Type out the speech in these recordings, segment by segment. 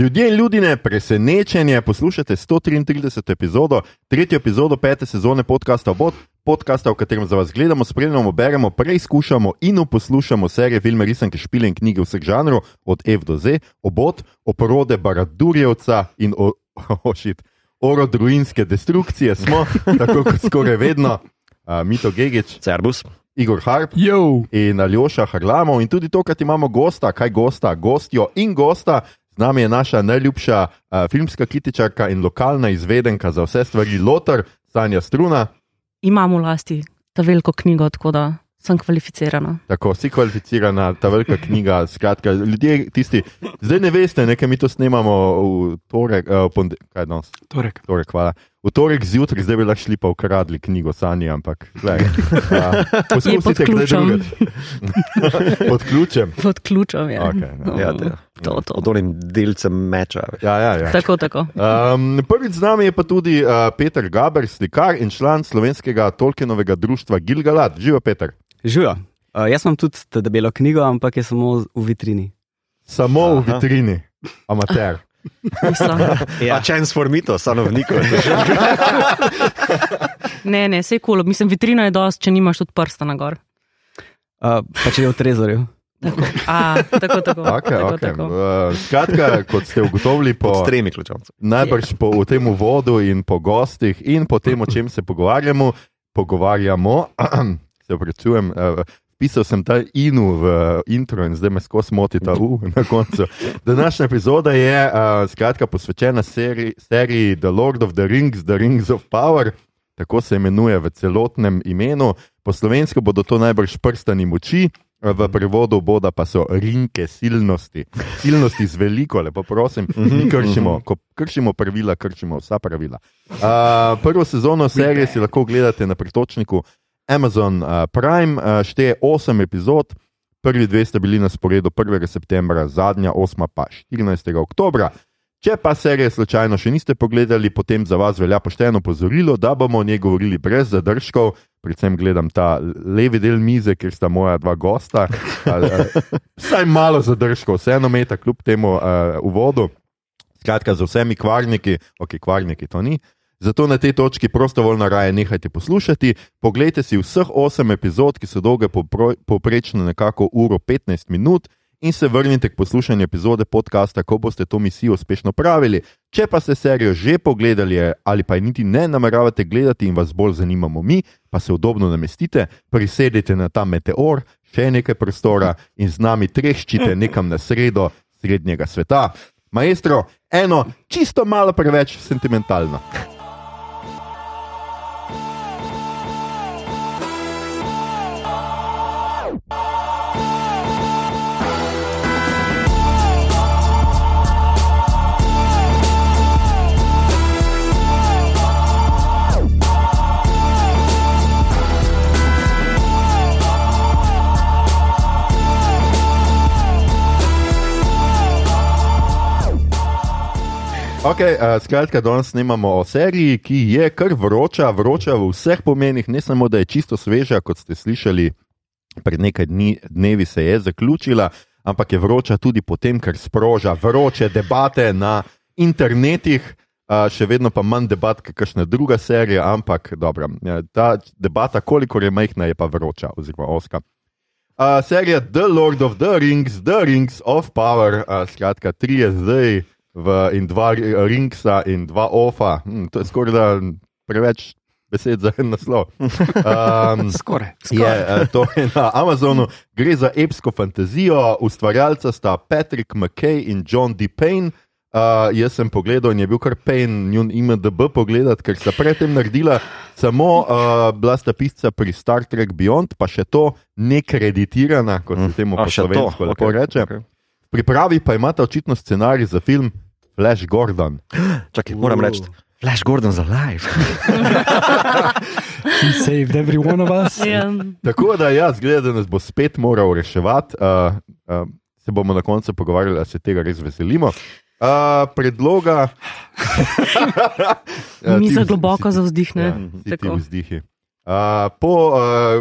Ljudje in ljudje, presenečenje, poslušate 133. epizodo, tretjo epizodo pete sezone podcasta Obot, podcasta, v katerem za vas gledamo, spremljamo, beremo, preizkušamo in poslušamo serije, filme, risanke, špile in knjige vseh žanrov, od F do Z, Obot, oporode Baradurjevca in o, ošit. Orod ruinske destrukcije smo, tako kot skoraj vedno, uh, Mito Gigič, Cerbus. Igor Harp Yo. in Aljoša Harlamov. In tudi tokrat imamo gosta, kaj gosta, gostjo in gosta. Nami je naša najljubša uh, filmska kritičarka in lokalna izvedenka za vse stvari, Lotar, Sanja Struna. imam v lasti ta veliko knjigo, tako da sem kvalificirana. Tako si kvalificirana, ta velika knjiga. Skratka, ljudje, tisti, zdaj ne veste, nekaj mi to snemamo v torek, uh, ponde, kaj danes? Torek. Torek, hvala. V torek zjutraj, zdaj bi lahko šli pa ukradli knjigo Sanje, ampak glej, uh, poskusite, kdaj drugič. Pod ključem. Pod ključem je. Okay, no. Ja, te, To, to. Od onim delcem meča. Ja, ja, ja. Tako, tako. Um, prvič z nami je pa tudi uh, Peter Gaber, slikar in član slovenskega Tolkienovega društva Gilgalad. Živo, Peter. Živijo. Uh, jaz imam tudi to debelo knjigo, ampak je samo v vitrini. Samo Aha. v vitrini, amater. Ja. A čens formito, stanovnikov. Ne, ne, vse je kul, cool. mislim, vitrina je dost, če nimaš tudi prsta na gor. Uh, pa če je v trezorju. Tako, A, tako, tako. Okay, tako, okay. tako. Uh, skratka, kot ste ugotovili, po, tremi ključavci. najbrž po tem uvodu in po gostih in po tem, o čem se pogovarjamo, pogovarjamo se opravičujem. Uh, Pisal sem ta inu v intro in zdaj me skozi moti ta U na koncu. Današnja epizoda je uh, skratka posvečena seriji, seriji The Lord of the Rings, The Rings of Power, tako se imenuje v celotnem imenu. Po slovensko bodo to najbrž prstani moči, v prevodu bodo pa so rinke silnosti. Silnosti z veliko, lepo prosim, mi kršimo, ko kršimo pravila, kršimo vsa pravila. Uh, prvo sezono serije si lahko gledate na pritočniku Amazon Prime, uh, šteje 8 epizod. Prvi dve sta bili na sporedu 1. septembra, zadnja osma pa 14. oktobra. Če pa serije slučajno še niste pogledali, potem za vas velja pošteno pozorilo, da bomo o njej govorili brez zadržkov. Predvsem gledam ta levi del mize, kjer sta moja dva gosta. Vsaj malo zadržkov, vseeno meta, kljub temu uh, uvodu. Skratka, za vsemi kvarniki, ok, kvarniki to ni. Zato na tej točki prostovoljno raje nehajte poslušati. Poglejte si vseh 8 epizod, ki so dolge povprečno nekako uro 15 minut, in se vrnite k poslušanju epizode podcasta, ko boste to misijo uspešno pravili. Če pa ste serijo že pogledali ali pa je niti ne nameravate gledati in vas bolj zanimamo mi, pa se udobno namestite, prisedite na ta meteor, še nekaj prostora in z nami treščite nekam na sredo srednjega sveta. Maestro, eno čisto malo preveč sentimentalno. Okay, uh, skratka, danes snemamo o seriji, ki je kar vroča, vroča v vseh pomenih, ne samo da je čisto sveža, kot ste slišali, pred nekaj dni, dnevi se je zaključila, ampak je vroča tudi potem, ker sproža vroče debate na internetih. Uh, še vedno pa manj debat, kot kakšna druga serija, ampak dobro, ja, ta debata, kolikor je majhna, je pa vroča, oziroma oska. Uh, serija The Lord of the Rings, The Rings of Power, uh, skratka, tri je zdaj v, in dva ri- ringsa in dva ofa. Hm, to je skoraj da preveč besed za en naslov. Um, Skoraj. je, uh, to je na Amazonu, gre za epsko fantazijo, ustvarjalca sta Patrick McKay in John D. Payne. Uh, jaz sem pogledal in je bil kar Payne, njun IMDB pogledati, ker sta predtem naredila samo uh, bila sta pisca pri Star Trek Beyond, pa še to nekreditirana, kot se temu A, po še slovensko lepo okej, reče. okej. Pripravi pa imata očitno scenarij za film Flash Gordon. Čakaj, moram reči. Flash Gordon's alive. He saved every one of us. Ja. Tako da, ja, zgleda, da nas bo spet moral reševati. Uh, uh, se bomo na koncu pogovarjali, ali se tega res veselimo. Uh, predloga. Ti Miza vz- globoko zavzdihne. Ja, ti Tako. vzdihi. Uh, po uh,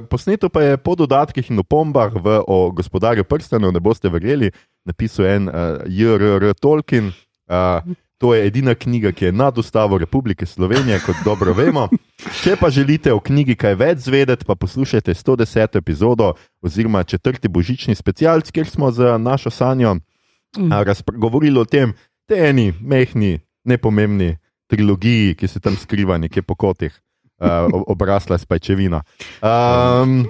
posnetu pa je po dodatkih in opombah v o gospodarju prstanov, ne boste verjeli, napisal en uh, J.R.R. Tolkien, Uh, to je edina knjiga, ki je nad ustavo Republike Slovenije, kot dobro vemo. Če pa želite o knjigi kaj več zvedeti, pa poslušajte 110. epizodo oziroma četrti božični specialc, kjer smo z našo Sanjo Mm. razpr- govorili o tem, te eni mehni, nepomembni trilogiji, ki se tam skriva nekje po kotih. Uh, obrasla je spajčevina. Um,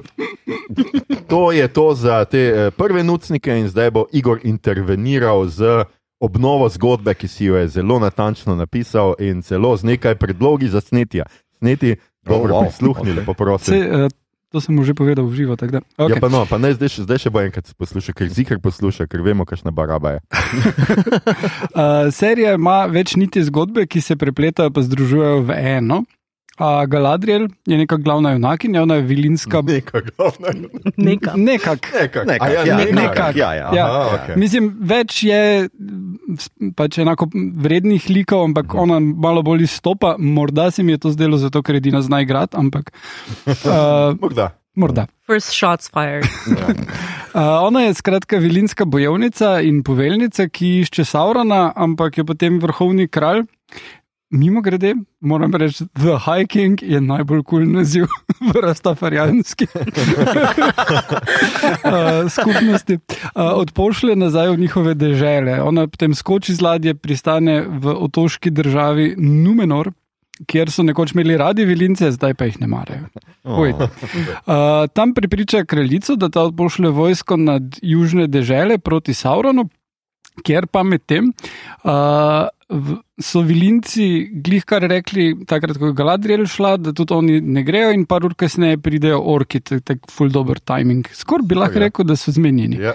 to je to za te uh, prve nucnike, in zdaj bo Igor interveniral z obnovo zgodbe, ki si jo je zelo natančno napisal, in celo z nekaj predlogi za snetja. Sneti, dobro, Oh, wow, prisluhni, ok. lepo prosim. Se, uh, to sem mu že povedal v živo. da, Okay. Ja, Okay. pa no, pa ne, zdaj, še- zdaj še bo enkrat poslušal, ker zikr posluša, ker vemo, kakšna baraba je. Uh, serija ima več niti zgodbe, ki se prepletajo in združujejo v eno. Uh, Galadriel je neka glavna junakinja, ona je vilinska. Nekaj, glavno. Neka. Nekak. Nekaj, Nekak, A ja, ja, nekaj. nekak. Ja, ja. Ja. Aha, okej. Mislim, več je pač enako vrednih likov, ampak ona malo bolj izstopa. Morda se mi je to zdelo zato, ker edina zna igrati, ampak uh, Morda. morda. First shots fired. Uh, ona je skratka vilinska bojevnica in poveljnica, ki išče Saurona, ampak je potem vrhovni kralj. Mimo grede, moram reči, The High King je najbolj kul cool naziv v rastafarijanski uh, skupnosti. Uh, odpošlje nazaj v njihove dežele. Ona potem skoči z ladje, pristane v otoški državi Numenor, kjer so nekoč imeli radi vilince, zdaj pa jih ne marajo. Oj. Uh, tam pripriča kraljico, da ta odpošlje vojsko nad južne dežele proti Sauronu, kjer pa medtem uh, so vilinci glih kar rekli, takrat, ko je Galadriel šla, da tudi oni ne grejo, in par ur kasneje pridejo orki, tako tak full dober timing. Skoraj bi lahko Ja. rekel, da so zmenjeni. Ja.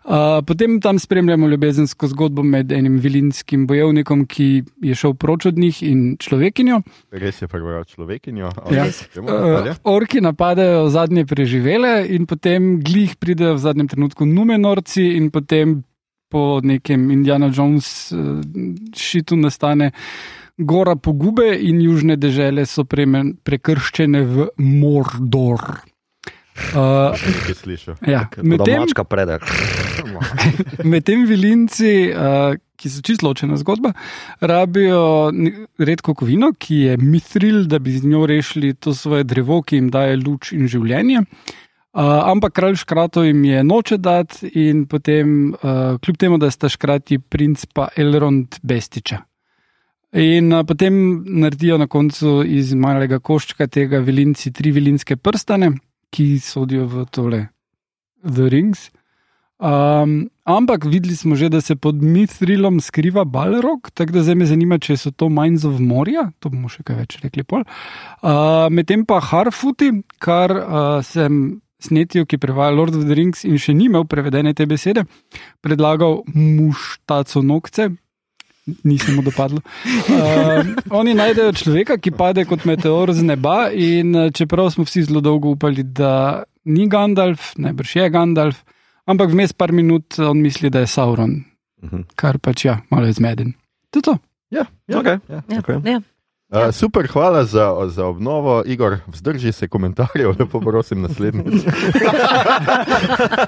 Uh, potem tam spremljamo ljubezensko zgodbo med enim vilinskim bojevnikom, ki je šel proč od njih in človekinjo. Res je prebral človekinjo. Ja. Uh, orki napadajo zadnje preživele in potem glih pridejo v zadnjem trenutku Numenorci in potem po nekem Indiana Jones uh, šitu nastane gora pogube in južne dežele so premen, prekrščene v Mordor. Uh, Nekaj slišal. ja, medtem, Domačka predek. medtem vilinci, uh, ki so čisto ločena zgodba, rabijo redko kovino, ki je mithril, da bi z njo rešili to svoje drevo, ki jim daje luč in življenje. Uh, ampak kralj škratov jim je noče dati, in potem, uh, kljub temu, da sta škrati princ pa Elrond Bestiča. In uh, potem naredijo na koncu iz malega koščka tega vilinci tri vilinske prstane, ki sodijo v tole The Rings. Um, ampak videli smo že, da se pod Mithrilom skriva Balrog, tako da zdaj me zanima, če so to Minds of Moria, to bomo še kaj več rekli. pol. Uh, Medtem pa Harfuti, kar uh, sem snetijo, ki prevaja Lord of the Rings in še ni imel prevedene te besede, predlagal muštaco nokce. Nisem mu dopadlo. Uh, oni najdejo človeka, ki pade kot meteor z neba, in eh, čeprav smo vsi zelo dolgo upali, da ni Gandalf, najbrž je Gandalf, ampak vmes par minut on misli, da je Sauron, Mhm. kar pač ja, malo je zmeden. To je to. Ja, ja. Okay. Ja. Ja, Okej. Ja. Uh, super, hvala za, za obnovo, Igor. Vzdrži se komentarjev, lepo prosim, naslednjič.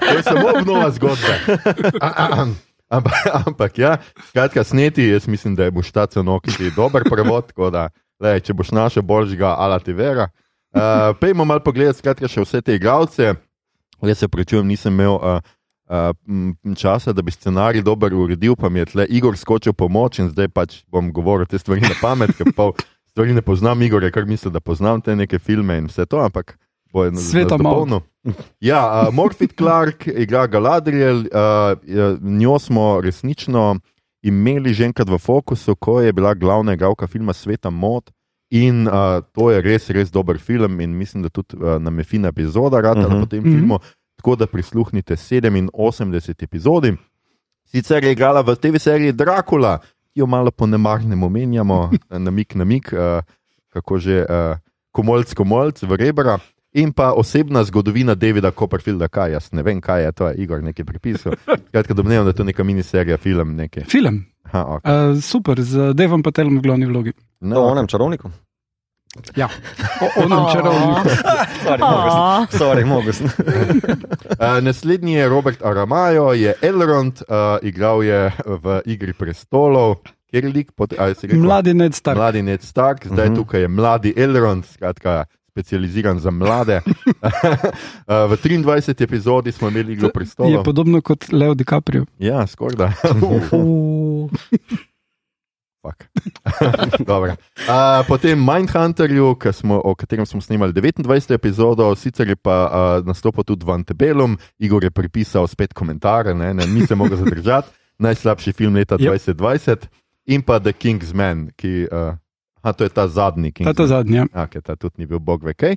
to je samo obnova zgodbe. Ampak, ampak ja, skratka, sneti, jaz mislim, da je muštaca nokiti dober prevod, da, lej, če boš našel boljšega, ala ti vera. Uh, Pejmo malo pogledati, skratka, še vse te igralce. Jaz se prečujem, nisem imel uh, časa, da bi scenarij dobro uredil, pa mi je tle Igor skočil pomoč in zdaj pač bom govoril te stvari na pamet, ker pa stvari ne poznam, Igor je kar mislil, da poznam te neke filme in vse to, ampak bo Sveta mal. dopolnil. Ja, uh, Morfit Clark igra Galadriel, uh, njo smo resnično imeli že enkrat v fokusu, ko je bila glavna igralka filma Sveta Mod. In uh, to je res, res dober film, in mislim, da tudi uh, nam je fina epizoda, rada uh. -huh. po tem Mhm. filmu. Tako da prisluhnite 87 epizodi. Sicer je igrala v TV seriji Dracula, ki jo malo po nemarnem omenjamo, namik na mik, uh, kako že uh, komolc, komolc, v rebra. In pa osebna zgodovina Davida Copperfielda, kaj jaz ne vem, kaj je to, je Igor nekaj prepisal. Skratka, domnevam, da je to neka miniserija, film. Nekaj. Film, Ha, okay. uh, super, z Devom Patelom v glavni vlogi. No, o onem čarovniku. Sorry, mogo sem. Uh, naslednji je Robert Aramajo, je Elrond, uh, igral je v Igri prestolov, kjer je lik, pot, si rekel? Mladi Ned Stark. Mladi Ned Stark, zdaj uh Mhm. -huh. tukaj je mladi Elrond, skratka, specializiran za mlade. Uh, v 23. epizodi smo imeli igro Je prestolov. podobno kot Leo DiCaprio. Ja, skoraj da. Uh, potem Mindhunterju, smo, o katerem smo snimali 29. epizodo, sicer je pa uh, nastopil tudi Van Tebelum, Igor je pripisal spet komentarje, ne, ne, ni se mogel zadržati, najslabši film leta Yep. 2020 in pa The King's Man, ki, uh, a to je ta zadnji Ta King's ta zadnja. Okay, ta tudi ni bil bog ve kaj.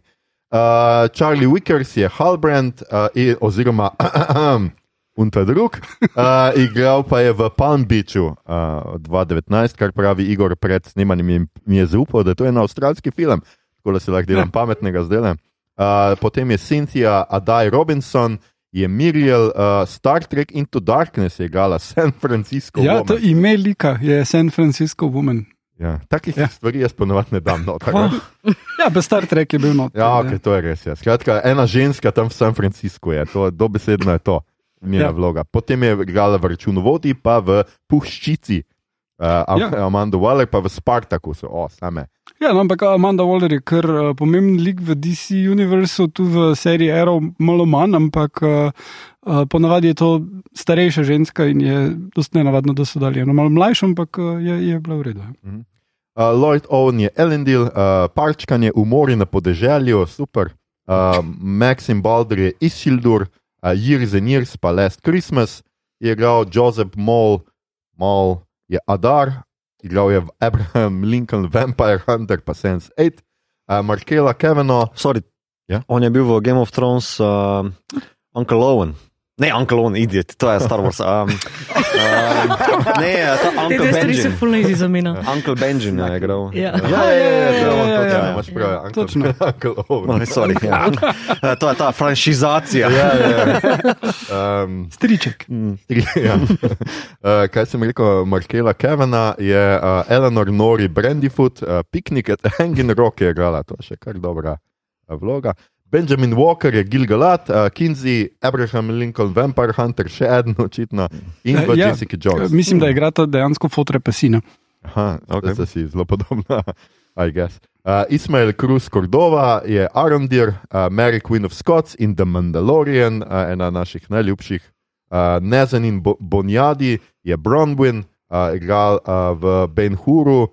Uh, Charlie Wickers je Halbrand, uh, i- oziroma Unta drug, uh, igral pa je v Palm Beachu uh, 2019, kar pravi Igor pred snemanjem in mi je zaupal, da to je en avstralski film, tako da se lahko delam pametnega zdaj. Uh, potem je Cynthia Adai Robinson, je Miriel, uh, Star Trek Into Darkness je igrala San Francisco. Ja, Woman. to ime lika je San Francisco Woman. ja, takih Ja. ja. stvari jaz ponovadi ne dam noter. Oh. Ja, pa Star Trek je bil not. Ja, okay, to je res. Ja. Skratka, ena ženska tam v San Franciscu je, to dobesedno je to, njena Ja. vloga. Potem je igrala v računovodji, pa v Puščici, uh, Ja. Amanda Waller, pa v Spartakusu, o, same. Ja, no, ampak Amanda Waller je kar uh, pomemben lik v DC univerzu, tu v seriji Arrow malo manj, ampak uh, uh, ponavadi je to starejša ženska in je dosti nenavadno, da so dali eno malo mlajšo, ampak uh, je, je bila v redu. ja. Uh, Lloyd Owen je Elendil, uh, Parčkanje, Umori na podeželju, super. Uh, Maxim Balder je Isildur, uh, Years and Years, pa Last Christmas je igral Joseph Moll, Moll je Adar, igral je Abraham Lincoln, Vampire Hunter, pa Sense 8, uh, Markela Kevino, Sorry. Ja? On je bil v Game of Thrones, uh, Uncle Owen. Ne, Uncle Owen, idiot, to je Star Wars. Um, um, ne, ta Te Uncle dve stvari so Benjamin. fulno izi zamena. Uncle Benjamin je igral. Ja. Ja, ja, ja, ja, ja, ja, ja, ja. imaš prav, ja, Uncle- Točno. Uncle Owen. No, sorry, ja. Eh, To je ta franšizacija. Ja, ja. Um, Striček. Mm. ja. uh, kaj sem rekel, Markela Kevina je uh, Eleanor Nori Brandyfoot, uh, Picnic at Hanging Rock je igrala, to je še kar dobra uh, vloga. Benjamin Walker je Gilgalat, uh, Kinsey, Abraham Lincoln, Vampire Hunter, še eden očitno, in pa Ja, Jessica Jones. Mislim, da igrata dejansko fotre pesina. Aha, Okay. okay. si zelo podobna, I guess. Uh, Ismail Cruz Cordova je Arondir, uh, Mary Queen of Scots in The Mandalorian, uh, ena naših najljubših. Uh, Nezanin Bo Bonjadi je Bronwyn, uh, igral uh, v Ben Huru,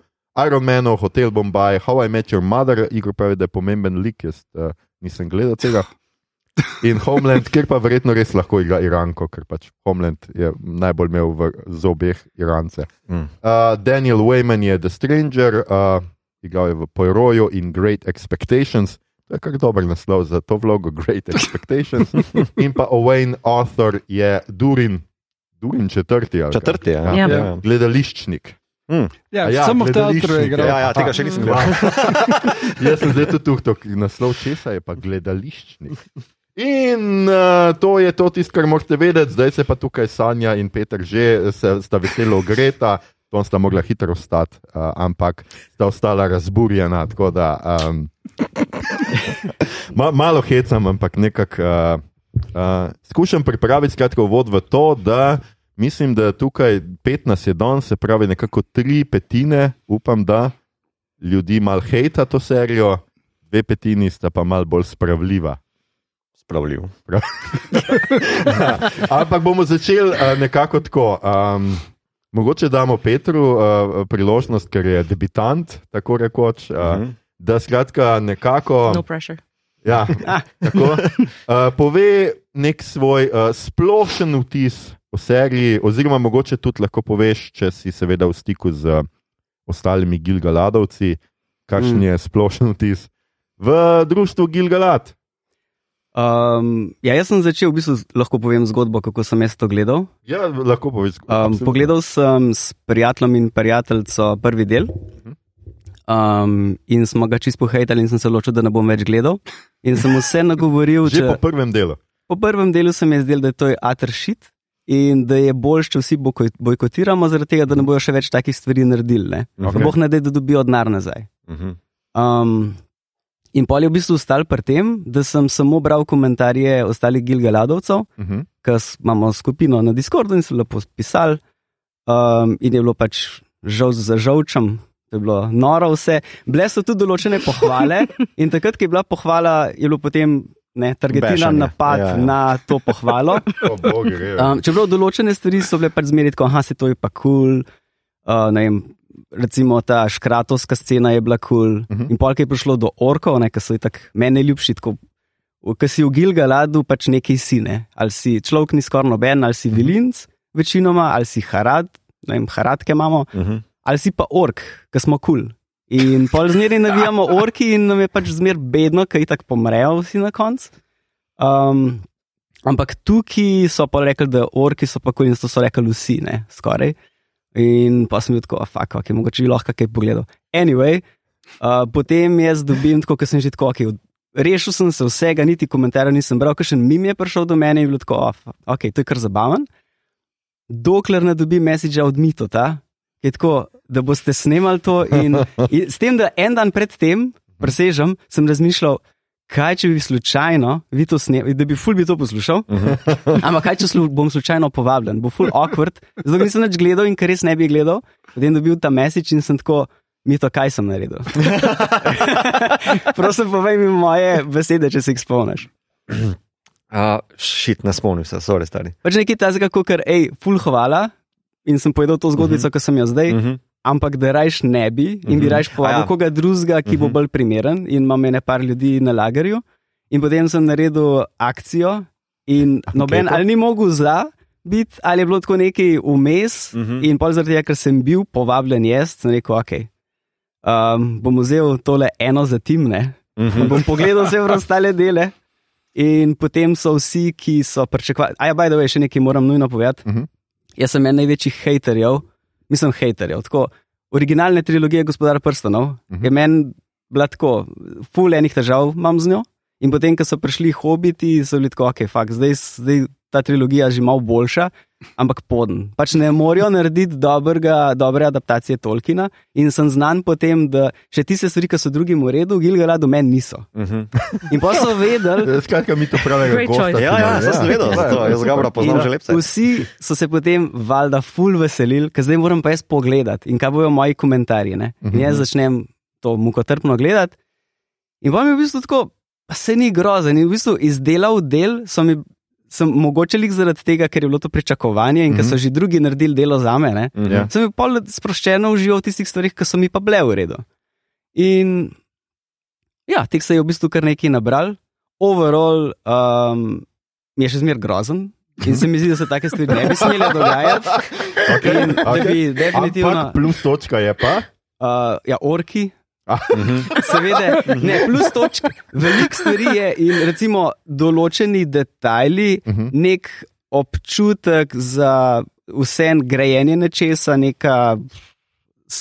Iron Man, Hotel Bombay, How I Met Your Mother, Igor pravi, da je pomemben lik, jaz uh, nisem gledal tega. In Homeland, kjer pa verjetno res lahko igra Iranko, ker pač Homeland je najbolj imel v zobeh Irance. Mm. Uh, Daniel Wayman je The Stranger, uh, igral je v Poiroju in Great Expectations. To je kar dober naslov za to vlogo, Great Expectations. in pa Owain Arthur je Durin, Durin četrti. Četrti je. Ja. Ja. Ja. Ja. Gledališčnik. A ja, ja, samo v teatru je igral. Ja, ja, tega še nisem gledal. Jaz sem zdaj tudi tuhto, naslov česa je pa gledališčnik. In uh, to je to, tisto, kar morate vedeti, zdaj se pa tukaj Sanja in Peter že se, sta veselo ogreta, to sta mogla hitro vstati, uh, ampak sta ostala razburjena. Da um, ma, malo hecam, ampak nekako uh, uh, skušam pripraviti skratka uvod v to, da mislim, da tukaj 15 je danes, se pravi nekako tri petine, upam, da ljudi malo hejta to serijo, dve petini sta pa malo bolj spravljiva. Spravljiv. Ampak bomo začeli uh, nekako tako. Um, mogoče damo Petru uh, priložnost, ker je debitant, tako rekoč, uh, Mhm. da skratka nekako. No pressure. Ja, tako, uh, pove nek svoj uh, splošen vtis o seriji, oziroma mogoče tudi lahko poveš, če si seveda v stiku z ostalimi Gilgaladovci, kakšen Mm. je splošen vtis v društvu Gilgalad. Um, ja, jaz sem začel, v bistvu lahko povem zgodbo, kako sem jaz to gledal. Ja, lahko poveš. Um, absolutno. pogledal sem s prijateljem in prijateljico prvi del. Um, in smo ga čisto pohejtali, in sem se odločil, da ne bom več gledal. In sem vse nagovoril, Že če, po prvem delu. po prvem delu se mi je zdelo, da je to atršit in da je bolj, če vsi bojko- bojkotiramo, zaradi tega, da ne bojo še več takih stvari naredili. Ne? Okay. Okay. Boh ne da, da dobijo denar nazaj. Mhm. Um, in pol je v bistvu ostal pri tem, da sem samo bral komentarje ostalih Gilgaladovcev, Uh -huh. ker s- imamo skupino na Discordu in so lepo pisali. Um, in je bilo pač žal za žalčem, to je bilo noro vse. Bile so tudi določene pohvale, in takrat, ko je bila pohvala, je bilo potem ne, targetiran Bešanje. napad Ja, ja. na to pohvalo. O, bog, gre. Um, čeprav določene stvari so bile pač zmeraj tako, ah, se to je pa kul. Cool. Uh, vem, recimo ta škratovska scena je bila kul. Cool. Mhm. In polk je prišlo do orkov, ki so tako meni ljubši. Tako, Ker si v Gilgaladu pač neki sine, ali si človek ni skoraj noben, ali si vilinc, večinoma, ali si harad, ne vem, haradke imamo, Uh -huh. ali si pa ork, ki smo kul. Cool. In pol zmeraj navijamo orki in nam je pač zmeraj bedno, ker tako pomrejo vsi na koncu. Um, ampak tukaj so pa rekli, da orki so pa kul in to so rekli vsi, ne, skoraj. In pa sem bil tako, fuck, ok, mogoče bi lahko kaj pogledal. Anyway, uh, potem jaz dobim tako, ker sem že tako, ok, rešil sem se vsega, niti komentarja nisem bral, ker še mim je prišel do mene in je bilo tako, oh, ok, to je kar zabaven. Dokler ne dobim mesiča od Mitota, ki je tako, da boste snemali to. In, in s tem, da en dan predtem, presežem, sem razmišljal, kaj če bi slučajno, vi to snemali, da bi ful bi to poslušal. Ampak kaj če slu, bom slučajno povabljen, bo ful awkward, zato nisem več gledal in ker res ne bi gledal. Potem dobil ta mesič in sem tako. Mi to, kaj sem naredil. Prosim, povej mi moje besede, če se jih spomniš. Uh, šit, ne spomnim se, sorry, stari. Pač nekaj tazga, kot je, hej, ful hvala in sem povedal to zgodbico, uh -huh. ki sem jo zdaj, uh Uh -huh. -huh. ampak da rajš ne bi in bi Mhm. rajš povabil ja. koga drugega, ki bo Mhm. bolj primeren in imam ene par ljudi na lagerju. In potem sem naredil akcijo in noben Anketo? ali ni mogel za. Biti, ali je bilo tako nekaj vmes, uh Mhm. -huh. in pol zaradi tega, ker sem bil povabljen jaz, sem rekel, ok, um, bom vzel tole eno za tim, ne, Uh -huh. bom pogledal vse ostale dele. In potem so vsi, ki so pričakovali. A ja, baj da ve, še nekaj moram nujno povedati. Mhm. Jaz sem en največjih haterjev, mislim, haterjev. Tako, originalne trilogije Gospodar prstanov Mhm. je meni bila tako, ful enih težav imam z njo. In potem, ko so prišli hobiti, so bili tako, ok, fakt, zdaj, zdaj ta trilogija že malo boljša, ampak poden. Pač ne morajo narediti dobrega, dobre adaptacije Tolkiena. In sem znan po tem, da še tiste stvari, ki so drugim v redu, Gilgaladu meni niso. Uh -huh. In pa so vedeli, Skratka, mi to pravega Great gosta. choice. si Ja, ja, imel, zdaj sem vedel, zato jaz ga poznam že lepše. Vsi so se potem valjda ful veselili, ker zdaj moram pa jaz pogledati in kaj bojo moji komentarji. Ne? In jaz začnem to mukotrpno gledati. In pa mi je v bistvu tako, pa se ni grozen. In v bistvu izdelal del, so mi, sem mogoče lik zaradi tega, ker je bilo to pričakovanje in ker so že drugi naredili delo za me. Ne? Mhm. Ja. Sem pa sproščeno užival v tistih stvarih, ki so mi pa bile v redu. In ja, teh se je v bistvu kar nekaj nabral, overall um, mi je še zmeraj grozen. In se mi zdi, da se take stvari ne bi smele dogajati. In da bi definitivno, Ampak plus točka je pa. uh, ja, orki, Mhm. seveda, ne, plus točk, veliko stvari je in recimo določeni detajli, Mhm. nek občutek za vse grajenje nečesa, neka,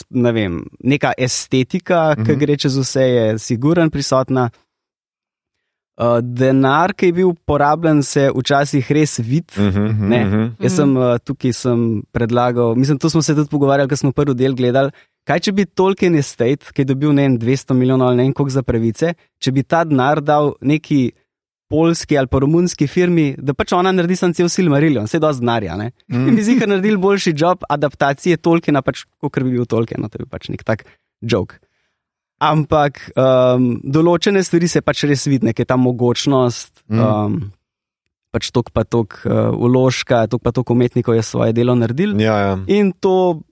ne vem, neka estetika, ki Mhm. gre čez vse, je siguren prisotna. Uh, denar, ki je bil porabljen, se včasih res vidi. Mhm. Ne. Mhm. Jaz sem uh, tukaj sem predlagal, mislim, to smo se tudi pogovarjali, ko smo prvi del gledali. Kaj če bi Tolkien Estate, ki je dobil ne vem, 200 milijonov ali ne vem koliko za pravice, če bi ta denar dal neki polski ali pa romunski firmi, da pač ona naredi sam cel Silmarillion, vse do denarja. ne. In bi zihar naredili boljši job adaptacije Tolkiena, pač kot bi bil Tolkien, no, to je pač nek tak joke. Ampak um, določene stvari se pač res vidi, ker je ta mogočnost. Um, Pač tok pa tok uh, uložka, tok pa tok umetnikov je svoje delo naredil. Ja, ja. In to,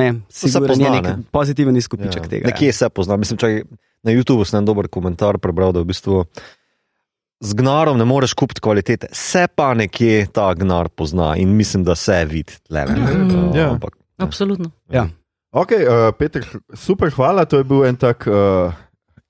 ne, se sigurno pozna, je nek ne. pozitiven izkupiček ja. tega. Nekje se pozna. Mislim, čak, na YouTubu sem en dober komentar prebral, da v bistvu z gnarom ne moreš kupiti kvalitete, se pa nekje ta gnar pozna in mislim, da se vidi. Le, ne, ne, Mhm. Ja. ampak, Absolutno. Ja. Ok, uh, Peter, super, hvala. To je bil en tak uh,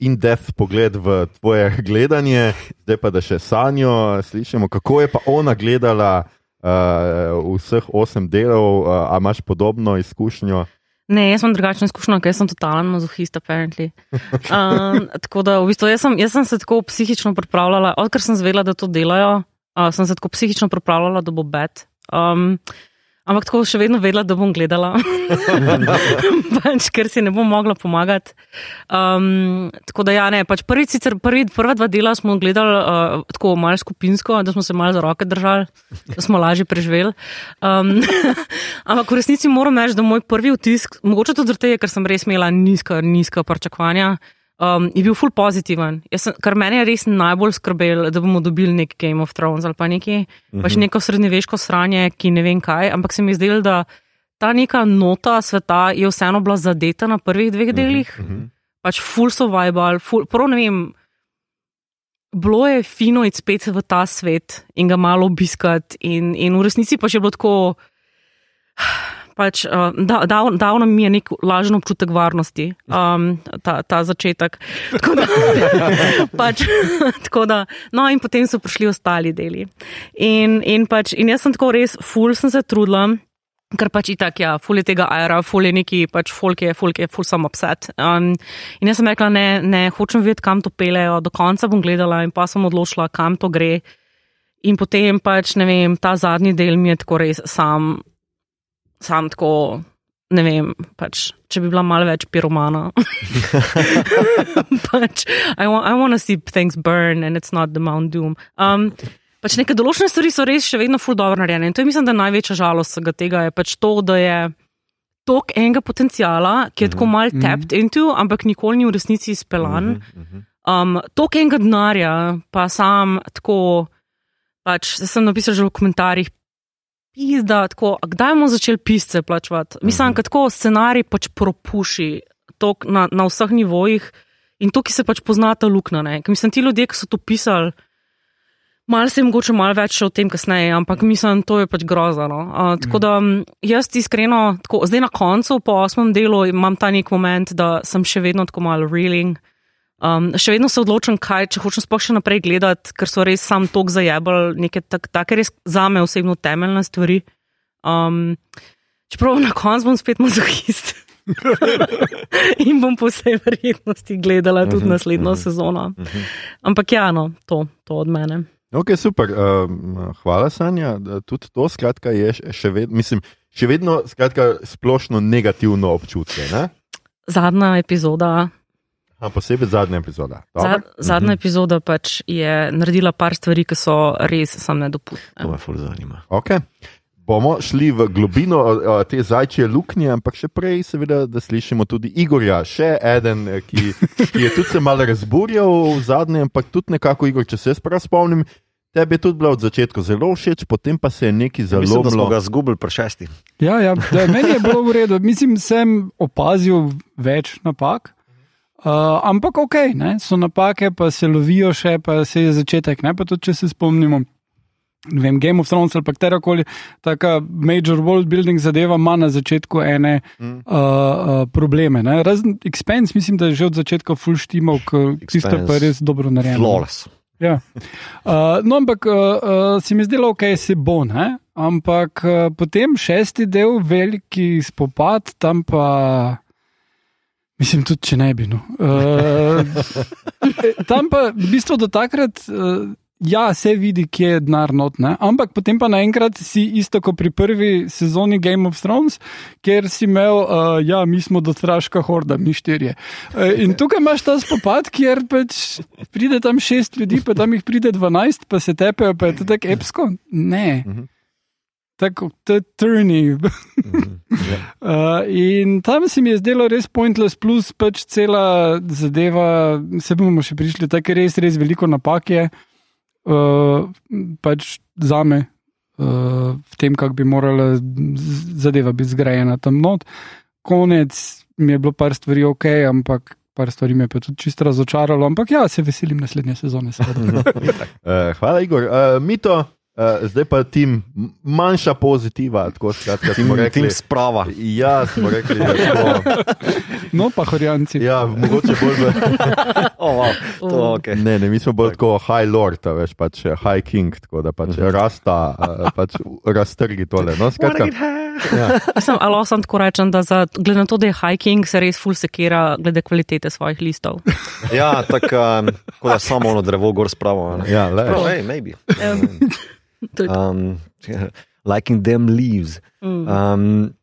in-depth pogled v tvoje gledanje. Zdaj pa da še sanjo slišimo, kako je pa ona gledala uh, vseh osem delov. Uh, a imaš podobno izkušnjo? Ne, jaz imam drugačno izkušnjo, ker sem totalen mazohist, apparently. Um, tako da, v bistvu, jaz sem, jaz sem se tako psihično pripravljala, odkar sem zvedela, da to delajo, uh, sem se tako psihično pripravljala, da bo bed. Um, Ampak tako še vedno vedela, da bom gledala, pač, ker si ne bom mogla pomagati. Um, tako da, ja, ne, pač prvi, sicer, prvi, prva dva dela smo gledali uh, tako malo skupinsko, da smo se malo za roke držali, da smo lažje preživeli. Um, ampak v resnici moram reči, da moj prvi vtis, mogoče tudi zato, ker sem res imela nizka, nizka pričakovanja um, je bil full pozitiven. Sem, kar meni je res najbolj skrbel, da bomo dobili nek Game of Thrones ali pa nekaj, uh -huh. pač Mhm. neko srednjeveško sranje, ki ne vem kaj, ampak se mi je zdelo, da ta neka nota sveta je vseeno bila zadeta na prvih dveh delih. Uh Mhm. -huh. Pač full survival, full, prav ne vem. Bilo je fino iti spet v ta svet in ga malo obiskati, in, in v resnici pa je bilo tako, pač, uh, da, da, dal nam je nek lažen občutek varnosti, um, ta, ta začetek. Tako da, pač, tako da, no, in potem so prišli ostali deli. In, in, pač, in jaz sem tako res, ful sem se trudila. Ker pač itak, ja, ful je tega aera, ful je neki, pač folk je, folk je, ful sem upset. Um, in jaz sem rekla, ne, ne, hočem vedeti, kam to pelejo, do konca bom gledala in pa sem odločila, kam to gre. In potem pač, ne vem, ta zadnji del mi je tako res sam, sam tako, ne vem, pač, če bi bila malo več piromana. pač, I want, I want to see things burn and it's not the Mount Doom. Um, pač neke določene stvari so res še vedno ful dobro narejene in to je mislim, da največja žalost vsega tega je pač to, da je tok enega potencijala, ki je tako mal tapped into, ampak nikoli ni v resnici izpelan. Um, tok enega denarja, pa sam tako, pač sem napisal že v komentarjih, pizda, tako, kdaj bomo začeli pisce plačevati? Mislim, da tako scenarij pač propuši tok na, na vseh nivojih in to, ki se pač pozna ta luknja. Mislim, ti ljudje, ki so to pisali, Mal se je mogoče malo več o tem kasneje, ampak mislim, to je pač grozno. Uh, tako da jaz iskreno, tako, zdaj na koncu, po osmem delu, imam ta nek moment, da sem še vedno tako malo reeling. Um, še vedno se odločam, kaj, če hočem sploh še naprej gledati, ker so res sam tok zajebali, neke take tak, res za me osebno temeljne stvari. Um, čeprav na koncu bom spet mazohist. In bom po vsej verjetnosti gledala tudi naslednjo sezono. Ampak ja, no, to, to od mene. Ok, super. Um, hvala, Sanja. Tudi to skratka, je še vedno, mislim, še vedno skratka, splošno negativno občutje. Ne? Zadnja epizoda, A posebej zadnja epizoda. zad, Dobro. zadnja epizoda pač je naredila par stvari, ki so res sam To nedopustne. me ful zanima. Okay. Bomo šli v globino te zajčje luknje, ampak še prej, seveda, da slišimo tudi Igorja, še eden, eh, ki, ki je tudi se malo razburjal v zadnjem, ampak tudi nekako, Igor, če se jaz prav spomnim, tebi je tudi bila od začetka zelo všeč, potem pa se je nekaj Mislim, da smo zalomilo. ga zgubili pri šestih. Ja, ja, da, meni je bilo v redu. Mislim, sem opazil več napak. Uh, ampak ok, ne, so napake, pa se lovijo še, pa se je začetek. Ne, pa tudi, če se spomnimo, vem, Game of Thrones ali pa katerakoli taka major world building zadeva ima na začetku ene mm. uh, uh, probleme. ne. Razen Expense, mislim, da je že od začetka full štimal, ker tisto pa je res dobro narejeno. Flawless. Ja. Uh, no, ampak uh, uh, se mi zdelo, okay, se bo, ne? ampak uh, potem šesti del, veliki spopad, tam pa. Mislim, tudi če ne bi. No. Uh, tam pa v bistvu do takrat. Uh, Ja, se vidi, kje je denar not, ne? ampak potem pa naenkrat si isto kot pri prvi sezoni Game of Thrones, kjer si imel, uh, ja, mi smo dostraška horda, mi štirje. Uh, in tukaj imaš ta spopad, kjer pač pride tam šest ljudi, pa tam jih pride dvanajst, pa se tepejo, pa je to tako epsko. Ne. Tako, to je turni. Uh, in tam se mi je zdelo res pointless, plus pač cela zadeva, se bomo še prišli, tako je res, res veliko napak je, uh, pač za me, uh, v tem, kako bi morala zadeva biti zgrajena tam not. Konec mi je bilo par stvari ok, ampak par stvari me je pa tudi čisto razočaralo, ampak ja, se veselim naslednje sezone. seveda. Uh, hvala, Igor. Uh, Mito, uh, zdaj pa tim manjša pozitiva, tako skratka, smo rekli. Tim sprava. Ja, smo rekli, da je to. No, pa horjanci. Ja, mogoče bolj v. Oh, wow. to, okay. Ne, ne, mi smo bolj tako high lord, a veš, pač eh, high king, tako da pač rasta, eh, pač raztrgi tole. No, skratka, ja. Sem, ali sem tako rečem, da za, glede na to, da je hiking, se res ful sekira glede kvalitete svojih listov. Ja, tako um, kot da samo ono drevo gor spravo. a ne. Ja, le. Prav, hej, maybe. Je- Um, liking them leaves. Mm. Um,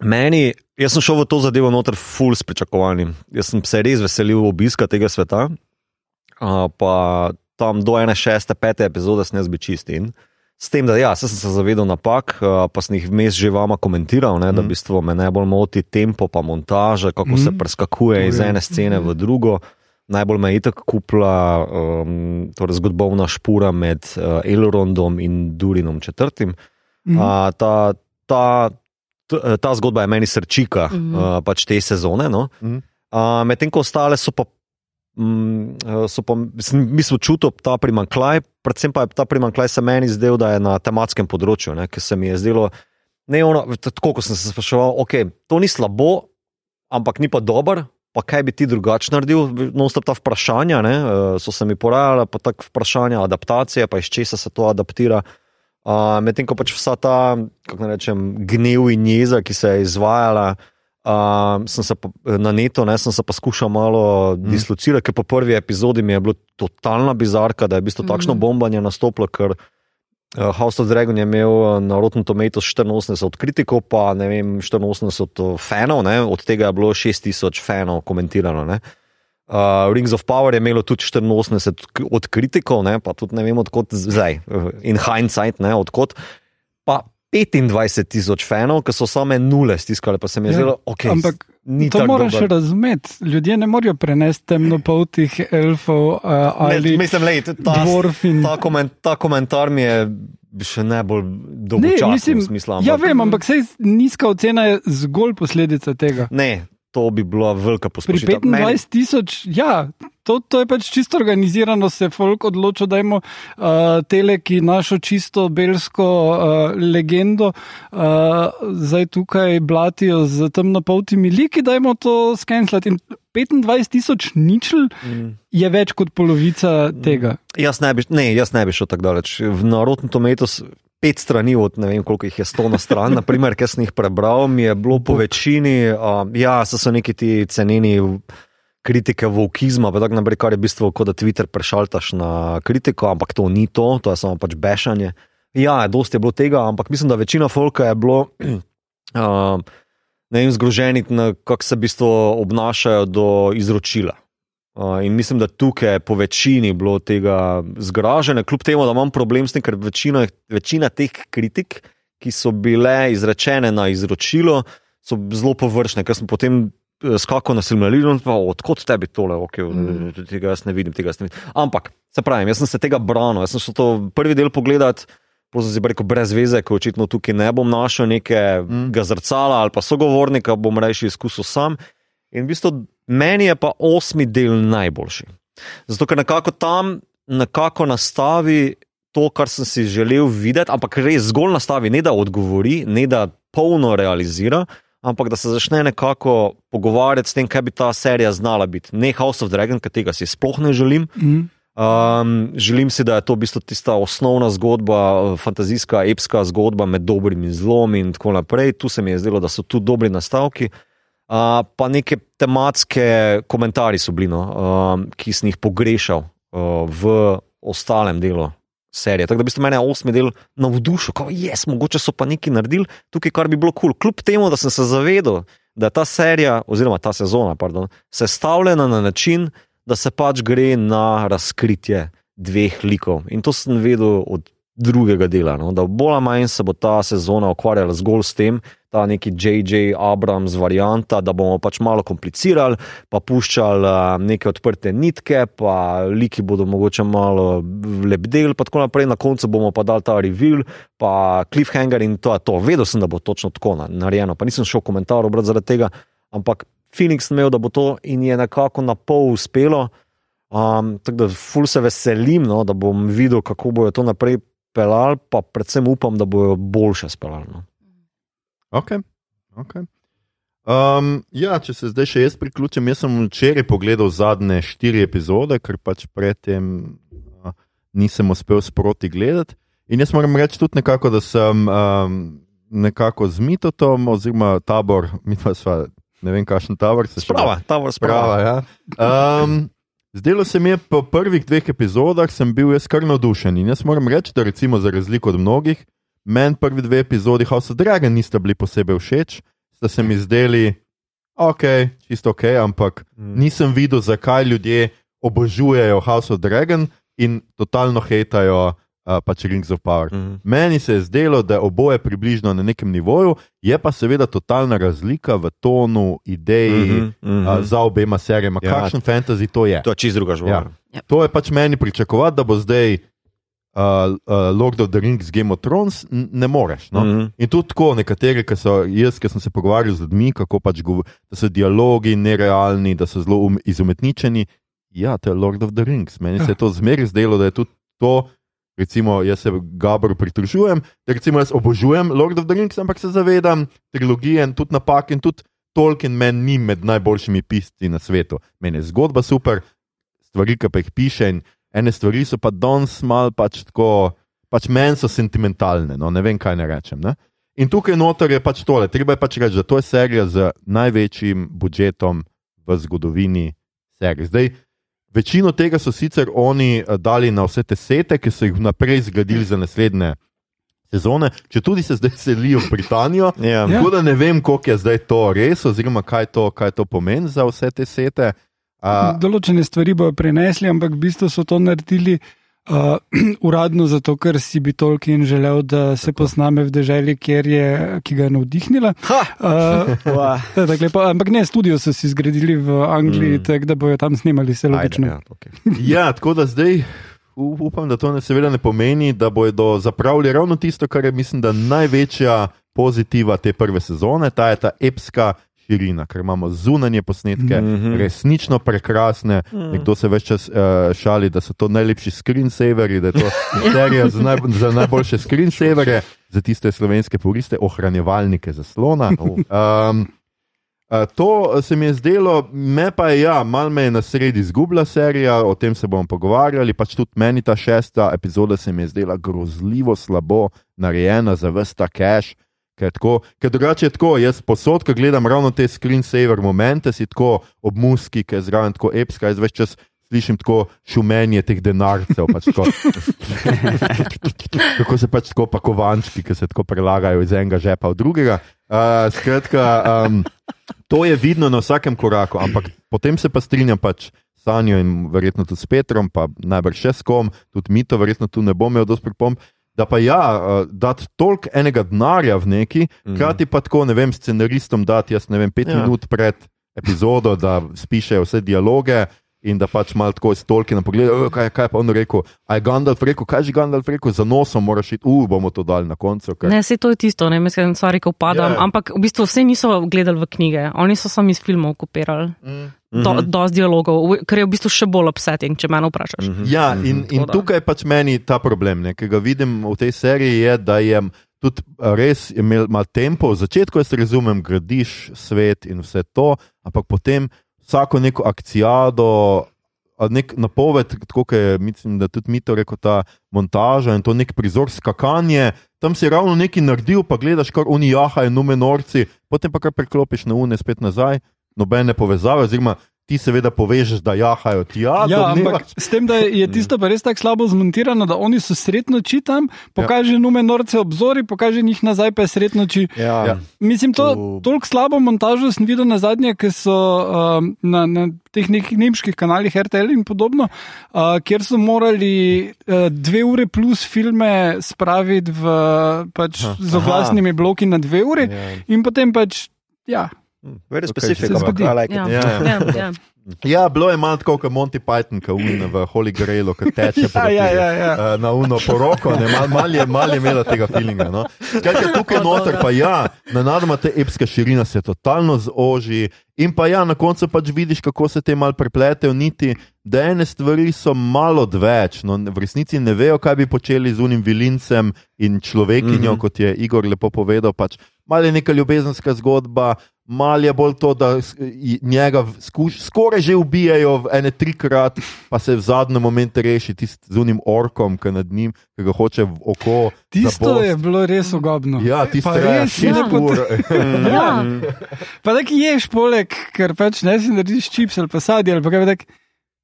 meni, jaz sem šel v to zadevo noter full s pričakovanjem. Jaz sem se res veselil obiska tega sveta, uh, pa tam do ene šeste, pete epizode sem jaz bil čist in. S tem, da ja, sem se zavedal napak, uh, pa sem jih vmes že vama komentiral, ne, mm. da v bistvu me najbolj moti tempo, pa montaža, kako mm. se Mhm. preskakuje iz To je. ene scene v drugo. Najbolj me je itak kupla um, torej zgodbovna špura med uh, Elrondom in Durinom četrtim. Mhm. A, ta, ta, t- ta zgodba je meni srčika Mhm. uh, pač te sezone. No? Mhm. Uh, Medtem ko ostale so pa. mm, eh, So pa, mi smo čutili ta primankljaj, predvsem pa je ta primankljaj se meni zdel, da je na tematskem področju, ne, ker se mi je zdelo, ne ono, tako kot sem se spraševal, ok, to ni slabo, ampak ni pa dober, pa kaj bi ti drugače naredil, non-stop ta vprašanja, ne, eh, so se mi porajala, pa tako vprašanja adaptacije, pa iz česa se to adaptira. Uh, Medtem ko pač vsa ta, kako naj rečem, gnev in jeza, ki se je izvajala, uh, sem se pa, na neto, ne, sem se pa skušal malo mm. dislocirati, ker po prvi epizodi mi je bilo totalna bizarka, da je v bistvu mm. takšno bombanje nastopilo, ker uh, House of Dragon je imel uh, na Rotten Tomatoes 84 od kritikov, pa ne vem, 84 fanov, ne, od tega je bilo 6000 fanov komentirano. Ne. Uh, Rings of Power je imelo tudi 84 k- od kritikov, ne, pa tudi ne vem, odkot zdaj, uh, in hindsight, ne, odkot. Pa 25 tisoč fanov, ki so same nule stiskali, pa se mi je Ja, zdelo, ok, ampak ni To moraš dober. razumeti. Ljudje ne morejo prenesti temnopoltih elfov uh, Ne, ali Mislim, lej, ta, dvorfin. ta, koment, ta komentar mi je še najbolj Ne, dolgočasen mislim, v smislu. ja, vem, ampak sej nizka ocena je zgolj posledica tega. Ne, to bi bila velika Pri poskušnja. 25 tisoč, ja, to, to je pač čisto organizirano, se folk odločil, da imamo uh, tele, ki našo čisto belsko uh, legendo uh, zdaj tukaj blatijo z temnopoltimi liki, da imamo to skenslati. In 25 tisoč ničel Mm. je več kot polovica tega. Jaz ne bi, ne, jaz ne bi šel tako daleč. V Rotten Tomatoes pet strani, od ne vem koliko jih je sto na stran, naprimer, ki sem jih prebral, mi je bilo po večini, uh, ja, so, so neki ti ceneni kritike vokizma, pa tako naprej, kar je v bistvu kot da Twitter prešaltaš na kritiko, ampak to ni to, to je samo pač bešanje. Ja, dosti je bilo tega, ampak mislim, da večina folka je bilo. Uh, Ne vem, zgroženi, kako se v bistvu obnašajo do izročila. Uh, in mislim, da tukaj je po večini bilo tega zgražene, kljub temu, da imam problem s tem, ker večina, večina teh kritik, ki so bile izrečene na izročilo, so zelo površne, ker sem potem eh, skakal na silmarilno in pa odkot tebi tole, okay, mm. tega jaz ne vidim, tega jaz ne vidim. Ampak, se pravi, jaz sem se tega branil, jaz sem šel to prvi del pogledati. Potem si rekel, brez veze, ko očitno tukaj ne bom našel nekega mm. zrcala ali pa sogovornika, bom reči izkusil sam. In v bistvu meni je pa osmi del najboljši. Zato, ker nekako tam nekako nastavi to, kar sem si želel videti, ampak res zgolj nastavi, ne da odgovori, ne da polno realizira, ampak da se začne nekako pogovarjati s tem, kaj bi ta serija znala biti. Ne House of Dragon, ki tega si sploh ne želim. Mm. Um, želim si, da je to v bistvu tista osnovna zgodba, fantazijska, epska zgodba med dobrim in zlom in tako naprej. Tu se mi je zdelo, da so tu dobri nastavki. Uh, pa neke tematske komentarje so bili, no, um, ki sem jih pogrešal uh, v ostalem delu serije. Tako da bi se meni osmi del navdušil, kot je, yes, mogoče so pa nekaj naredili tukaj, kar bi bilo kul. Cool. Kljub temu, da sem se zavedal, da je ta serija, oziroma ta sezona, pardon, sestavljena na način, da se pač gre na razkritje dveh likov. In to sem vedel od drugega dela, no? da bolj ali manj se bo ta sezona ukvarjala zgolj s tem, ta neki J.J. Abrams varianta, da bomo pač malo komplicirali, pa puščali uh, neke odprte nitke, pa liki bodo mogoče malo lebdeli, pa tako naprej, na koncu bomo pa dali ta reveal, pa cliffhanger in to je to. Vedel sem, da bo točno tako na- narejeno, pa nisem šel komentar obrati zaradi tega, ampak Phoenix sem imel, da bo to in je nekako na pol uspelo. Um, tako da ful se veselim, no, da bom videl, kako bojo to naprej pelali, pa predvsem upam, da bojo boljše speljali. No. Okay. Okay. Um, ja, če se zdaj še jaz priključim, jaz sem včeraj pogledal zadnje štiri epizode, ker pač predtem uh, nisem uspel sproti gledati. In jaz moram reči tudi nekako, da sem um, nekako z mitotom, oziroma tabor, mi pa sva, ne vem, kakšen tabor se Sprava, sprava. Sprava, ja. um, zdelo se mi je po prvih dveh epizodah, sem bil jaz kar navdušen. In jaz moram reči, da recimo za razliko od mnogih, meni prvi dve epizodi House of Dragon nista bili posebej všeč, sta se mi zdeli ok, čisto ok, ampak Mm. nisem videl, zakaj ljudje obožujejo House of Dragon in totalno hejtajo uh, pač Rings of Power. Mhm. Meni se je zdelo, da je oboje približno na nekem nivoju, je pa seveda totalna razlika v tonu, ideji Mhm, mhm. uh, za obema serijama. Ja. Kakšen fantasy to je? To je čist druga življenja. To je pač meni pričakovati, da bo zdaj uh, uh, Lord of the Rings, Game of Thrones, ne moreš. No? Mhm. In tudi tako, nekateri, ki so, jaz, ki sem se pogovarjal z ljudmi, kako pač gov, da so dialogi nerealni, da so zelo um, izumetničeni. Ja, to je Lord of the Rings. Meni se je to zmeraj zdelo, da je tudi to. Recimo, jaz se Gabru pridružujem, da recimo jaz obožujem Lord of the Rings, ampak se zavedam trilogije in tudi napak in tudi Tolkien meni ni med najboljšimi pisci na svetu. Meni je zgodba super, stvari, ki pa jih piše in ene stvari so pa danes mal pač tako, pač meni so sentimentalne, no ne vem kaj ne rečem. Ne? In tukaj noter je pač tole, treba je pač reči, da to je serija z največjim budžetom v zgodovini serije. Zdaj, večino tega so sicer oni eh, dali na vse te sete, ki so jih naprej zgradili za naslednje sezone, če tudi se zdaj selijo v Britanijo. Ja. Ja. Tako da ne vem, koliko je zdaj to res, oziroma kaj to, kaj to pomeni za vse te sete. Uh, Določene stvari bodo prenesli, ampak v bistvu so to naredili uh, uradno zato, ker si bi Tolkien želel, da se posname v deželi, je, ki ga je navdihnila. Uh, to je tako lepo. Ampak ne, studio so si zgradili v Angliji, mm. tako da bojo tam snimali vse Ajde, logično. ja, okay. Ja, tako da zdaj upam, da to ne, seveda ne pomeni, da bodo zapravili ravno tisto, kar je, mislim, da največja pozitiva te prve sezone, ta je ta epska širina, ker imamo zunanje posnetke, mm. -hmm. resnično prekrasne. Mm. Nekdo se več čas uh, šali, da so to najlepši screensaveri, da je to serija za, naj, za najboljše screensaverje, za tiste slovenske puriste, ohranjevalnike zaslona. Um, Uh, to se mi je zdelo, me pa je, ja, malo me je na sredi izgubila serija, o tem se bomo pogovarjali. Pač tudi meni ta šesta epizoda se mi je zdela grozljivo slabo narejena za vse ta cache. Ker, tako, ker drugače je tako, jaz posod, ko gledam ravno te screensaver momente, si tako ob muski, ki je zraven tako epska, jaz več čas slišim tako šumenje teh denarcev. Pač tako, kako se pač tako pa kovančki, ki se tako prelagajo iz enega žepa v drugega. Uh, skratka, um, to je vidno na vsakem koraku, ampak potem se pa strinjam pač. Sanjo in verjetno tudi s Petrom, pa najbrž še s kom, tudi mi to verjetno tu ne bom imel dosti pripomb. Da pa ja, uh, dati toliko enega denarja v neki, Mhm. hkrati pa tako, ne vem, scenaristom dati, jaz ne vem, pet Ja. ja. minut pred epizodo, da spišejo vse dialoge in da pač malo tako iz Tolkiena pogledajo, kaj, kaj je pa on rekel. A je Gandalf rekel, kaj je Gandalf rekel, za nosom moraš iti, uh, bomo to dali na koncu. Ker... Ne, se to je tisto, ne mislim, stvari, ko padam. Ja. Yeah. Ampak v bistvu vse niso gledali v knjige, oni so samo iz filmov kopirali. Mm. Do, dosti dialogov, kar je v bistvu še bolj upsetting, če me vprašaš. Mm -hmm. Ja, in, in da. tukaj pač meni ta problem, ne, ki ga vidim v tej seriji, je, da je tudi res imel mal tempo. V začetku jaz razumem, gradiš svet in vse to, ampak potem vsako neko akcijado. Nek napoved, tako je, mislim, da tudi mi to reko, ta montaža in to nek prizor skakanje, tam si ravno nekaj naredil, pa gledaš, kar oni jahajo, numenorci, potem pa kar preklopiš na une spet nazaj, nobene povezave, oziroma ti seveda povežeš, da jahajo tja. Ja, ampak s tem, da je tisto pa res tako slabo zmontirano, da oni so sredno čitam, pokaže ja. nume norce obzori, pokaže njih nazaj, pa je sredno či. Ja. Ja. Mislim, to To- toliko slabo montažo sem videl na zadnje, ki so um, na, na teh nekih nemških kanalih RTL in podobno, uh, kjer so morali uh, dve ure plus filme spraviti v, pač, z oglasnimi bloki na dve ure Ja. in potem pač. Ja, Very Okay, specific, se ampak. I like it. Ja. Ja, ja. Ja, ja. Ja, bilo je malo tako kot Monty Python, ki je v Holy Grailu, ki teče Ja, ja, ja, ja. eh, na uno poroko, ne, mal, je, mal je imela tega feelinga. No. Skratka, tukaj noter pa ja, na nadma te epska širina se totalno zoži in pa ja, na koncu pač vidiš, kako se te mal prepletejo niti, da ene stvari so malo odveč, no, v resnici ne vejo, kaj bi počeli z unim vilincem in človekinjo, mm -hmm. kot je Igor lepo povedal, pač mal je neka ljubezenska zgodba, mal je bolj to, da njega skuš, skoraj že ubijajo ene trikrat, pa se v zadnjem momentu reši tisti z unim orkom, ki nad njim, ki ga hoče v oko. tisto je bilo res ugobno. Ja, tisto Pa je res, pa- ur. Ja. Pa da ki ješ poleg, ker pač ne si narediš čips ali pa sadje ali pa kaj tak.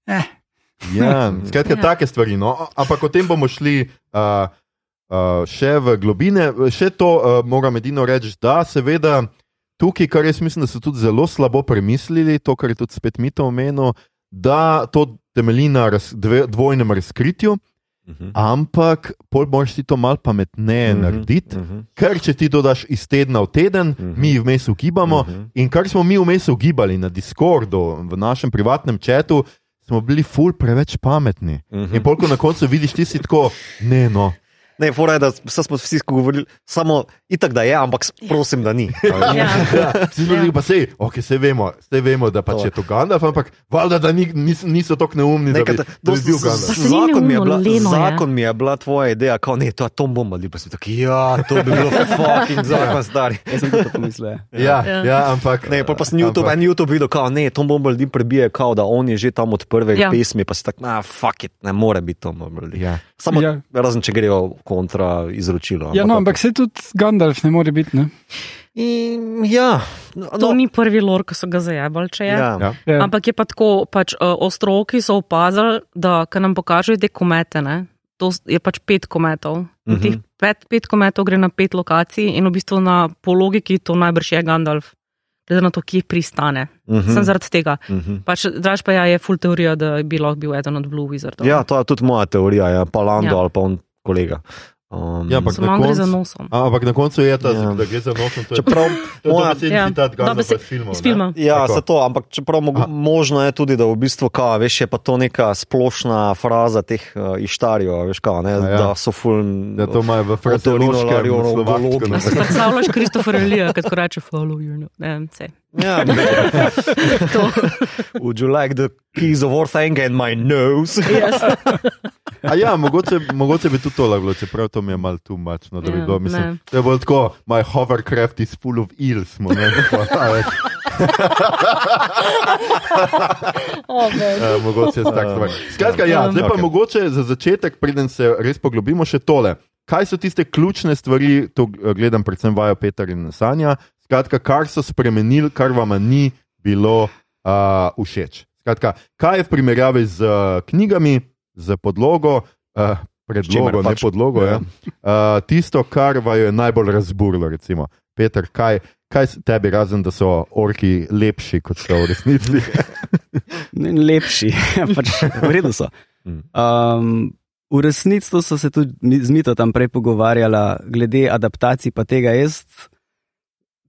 Eh, Ja, skratka, Ja. take stvari. No. Ampak o tem bomo šli. Uh, uh, še v globine. Še to uh, moram edino reči, da seveda tukaj, kar jaz mislim, da so tudi zelo slabo premislili, to, kar je tudi spet mito omenil, da to temelji na raz, dve, dvojnem razkritju. Mhm. Ampak pol moraš ti to malo pametneje Mhm, narediti, mhm. ker če ti to daš iz tedna v teden, Mhm. mi vmes ugibamo. Mhm. In kar smo mi vmes ugibali na Discordu, v našem privatnem četu, smo bili ful preveč pametni. Mhm. In polk na koncu vidiš, ti si tako, ne no. Ne, fora je, da smo vsi skupaj govorili, samo itak da je, ampak prosim, da ni. Ja. Ja, Vsi smo bili pa sej, ok, se vemo, se vemo, da pač To. je to Gandalf, ampak valjda, da ni, nis, niso tako neumni, da bi, Nekaj, da to bi bil Gandalf. Pa Zakon mi je bila, leno je. zakon mi je bila tvoja ideja, kao ne, to je Tom Bomba, pa si tako, ja, to bi bilo fucking zakon stari. Jaz sem to pomislil. ja. Ja, Ja. ja, ampak. Ne, pol pa sem YouTube, ampak- en YouTube videl, kao ne, Tom Bomba ljudi prebije, kao da on je že tam od prve Ja. ja. pesmi, pa si tako, na fuck it, ne more biti Tom Bomba ljudi. Ja. Samo Ja. razen, če grejo kontra izročilo. Ja, no, ampak se tudi Gandalf ne more biti. Ne? In, ja, no, To ni prvi lor, ki so ga zajabali, če je. ja. Ja. Ja. Ampak je pa tako, pač uh, ostroki so opazili, da nam pokažejo te komete, ne, to je pač pet kometov. In Mhm. teh pet, pet kometov gre na pet lokacij in v bistvu na, po logiki to najbrž je Gandalf, glede na to, kje pristane. Mhm. Sem zaradi tega. Mhm. Pač, draž pa ja, je full teorija, da bi lahko bil eden od Blue Wizardov. Ja, to je tudi moja teorija, ja, pa Lando Ja. ali pa on kolega. Um, Ja, ampak na on gre. A, ampak na koncu je ta, Ja. ja. da gre za nosom. To je, čeprav to je moja, dobesedni Ja. citat Gandalfa Dobesed- iz filmov. Iz ne? filma. Ja, Tako. se to, ampak čeprav možno je tudi, da v bistvu, kao, veš, je pa to neka splošna fraza teh uh, ištarjev, veš, kao, ne, A ja. da so fuln. Da to imajo v Otorino, francoskem, Larijo, slovaškem. Gologno. A si predstavljaš Kristofer Elija, kot ko reče follow your nose. Ne. Ja, To. Would you like the keys of Orthanga and my nose? Yes. A ja, mogoče, mogoče bi tudi to lahko čeprav to mi je malo tu mačno, da bi Ja, bilo. Mislim, ne. to je bolj tako, my hovercraft is full of eels. Ne, tako, več. Oh. Eh, mogoče je tak stvar. Skratka, ja, zdaj pa Ok. mogoče za začetek, preden se res poglobimo, še tole. Kaj so tiste ključne stvari, to eh, gledam predvsem vajo Peter in Sanja, skratka, kar so spremenili, kar vam ni bilo uh, všeč. Skratka, kaj je v primerjavi z uh, knjigami, z podlogo, uh, predlogo, čimer ne pač- podlogo, ja. ja. uh, tisto, kar vaju je najbolj razburilo, recimo. Peter, kaj, kaj tebi razen, da so orki lepši, kot so v resnici? Ne, Lepši, pač v redu so. Mm. Um, v resnici so se tudi z Mito tam prej pogovarjala, glede adaptacij pa tega. Jaz,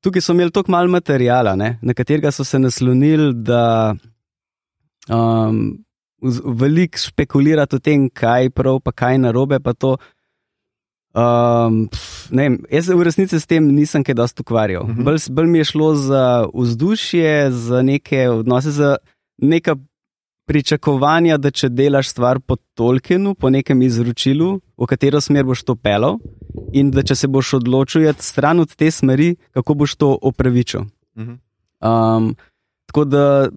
tukaj so imeli toliko malo materijala, ne, na katerega so se naslonili, da um, veliko špekulirati o tem, kaj prav, pa kaj narobe. Pa to, um, pf, ne vem, jaz v resnici s tem nisem kaj dosti ukvarjal. Mhm. Mm -hmm. bolj, bolj mi je šlo za vzdušje, za neke odnose, za neka pričakovanja, da če delaš stvar po Tolkienu, po nekem izročilu, v katero smer boš to pelal, in da če se boš odločil iti stran od te smeri, kako boš to opravičil. Mhm. Um, tako da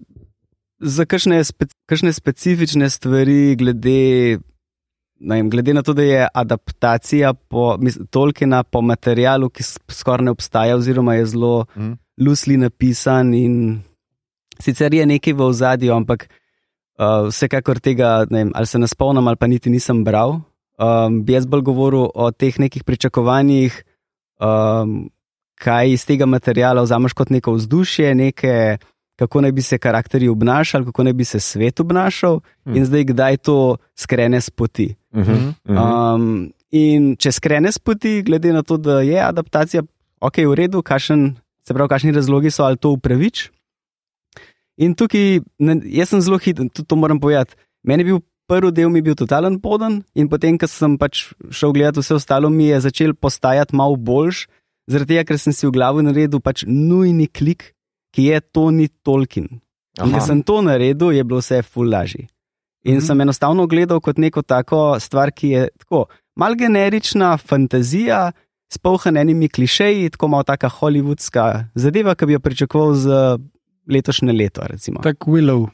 za kakšne, kakšne specifične stvari, glede, ne vem, glede na to, da je adaptacija po, Tolkiena po materialu, ki skoraj ne obstaja, oziroma je zelo Mhm. lusli napisan. In sicer je nekaj v ozadju, ampak uh, vsekakor tega, ne vem, ali se ne spomnim, ali pa niti nisem bral. Um, bi jaz bolj govoril o teh nekih pričakovanjih, um, kaj iz tega materiala vzameš kot neko vzdušje, neke, kako naj bi se karakteri obnašali, kako naj bi se svet obnašal, Hmm. in zdaj kdaj to skrene z poti. Mhm. Mhm. Um, in če skrene z poti, glede na to, da je adaptacija, ok, v redu, kašen, se pravi, kakšni razlogi so ali to upravič. In tukaj, ne, jaz sem zelo hiter, tudi to moram povedati. Meni je bil prvi del mi bil totalen poden, in potem, ko sem pač šel gledati vse ostalo, mi je začel postajati malo boljš, zaradi tega, ker sem si v glavu naredil pač nujni klik, ki je to ni Tolkien. In ker sem to naredil, je bilo vse ful lažje. In Mhm. sem enostavno gledal kot neko tako stvar, ki je tako mal generična fantazija, s polhanenimi klišeji, tako malo taka hollywoodska zadeva, ki bi jo pričakoval za letošnje leto. Recimo. Tak Willow.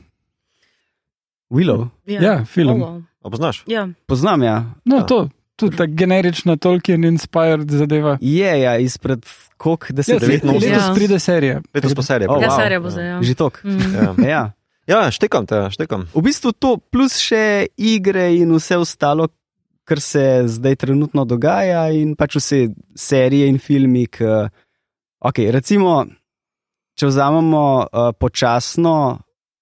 Willow, Ja, film. Oh, wow. A poznaš? Ja. poznam ja. No, Ja. to, tudi ta generična Tolkien-inspired zadeva. Je ja, izpred koliko Ja, deset se- let. devetnajst. letos Ja. pride serija. Letos pa serija. Oh, Ja, wow. serija bo zdaj. Ja. Že tok. Mm. Ja. Ja. ja, štekam te, štekam. V bistvu to, plus še igre in vse ostalo, kar se zdaj trenutno dogaja, in pač vse serije in filmi. K, okay, recimo, če vzamemo uh, počasno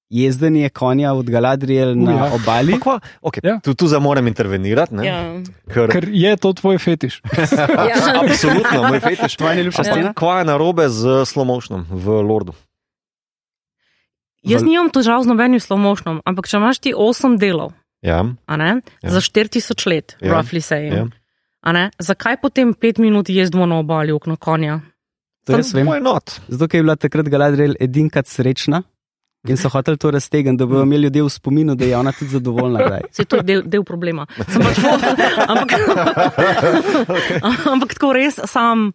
jezdenje konja od Galadriel na ja. obali. Kva, okay, Ja. ja. Tu, tu zdaj moram intervenirati. ne, Ja. Ker, Ker je to tvoj fetiš. Ja. Absolutno, moj fetiš. Tvoja najljubša Ampak scena? Kva je narobe z slomošnom v Lordu? Jaz nimam težav z nobenim slomošnom, ampak če imaš ti 8 delov, Ja, a ne, Ja. za 4000 let, Ja. roughly saying, ja. a ne, zakaj potem 5 minut jezdimo na obali okno konja? To jaz vem. Why not? Zato, ker je bila takrat Galadriel edinkrat srečna in so hoteli to raztegniti, da bodo imeli ljudje v spominu, da je ona tudi zadovoljna. Daj. Se to je del, del problema. Sem Pač, ampak, ampak tako res sam.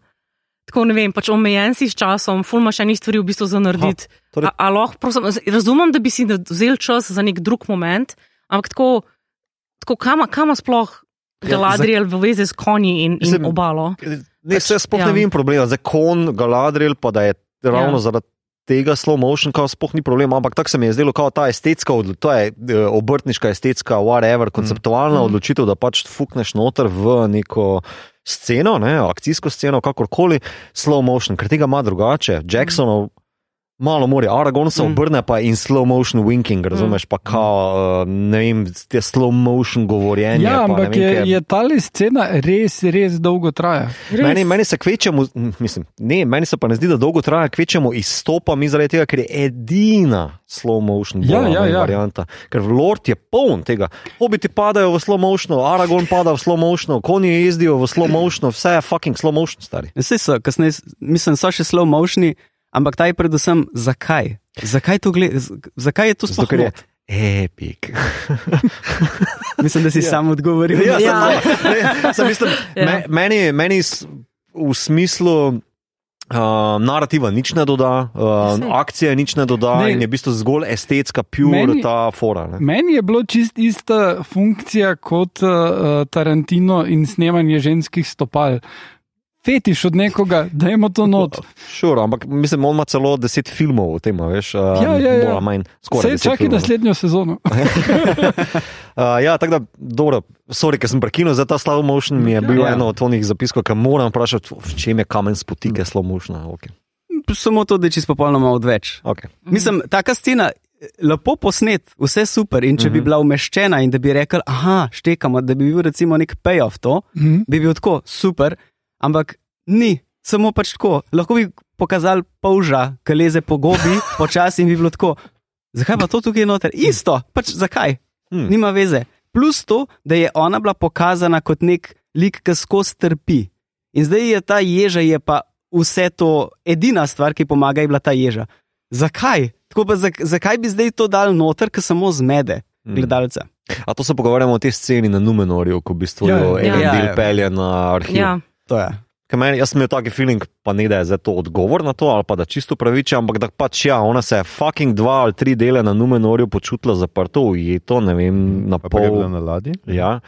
Tako ne vem, pač omejen si s časom, ful imaš enih stvari v bistvu za narediti. torej- A, a lahko, prosim, razumem, da bi si vzel čas za nek drug moment, ampak tako, tako kama, kama sploh Galadriel v vezi s konji in, in Mislim, obalo. Ne, se sploh ja. ja. ne vidim problema. Zdaj, kon, Galadriel, pa da je ravno Ja. ja. zaradi tega slow motion, kao sploh ni problem, ampak tako se mi je zdelo, kao ta estetska, to je eh, obrtniška estetska, whatever, konceptualna Mm. mm. odločitev, da pač fukneš noter v neko sceno, ne, akcijsko sceno, kakorkoli, slow motion, ker tega ima drugače. Jacksonov. Malo more, Aragon se Mm. obrne pa in slow motion winking, razumeš, pa kao, eh, ne vem, te slow motion govorjenje. Ja, pa ne ampak vem, je, kaj- je ta scena res, res dolgo traja. Res. Meni, meni se kvečemo, mislim, ne, meni se pa ne zdi, da dolgo traja, kvečemo izstopa mi zaradi tega, ker je edina slow motion Ja, bola, ja, ja. varianta. Ker Lord je poln tega. Hobiti padajo v slow motion, Aragon pada v slow motion, konji jezdijo v slow motion, vse je fucking slow motion, stari. Vse so, kasneje, mislim, so še slow motioni, ampak ta je predvsem zakaj. Zakaj, to gled, zakaj je to Zato, sploh not? epic. Mislim, da si ja. sam odgovoril. Ja, Ja. ja. Sem, ne, sem mislim, Ja. ja. me, meni, meni s- v smislu. Uh, narativa nič ne doda, uh, Saj. akcija nič ne doda, Ne. in je v bistvu zgolj estetska, pure Meni- ta fora. Ne. Meni je bilo čist ista funkcija kot uh, Tarantino in snemanje ženskih stopal. Fetiš od nekoga, da ima to not. Sure, ampak mislim, on ima celo deset filmov o tem, veš, uh, Ja, ja, ja. bolj ali manj. skoraj deset čakaj filmov, naslednjo sezono. Uh, ja, tako da, dobro, sorry, ker sem prekinil za ta slow motion, mi je bil Ja. ja. eno od tonih zapiskov, ki moram vprašati, v čem je kamen spotike slow motion. Okay. Samo to, da je čisto popolnoma odveč. Okay. Mislim, taka scena. Lepo posnet, vse super. In če uh -huh. bi bila umeščena in da bi rekel, ah, štekamo, da bi bil recimo nek payoff to, Mhm. bi bil tako super, ampak ni, samo pač tako. Lahko bi pokazali polža, ki leze po gobi, počasi in bi bilo tako. Zakaj pa to tukaj noter? Isto, pač zakaj? Hmm. Nima veze. Plus to, da je ona bila pokazana kot nek lik, ki skozi trpi. In zdaj je ta ježa, je pa vse to edina stvar, ki pomaga, je bila ta ježa. Zakaj? Tako pa zak, zakaj bi zdaj to dal noter, ker samo zmede Hmm. gledalca? A to se pogovarjamo o tej sceni na Numenorju, ko v bistvu Ja, ja, ja. en Ja, del ja. pelje na arhiv. Ja. To je. Ker Meni, jaz sem imel taki feeling, pa ne da je to odgovor na to, ali pa da čisto praviče, ampak da pač ja, ona se je fucking dva ali tri dele na Numenorju počutila zaprto, ujeto, ne vem, na pol. na ladji. Ja.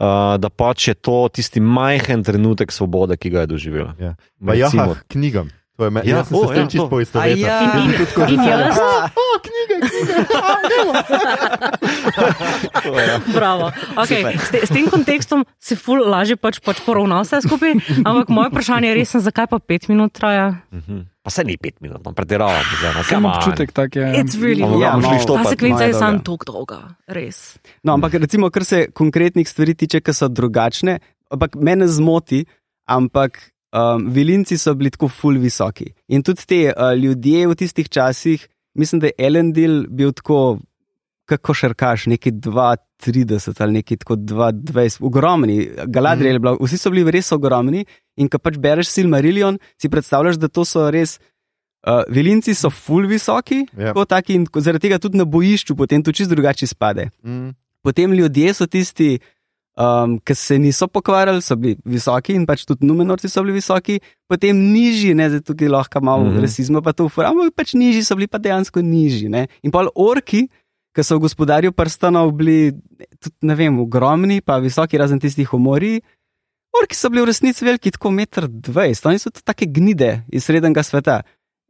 Uh, da pač je to tisti majhen trenutek svobode, ki ga je doživela. Ja. Pa ja, k knjigam. To je me, Ja, ja, jaz sem o, se s tem ja, čisto to. poistovetil. A ja. Sem tudi tako In jaz? O, knjige, knjige. Bravo. Okay. S, te, s tem kontekstom se ful lažje pač, pač poravna vse skupaj, ampak moje vprašanje je res, zakaj pa pet minut traja? Mhm. Pa se ni pet minut, no, pretiravam. no, Sam občutek tak je. It's really Ampak Ja, malo. štopat. Ta sekvenca je sam tako dolga, res. No, ampak recimo, kar se konkretnih stvari tiče, ki so drugačne, ampak mene zmoti, ampak um, vilinci so bili tako ful visoki. In tudi ti uh, ljudje v tistih časih, mislim, da je Elendil bil tako, kako šarkaš, neki 2,30 ali neki tako 2,20, ogromni. Galadriel je bila, vsi so bili res ogromni. In ko pač bereš Silmarillion, si predstavljaš, da to so res. Uh, vilinci so ful visoki, Ja. yeah. taki, in zaradi tega tudi na bojišču potem to čist drugače spade. Mm. Potem ljudje so tisti, um, ki se niso pokvarjali, so bili visoki in pač tudi numenorci so bili visoki, potem nižji, ne zdaj tukaj lahko malo mm. -hmm. rasizma, pa to uporabljamo, pač nižji so bili pa dejansko nižji. Ne? In pa orki, ki so v gospodarju prstanov bili tudi, ne vem, ogromni, pa visoki, razen tistih umori. Orki so bili v resnici veliki, tako 1,20 m, oni so take gnide iz srednjega sveta.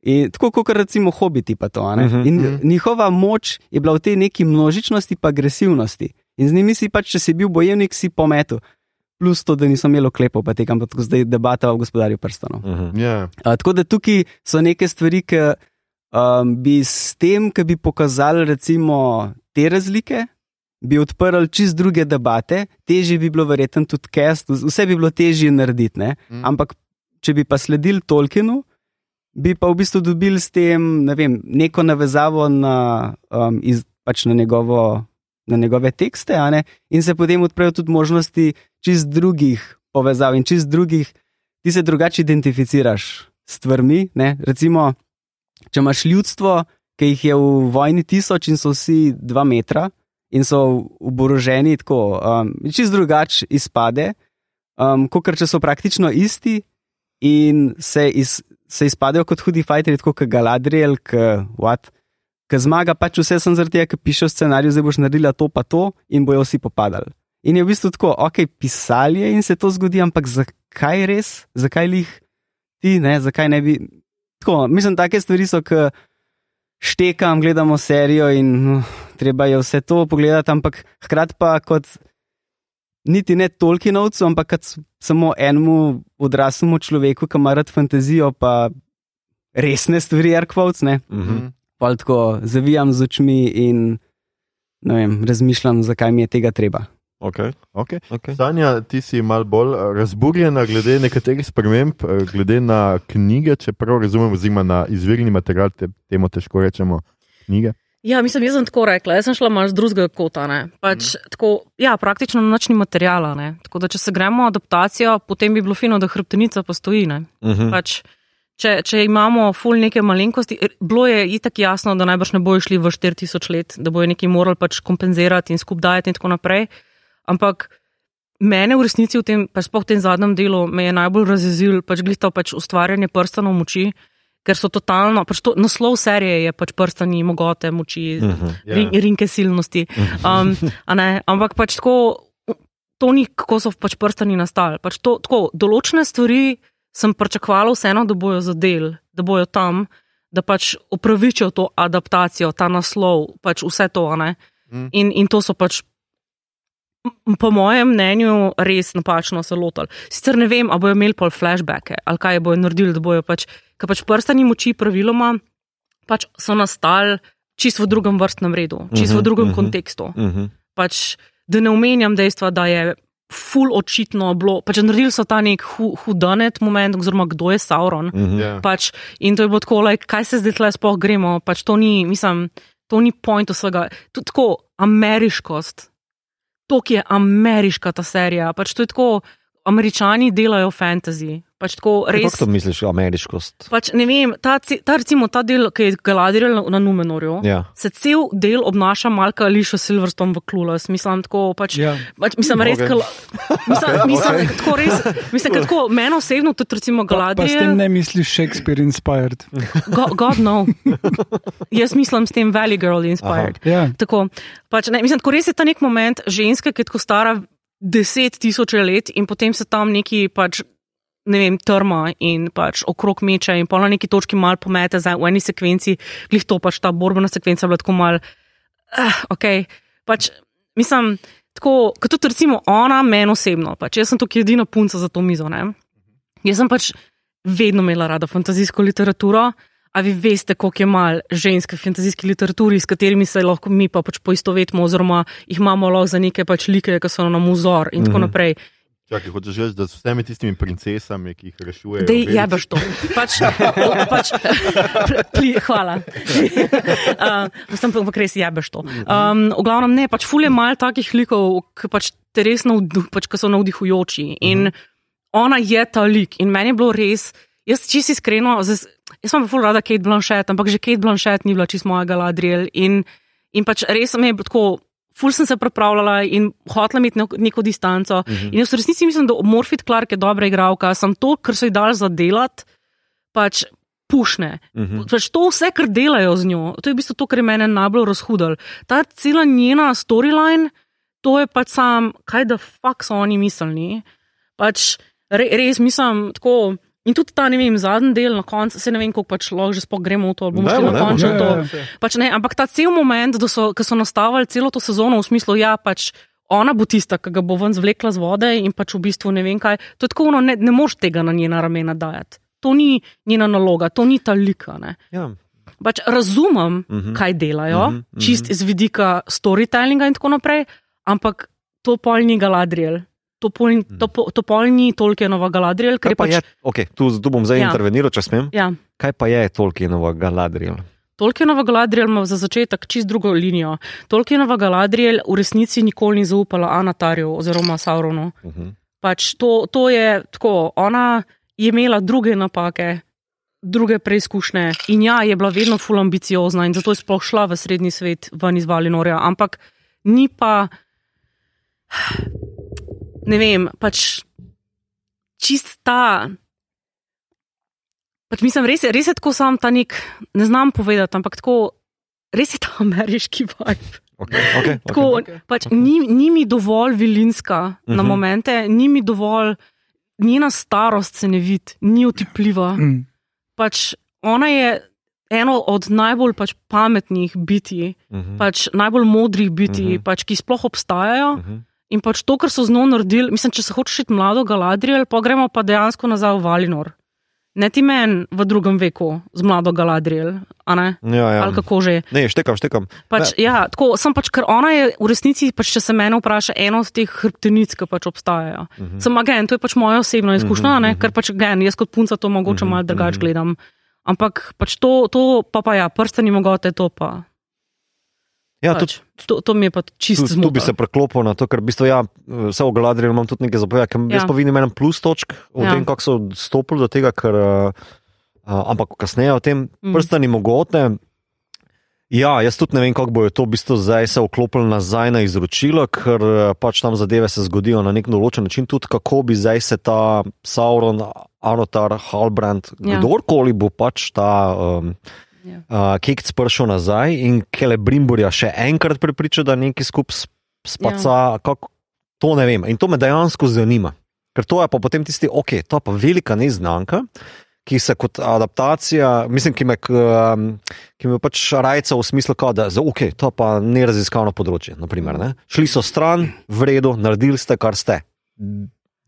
In tako kot recimo hobiti, pa to. ne. Mhm, In mhm. njihova moč je bila v tej neki množičnosti, pa agresivnosti. In z njimi si pač, če si bil bojevnik, si pometu. Plus to, da nisem imel oklepov, pa tekam pa tako zdaj debata o gospodarju prstanov. Uh -huh. Ja. Uh, tako da tukaj so neke stvari, ki um, bi s tem, ki bi pokazali recimo te razlike, bi odprli čist druge debate, težje bi bilo verjetno tudi cast, vse bi bilo težje narediti. Ne? Mm. Ampak če bi pa sledili Tolkienu, bi pa v bistvu dobili s tem ne vem, neko navezavo na, um, iz, pač na, njegovo, na njegove tekste, ne? in se potem odprejo tudi možnosti čist drugih povezav in čist drugih, ti se drugače identificiraš s stvarmi. Ne? Recimo, če imaš ljudstvo, ki jih je v vojni tisoč in so vsi dva metra in so oboroženi tako, um, čist drugače izpade, um, kot če so praktično isti in se, iz, se izpadejo kot hudi fajteri, tako kot Galadriel, ki zmaga pač vse sem zaradi tega, ker piše v scenariju, zdaj boš naredila to pa to in bojo vsi popadali. In je v bistvu tako, ok, pisali je in se to zgodi, ampak zakaj res, zakaj jih ti, ne, zakaj ne bi. Tako, mislim, take stvari so, ki štekam, gledamo serijo in uh, treba je vse to pogledati, ampak hkrati pa kot niti ne Tolkienovcu, ampak kot samo enemu odraslemu človeku, ki ima rad fantazijo, pa resne stvari, arkvovc, ne. Uh -huh. Pa tako zavijam z očmi in ne vem, razmišljam, zakaj mi je tega treba. Okay. Okay. Okay. Sanja, ti si mal bolj eh, razburjena glede nekaterih sprememb, eh, glede na knjige, če prav razumem, oziroma na izvirni material, te, temu težko rečemo knjige. Ja, mislim, jaz sem tako rekla, jaz sem šla malo z drugega kota. ne. Pač, mm. tako, ja, praktično nočni materijala. ne. Tako da, če se gremo adaptacijo, potem bi bilo fino, da hrbtenica postoji. ne. Uh -huh. Pač, če, če imamo ful neke malenkosti, er, bilo je itak jasno, da najbrž ne bojo šli v 4000 let, da bojo nekaj morali pač kompenzirati in skupaj dajati in tako naprej. Ampak mene v resnici v tem, pač sploh v tem zadnjem delu, me je najbolj razjezil pač glito pač ustvarjanje prstanov moči, ker so totalno, pač to, naslov serije je pač prstani mogote moči, uh Mhm. -huh. Ja. rin, rinke silnosti. Um, a ne, ampak pač tako, to ni kako so pač prstani nastali. Pač to, tako, določene stvari sem pričakovala vseeno, da bojo zadel, da bojo tam, da pač upravičijo to adaptacijo, ta naslov, pač vse to. Mm. In, in to so pač, po mojem mnenju, res napačno se lotili. Sicer ne vem, ali bojo imeli pol flashbacke ali kaj bojo naredili, da bojo pač, ker pač prstani moči praviloma pač so nastali čisto v drugem vrstnem redu, čisto v Mhm, drugem mhm. kontekstu. Uh -huh. Pač, da ne omenjam dejstva, da je ful očitno bilo, pač naredili so ta nek hu, hudanet moment, oziroma kdo je Sauron. Uh -huh. Ja. Pač, in to je bilo tako, like, kaj se zdaj tle sploh gremo. Pač to ni, mislim, to ni point vsega. Tudi tako ameriškost, to, ki je ameriška ta serija. Pač to je tako, američani delajo fantasy. Pač tako Kako res. to misliš, ameriškost? Pač, ne vem, ta, ta, recimo, ta del, ki je Galadriel na, na Numenorju, Ja. se cel del obnaša malka Ališa Silverstone v Clueless. Mislim, tako, pač, Ja. pač, mislim, res, Ok. okay. mislim, mislim, tako res, mislim, tako, meni osebno tudi, recimo, Pa, pa s tem Galadriel. ne misliš Shakespeare inspired. God, God no. Jaz mislim s tem Valley Girl inspired. Ja. Tako, pač, ne, mislim, tako res je ta nek moment ženske, ki je tako stara deset tisoč let in potem se tam neki pač. Ne vem, trma in pač okrog meče, in pol na neki točki mal pomete za v eni sekvenci, glih to pač ta borbena sekvenca bila tako mal. Uh, ok, pač mislim, tako, kot tudi recimo ona, meni osebno, pač jaz sem tukaj edina punca za to mizo. Ne? Jaz sem pač vedno imela rada fantazijsko literaturo, a vi veste, koliko je mal ženske v fantazijski literaturi, s katerimi se lahko mi pa pač poistovetimo, oziroma jih imamo lahko za neke pač like, ki so nam vzor in tako Mhm. naprej. Čakaj, hočeš reči, da s vsemi tistimi princesami, ki jih rešujejo. Da veš? jebeš to. Pač, pač, pli, hvala. Uh, sem pa res jebeš to. Um, v glavnem ne, pač fulje mal takih likov, ki pač te res navduh, pač, so navdihujoči. In ona je ta lik in meni je bilo res, jaz čisto iskreno, zdaj, jaz sem pa ful rada Kate Blanchett, ampak že Kate Blanchett ni bila čisto moja Galadriel in, in pač res mi je tako. Ful sem se pripravljala in hotela imeti neko, neko distanco. Uh -huh. In jaz v resnici mislim, da Morfit Clark je dobra igralka, sem to, kar so ji dali za delati, pač pušne. Uh -huh. pač to vse, kar delajo z njo, to je v bistvu to, kar je mene najbolj razhudil. Ta cela njena storyline, to je pač sam, kaj da fuck so oni mislili. Pač re, res mislim tako. In tudi ta, ne vem, zadnji del na koncu, se ne vem, kako pač lahko že sploh gremo v to, ali bomo šli na končno Ja, to. ja, Pač ne, ampak ta cel moment, da so, so nastavili celo to sezono v smislu, ja, pač ona bo tista, ki ga bo ven zvlekla z vode in pač v bistvu ne vem kaj. To je tako, ono, ne, ne moš tega na njena ramena dajati. To ni njena naloga, to ni ta lika. Ne. Ja. Pač razumem, uh Mhm. -huh. kaj delajo, uh Mhm, -huh. čist iz vidika storytellinga in tako naprej, ampak to pol ni Galadriel. To pol, to, po- to pol ni Tolkienova Galadriel, Kaj pa pač. je, okay, tu, tu bom zdaj Ja. ja. interveniral, če smem. Ja, Kaj pa je Tolkienova Galadriel? Tolkienova Galadriel ima za začetek čist drugo linijo. Tolkienova Galadriel v resnici nikoli ni zaupala Anatarju oziroma Sauronu. Uh -huh. Pač to, to je tako, ona je imela druge napake, druge preizkušnje in ja, je bila vedno ful ambiciozna in zato je sploh šla v srednji svet ven iz Valinorja, ampak ni pa, ne vem, pač čist ta. Pač mislim, res res je tako sam ta nek, ne znam povedati, ampak tako, res je ta ameriški vibe. Okay, okay, Tako, okay. pač, ni, ni mi dovolj vilinska uh -huh. na Mhm. momente, ni mi dovolj, njena starost se ne vidi, ni otipljiva. Mm. Pač, ona je eno od najbolj pač, pametnih biti, Uh -huh. pač, najbolj modrih biti, uh Mhm. -huh. pač, ki sploh obstajajo. Uh -huh. In pač to, kar so z njo naredili, mislim, če se hočeš iti mlado Galadriel, pa gremo pa dejansko nazaj v Valinor. Ne ti meni v drugem veku z mlado Galadriel, a ne? Ja, ja. Ali kako že. Ne, štekam, štekam. Pač, ja, tako, sem pač, ker ona je v resnici, pač, če se mene vpraša, ena od teh hrbtenic, ki pač obstajajo. Uh -huh. Sem agen, to je pač moja osebna izkušnja, uh -huh. ker pač gen, jaz kot punca to mogoče uh -huh. malo drugače gledam. Ampak pač to, to pa, pa ja, prstani mogote, to pa. Ja, tudi pač, to, to mi je pa čisto Tu, tu bi se preklopil na to, ker v bistvu, ja, vse o Galadrielu imam tudi nekaj zapovedati, ker Ja. ja. jaz pa vidim en plus točk o Ja. tem, kako so stopili do tega, ker, uh, ampak kasneje o tem Mm. prstani mogote. Ja, jaz tudi ne vem, kako bojo to v bistvu zdaj se vklopili nazaj na izročilo, ker eh, pač tam zadeve se zgodijo na nek določen način, tudi kako bi zdaj se ta Sauron, Anotar, Halbrand, ja. kdorkoli bo pač ta um, Ja. uh, kekc prišel nazaj in Kelebrimburja še enkrat prepriča, da nekaj skupaj spaca. Ja. To ne vem in to me dejansko zanima. Ker to je pa potem tisti, ok, to je pa velika neznanka, ki se kot adaptacija, mislim, ki me, um, ki me pač rajca v smislu, kao, da je ok, to je pa neraziskano področje. Naprimer, ne. Šli so stran, v redu, naredili ste, kar ste.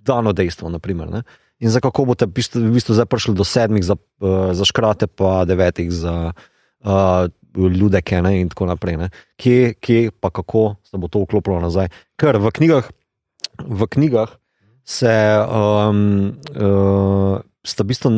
Dano dejstvo, naprimer, ne. In za kako boste v bistvu, v bistvu zdaj prišli do sedmih za, uh, za škrate, pa devetih za uh, ljudeke ne, in tako naprej. Ne. Kje, kje pa kako se bo to vklopilo nazaj. Ker v knjigah, v knjigah se um, uh, sta v bistvu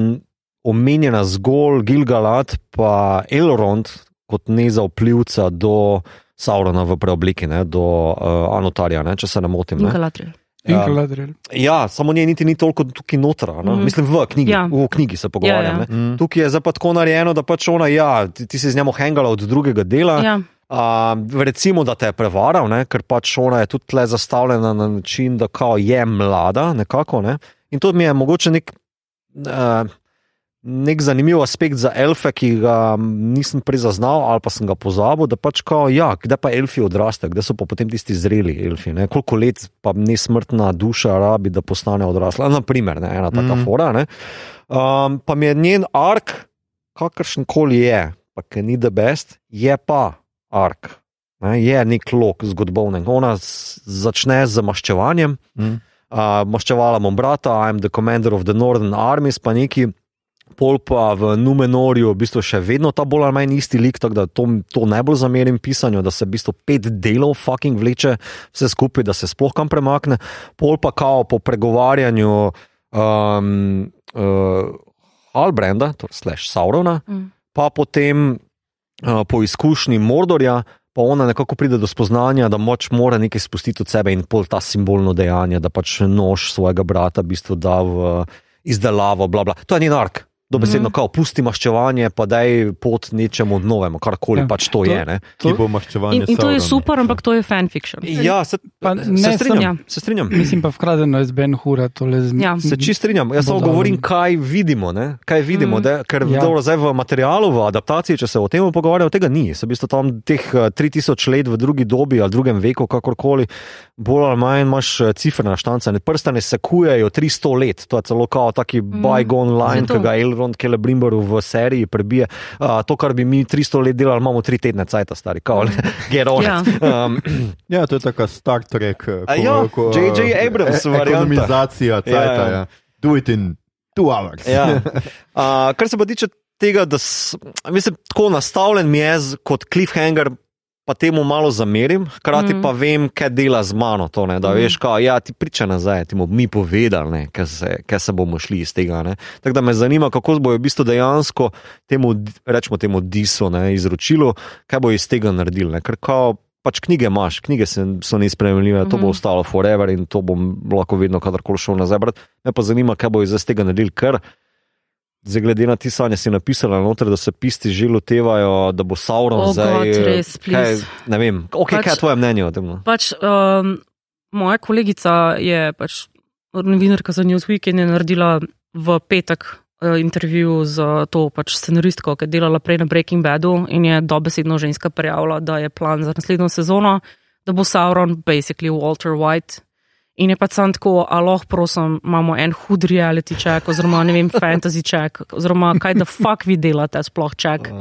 omenjena zgolj Gilgalad in Elrond kot nezauplivca do Saurona v preobliki, ne, do uh, Anotarja, ne, če se ne motim. Ne. Galadriel. In Ja. Galadriel. Ja, samo nje niti ni toliko tukaj noter, mm Mhm. -hmm. mislim v knjigi, Ja. ja. v knjigi se pogovarjam. Ja, Ja, ja. ja. Tukaj je zdaj pa tako narejeno, da pač ona, ja, ti, ti si z njim hengala od drugega dela. Ja. Uh, recimo, da te je prevaral, ne? ker pač ona je tudi tle zastavljena na način, da kao je mlada, nekako. Ne? In to mi je mogoče nek, uh, nek zanimiv aspekt za elfe, ki ga nisem prej zaznal ali pa sem ga pozabil. Da pač kao, ja, kdaj pa elfi odrastejo, kdaj so pa potem tisti zreli elfi, ne? koliko let pa nesmrtna duša rabi, da postane odrasla. Naprimer, ne? ena taka mm. fora. Ne? Um, pa mi je njen ark, kakršen koli je, pa ki ni the best, je pa ark. Ne, je nek lok zgodovne. Ona začne z maščevanjem, Mm. uh, maščevala bom brata, I'm the commander of the Northern Armies, pa neki. Pol pa v Numenorju v bistvu še vedno ta bolj ali manj isti lik, tako da to, to najbolj zamerim pisanju, da se v bistvu pet delov fucking vleče vse skupaj, da se sploh kam premakne. Pol pa kao po pregovarjanju um, uh, Halbranda, torej slash Saurona, Mm. pa potem uh, po izkušnji Mordorja, pa ona nekako pride do spoznanja, da moč mora nekaj spustiti od sebe in pol ta simbolno dejanje, da pač nož svojega brata v bistvu da v izdelavo, bla bla. To je njen ark. Dobesedno, mm. kao, pusti maščevanje, pa daj pot nečemu novemu, karkoli Ja, ja, pač to, to- je. Ne? Ki To- bo maščevanje. In, in to je super, ampak to je fanfiction. Ja, se, Pa se ne strinjam. sem- Se strinjam. Mislim pa vkradeno iz Ben Hura. tole z- Ja. Se čist strinjam. Jaz samo govorim, kaj vidimo. Ne? Kaj vidimo Mm. da, ker Ja. ja. dobro, zdaj v materialu, v adaptaciji, če se o tem pogovarjamo, tega ni. Se v bistvu tam teh eh, 3000 let v drugi dobi ali drugem veku, kakorkoli, bolj ali manj imaš cifrne štance. Prstane sekujejo 300 let, to je celo kao taki mm. bygone line, Zato. ki ga El, Elrond, Kele Brimboru v seriji prebije. Uh, to, kar bi mi 300 let delali, imamo 3 tedne cajta, stari, kao, get on. Ja. it. Um, Ja, to je taka Star Trek. eh, ja, J.J. Abrams e- varianta. Ekonomizacija, cajta, Ja. ja. Do it in two hours. Ja. Uh, kar se pa tiče tega, da s, mislim, tako nastavljen mi je kot cliffhanger. Pa temu malo zamerim, hkrati mm. Pa vem, kaj dela z mano. To, ne, da Mhm. veš, kaj ja, ti priča nazaj, ti bomo mi povedali, ne, kaj, se, kaj se bomo šli iz tega. ne. Tako da me zanima, kako bojo v bistvu dejansko temu, rečemo temu, disu ne, izročilo, kaj bo iz tega naredili. Ne. Ker kao, pač knjige imaš, knjige se, so neizpremljive, to bo Mhm. ostalo forever in to bom lahko vedno, kadarkoli šel nazaj. brati. Me pa zanima, kaj bo iz tega naredili, ker Zdaj, glede na ti sanje, si napisala noter, da se pisti že lotevajo, da bo Sauron Oh zdaj. God, res, kaj, please. ne vem, okay, Pač- kaj je tvoje mnenje o tem? no? Pač, um, moja kolegica je pač novinarka za Newsweek in je naredila v petek uh, intervju z to pač scenaristko, ki je delala prej na Breaking Badu in je dobesedno ženska prijavila, da je plan za naslednjo sezono, da bo Sauron basically Walter White. In je pač sam tako, aloh, prosim, imamo en hud reality check, oziroma ne vem, fantasy check, oziroma kaj da fuck vi delate, sploh check.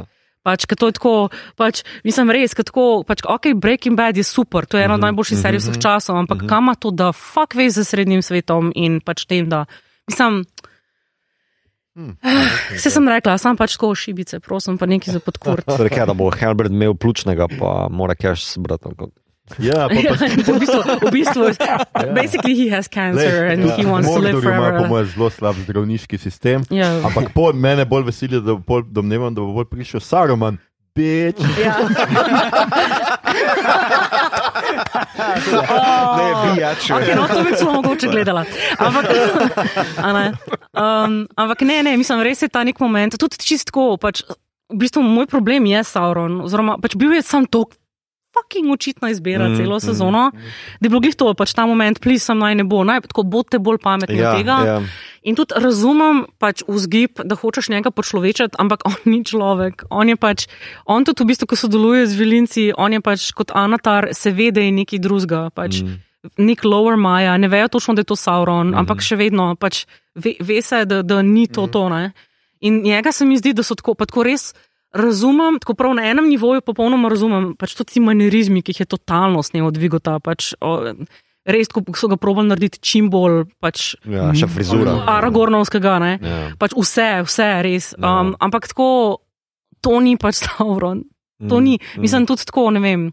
Pač, to je tako, pač, mislim, res, tako, pač, ok, Breaking Bad je super, to je ena od najboljših serij vseh časov, ampak kam ima to, da fuck ve z srednjim svetom in pač tem, da, mislim, vse sem rekla, sam pač tako šibice, prosim, pa nekaj za podkurt. Torej, kaj, da bo Herbert imel pljučnega, pa mora cash zbrati. ali Ja, pa, pa, v bistvu, v bistvu, basically he has cancer and he wants to live Mordor ima po forever. mojem zelo slab zdravniški sistem. Ja. Ampak pol, mene bolj veseli, da bo pol, domnevam, da bo bolj prišel Saruman. Bič. Ja. Ne, bijač. Okay, no, to bi celo mogoče gledala. Ampak, ne, um, ampak ne, ne, mislim, res je ta nek moment, tudi čistko. Pač, v bistvu moj problem je Sauron, oziroma pač bil je sam to. Fucking očitna izbira mm, celo sezono, mm, da je bilo glih to, pač ta moment, plisem naj ne bo, naj tako bodite bolj pametni Ja, od tega. ja. In tudi razumem pač vzgib, da hočeš njega počlovečati, ampak on ni človek. On je pač, on tudi v bistvu, ko sodeluje z vilinci, on je pač kot Anatar, se ve, da je nekaj drugega. Pač, mm. Nek lower Maja, ne vejo točno, da je to Sauron, mm. ampak še vedno pač ve, ve se, da, da ni to to. Ne? In njega se mi zdi, da so tako, tako res. Razumem, tako prav na enem nivoju popolnoma razumem, pač tudi ti manierizmi, ki jih je totalno snel od Vigota, pač, o, res, ko so ga probali narediti čim bolj pač, Ja, še frizura. Aragornovskega, ne. Ja. Pač vse, vse res. Ja. Um, ampak tako, to ni pač Sauron. To Mm, ni, mm. mislim, tudi tako, ne vem.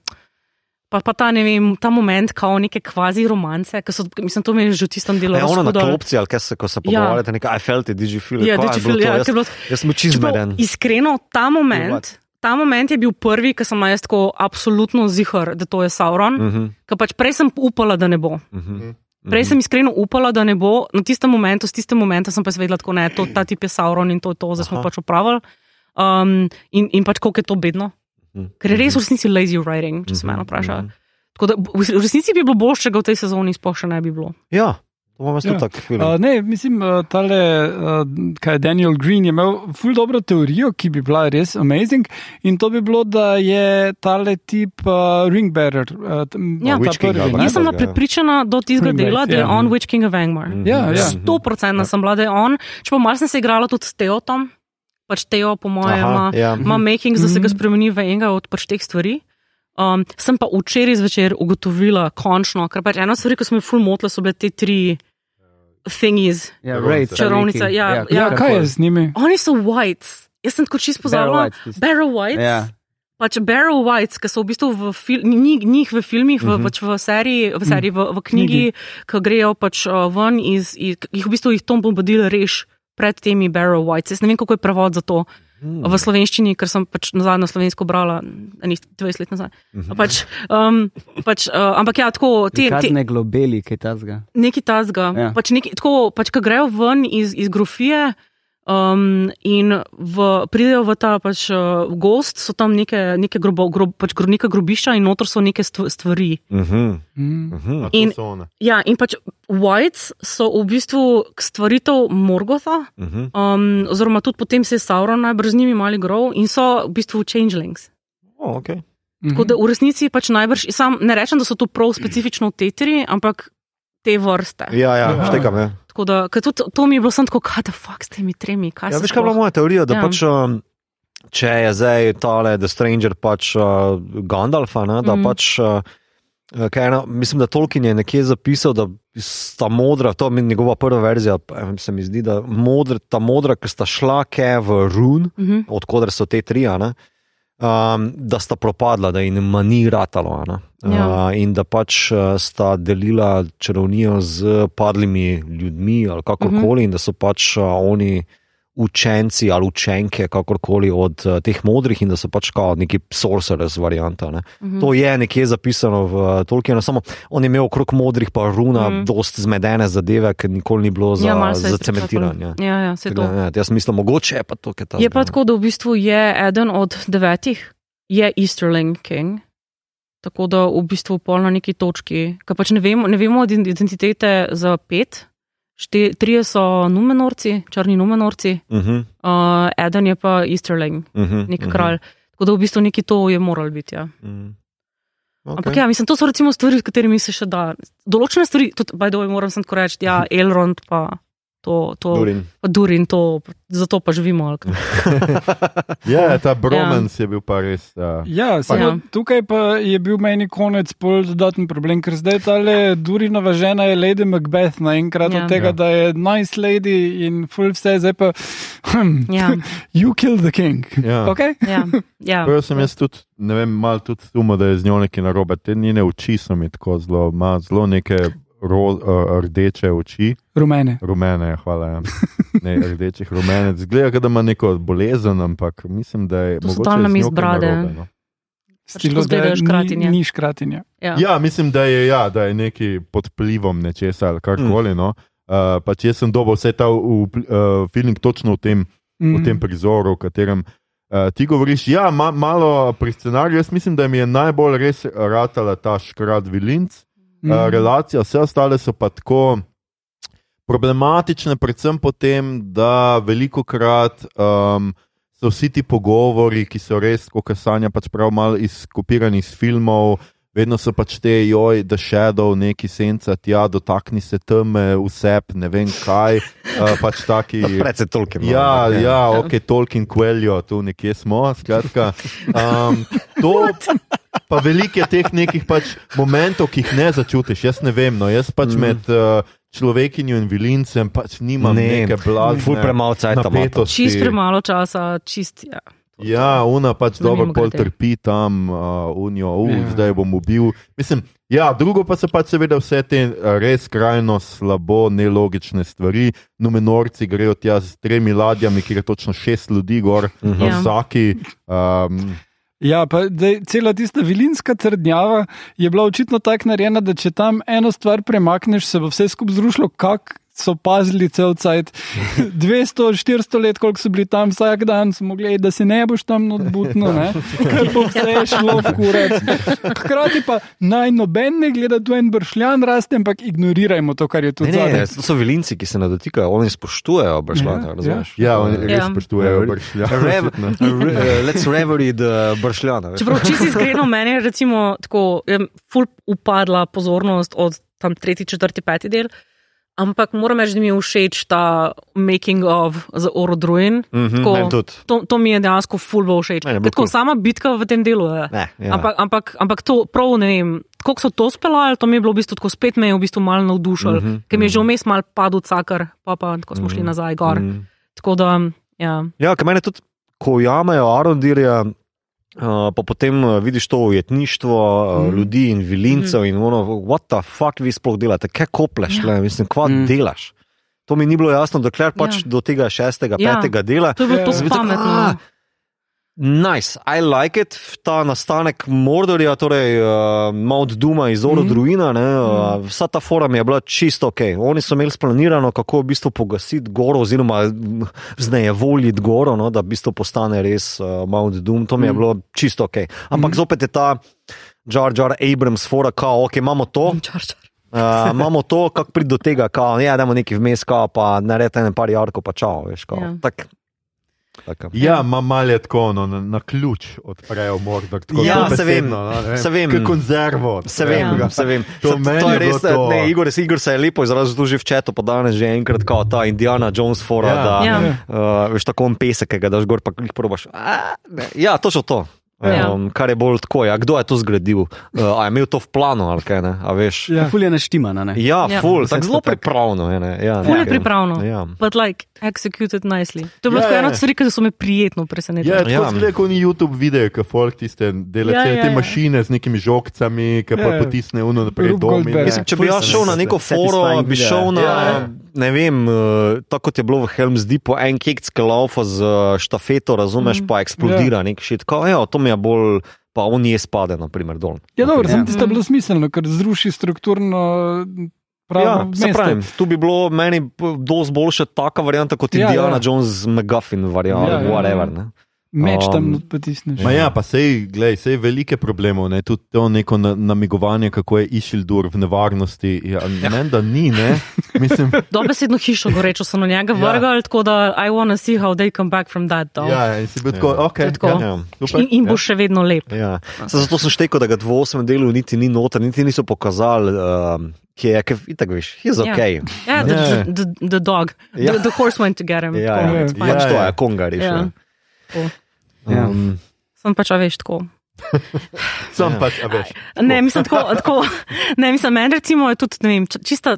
Pa, pa ta, vem, ta moment, kao neke kvazi romance, ki so, mislim, to je že v tistem delu Je ono na klopci, ali kaj se, ko se Ja. pogovarjate, nekaj, I felt it, did you feel it? Ja, did je you feel- to? ja, Jaz- je bilo- Jaz sem čisto Čeprav, zmeden. Iskreno, ta moment, What? ta moment je bil prvi, ki sem jaz tako absolutno zihar, da to je Sauron. Mm. Mhm, Ker pač prej sem upala, da ne bo. mhm. Prej sem iskreno upala, da ne bo, na tistem momentu, s tistem momentom sem pa svedela, da ne, to, ta tip je Sauron in to je to, zdaj smo Aha. pač opravili. Um, in, in pač koliko je to bedno. Mhm. Ker je res v resnici lazy writing, če se Mhm, me vpraša. mhm. Tako da v resnici bi bilo boljše, če ga v tej sezoni sploh še ne bi bilo. Ja, Ja. Uh, ne, mislim, uh, tale, uh, kaj je Daniel Green je imel ful dobro teorijo, ki bi bila res amazing. In to bi bilo, da je tale tip uh, ringbearer. Uh, Ja. King ali Jaz sem bila Ja. prepričana do tistega dela, da je ja. on Witch King of Angmar. Mhm. Ja, ja. Sto procentna sem bila, da je on. Čeprav malo sem se igrala tudi s Teotom, pač Teo, po mojem, ima, ja. ima making, da se ga Mhm. spremeni v enega od pač teh stvari. Um, sem pa včeraj zvečer ugotovila, končno, ker pač ena stvar, ki so me ful motile, so bile te tri thingies. Ja, Čarovnica. raid, Čarovnica, neki. ja, Ja, ja. kaj je z njimi? Oni so whites. Jaz sem tako čisto pozabila. Barrow whites. Ja. Pač Barrow Whites, ki so v bistvu v fil- njih, njih v filmih, v, Mhm. pač v seriji, v, seriji, v, v knjigi, ki grejo pač uh, ven iz, iz jih v bistvu jih Tom Bombadil reš pred temi Barrow Whites. Jaz ne vem, kako je prevod za to Mhm. v slovenščini, ker sem pač nazadnje slovensko brala, enih 20 let nazaj. Pač, um, pač, uh, ampak ja, tako, te, te, Kazne globeli, kaj tasga. neki tazga. Ja. Pač neki, tako, pač, ko grejo ven iz, iz grofije. Um, in v, pridejo v ta pač, uh, gost, so tam neke, neke, grobo, grob, pač, gro, neke grobišča in notor so neke stvari. Mhm, Mm. mhm. A to In-. Ja, in pač Whites so v bistvu stvaritev Morgotha, Mhm. um, oziroma tudi potem se je Sauron najbrž z njimi mali grov in so v bistvu changelings. O, okay. Tako da v resnici pač najbrž, sam ne rečem, da so to prav specifično tetri, ampak te vrste. Ja, ja, Ja. štekam. Ja. Tako da, tudi to mi je bilo samo tako, kaj da fuck s temi tremi. Ja, veš, kaj je bila sploh- moja teorija? Da Ja. ja. pač, um, če je zdaj tale The Stranger pač uh, Gandalfa, ne, da mm. pač. Uh, Kaj ena, mislim, da Tolkien je nekje zapisal, da sta modra, to je njegova prva verzija, pa se mi zdi, da modra, ta modra, ki sta šla ke v Run, Mhm. odkuder so te tri, ne, um, da sta propadla, da jim ni ratalo. ne. Ja. Uh, in da pač uh, sta delila čarovnijo z padlimi ljudmi ali kakorkoli, Mhm. uh -huh. in da so pač uh, oni učenci ali učenke, kakorkoli od uh, teh modrih, in da so pač kao neki sorcerers varianta. Ne. Uh Mhm. -huh. To je nekje zapisano v Tolkienu, samo on je imel okrog modrih pa runa, Mhm. uh -huh. dost zmedene zadeve, ker nikoli ni bilo za, Ja, ja, malo se je zacementiranje. spreklapalo. Ja, ja, se Tako to. ne, Jaz mislim, mogoče je pa to, kaj ta. Je pa tako, da v bistvu je eden od devetih, je Easterling King. Tako da v bistvu pol na neki točki, ker pač ne vemo, ne vemo od identitete za pet, šte, trije so numenorci, črni numenorci, Uh -huh, uh, eden je pa Easterling, uh -huh, nek kralj. Tako da v bistvu neki to je moral biti. Ja. Uh -huh. Ampak ja, mislim, to so recimo stvari, s katerimi se še da. Določene stvari, tudi, way, moram sem tako reči, ja, Elrond pa to, to Durin. pa Durin, to, zato pa živimo. kaj. Ja, ta bromance je bil pa res. Uh, Ja, samo Ja. tukaj pa je bil meni konec pol dodaten problem, ker zdaj ta Durinova žena je Lady Macbeth naenkrat Ja. od tega, Ja. da je nice lady in full vse, zdaj pa hm, Ja, you kill the king. ja. Okay? ja, ja. Prvo sem jaz tudi, ne vem, malo tudi sumil, da je z njo nekaj narobe. Te njene oči so mi tako zelo, ima zelo neke ro, uh, rdeče oči, Rumene. rumene, ja, hvala. Ja. Ne, rdečih rumenec. Zgleda, kot da ima neko bolezen, ampak mislim, da je To so mogoče totalna z njo mis kaj brade. narobe, no. Stilo, tako izgledajo da škratinje. Ni, ni škratinja. Ja. Ja, mislim, da je, ja, da je neki pod vplivom nečesa ali karkoli. No. Uh, pač jaz sem dobil vse ta uh, feeling točno v tem, Mm. v tem prizoru, v katerem uh, ti govoriš. Ja, ma, malo pri scenariju, jaz mislim, da mi je najbolj res ratala ta škrat vilinc. Mm. Uh, relacija, vse ostale so pa tako problematične, predvsem potem, da veliko krat um, so vsi ti pogovori, ki so res, kot Sanja pač prav malo izkopirani iz filmov. Vedno so pač te, joj, da shadow, neki senca, tja, dotakni se teme, vse, ne vem kaj. Uh, pač taki. Predvsej Tolkien. Ja, ampak, ja, ok, Tolkien Queljo, tu nekje smo, skratka. Um, to, pa veliko je teh nekih pač momentov, ki jih ne začutiš. Jaz ne vem, no, jaz pač mm. med uh, človekinjo in vilincem pač nimam Ne, ne, neke blazne Ful premalo napetosti. Čist premalo časa, čist. Ja. Ja, una pač dobro pol trpi tam, uh, unijo, uh, Ja. yeah. zdaj bom ubil. Mislim, ja, drugo pa so pač seveda vse te uh, res krajno slabo, nelogične stvari. Numenorci grejo tja z tremi ladjami, kjer je točno šest ljudi gor, uh -huh. na Ja. vsaki. Um, Ja, pa dej, cela tista vilinska trdnjava je bila očitno tako narejena, da če tam eno stvar premakneš, se bo vse skupaj zrušilo, kak so pazili cel cajt. 200, 400 let, koliko so bili tam vsak dan, smo mogli, da se ne boš tam odbutno, ne? ker bo vse šlo v kurac. Hkrati pa naj noben ne gleda, tu en bršljan raste, ampak ignorirajmo to, kar je tu zadaj. to so vilinci, ki se ne dotikajo, oni spoštujejo bršljane. Ja, razumeš? ja, oni res Ja. spoštujejo Ja, bršlja. Rev- re- Let's reverie the bršljana. Čeprav čisto iskreno, meni je recimo tako, je ful upadla pozornost od tam tretji, četrti, peti del. Ampak moram reči, da mi je všeč ta making of za Orodruin. Mhm, Tako- meni tudi. To, to mi je dejansko ful bo všeč. Ker Tako kul. sama bitka v tem delu je. Ne, ja. Ampak, ampak, ampak to prav ne vem, kako so to speljali, to mi je bilo v bistvu tako spet me je v bistvu malo navdušilo, mm Mhm, -hmm, ker mi je že vmes mal padel cakar, pa pa tako smo šli nazaj gor. Mm. Mhm. Tako da, ja. Ja, ker meni tudi, ko jamejo Arondirja, uh, pa potem uh, vidiš to ujetništvo uh, Mhm. ljudi in vilincev in ono, what the fuck vi sploh delate, kaj kopleš, Ja. ja. mislim, kva Mhm. delaš. To mi ni bilo jasno, dokler pač Ja. do tega šestega, Ja. petega dela. To je bilo Ja. to Sem bil tako, pametno. "Ah, Nice, I like it, ta nastanek Mordorja, torej uh, Mount Duma iz Oro Mhm. Druina, ne, uh, vsa ta fora mi je bila čisto ok. Oni so imeli splanirano, kako v bistvu pogasiti goro, oziroma vznejevoljiti goro, no, da v bistvu postane res uh, Mount Doom, to mi je Mhm. bilo čisto ok. Ampak zopet je ta Jar Jar Abrams fora, kao, ok, imamo to. Čar, čar. Uh, imamo to, kako priti do tega, kao, ja, da imamo neki vmes, pa naredite en par jarkov, pa čau, veš, kao. Ja. Tak, Taka. Ja, ima malje tako, no, na, na ključ odprejo Mordor. Tako Ja, se vem, no, ne vem, se vem. Kot konzervo. Se vem, ga. se vem. To meni to je je res, to. ne, Igor, Igor se je lepo izrazil tu že v četu, pa danes že enkrat, kot ta Indiana Jones fora, Ja. da Ja. uh, veš tako on pesek, ki ga daš gor, pa jih probaš. A, ne. Ja, točno to. Ja. Um, kar je bolj tako, ja, kdo je to zgradil? Uh, a je imel to v planu ali kaj? Ne? A veš? Ja. Fulje naštimana, ne? Ja, Ja. ful, Vse tako zelo pripravno. Je, ne? ja, Ful je ne, pripravno. Ja. But like executed nicely. To je bila Ja, ja, ja. ena od stvari, ki so me prijetno presenetile. Ja, tako Ja. ja. kot ni YouTube videe, ki folk tiste dela Ja, ja, ja, te ja. mašine z nekimi žogcami, ki Ja, pa ja. potisne uno naprej Rube dom. in- Goldberg. Mislim, če bi jaz šel na neko foro, Satisfying bi video. šel na, Ja, ja. ne vem, eh, tako kot je bilo v Helm's Deepu, en keks, ki laufa z eh, štafeto, razumeš, Mhm. pa eksplodira nek šit. Kao, evo, to mi je bolj, pa on je spade, naprimer, dol. Ja, dobro, Ja. sem tisto bilo smiselno, ker zruši strukturno pravo Ja, se mesto. pravi, tu bi bilo meni dosti boljša taka varianta kot Ja, Indiana ja. Jones, McGuffin varianta, Ja, ja. whatever. Ne? Meč tam Um, potisneš. Ma ja, pa sej, glej, sej velike problemov, ne, tudi to neko na, namigovanje, kako je Išildur v nevarnosti. Ja, ne, da ni, ne. Mislim, Dobesedno hišo gorečo so na njega Ja. vrgali, tako da I wanna see how they come back from that. though. ja, in si bil tako, Ja. ok, To je tako. ja, Ja. super. In, in bo ja. še vedno lep. Ja. Saj Zato sem štekel, da ga v osmem delu niti ni noter, niti niso pokazali, um, ki je, ki je tako veš, je Ja. ok. Ja, the, Ja. the, the, the dog. Ja. The, the horse went to get him. Ja, tako, ja, it's fine. pač Ja, to ja. je, konga Ja. rešil. Tako. Ja. Um, Sem pač, veš, tako. Sam Ja. pač, veš. Ne, mislim, tako, tako ne, mislim, meni recimo je tudi, ne vem, čista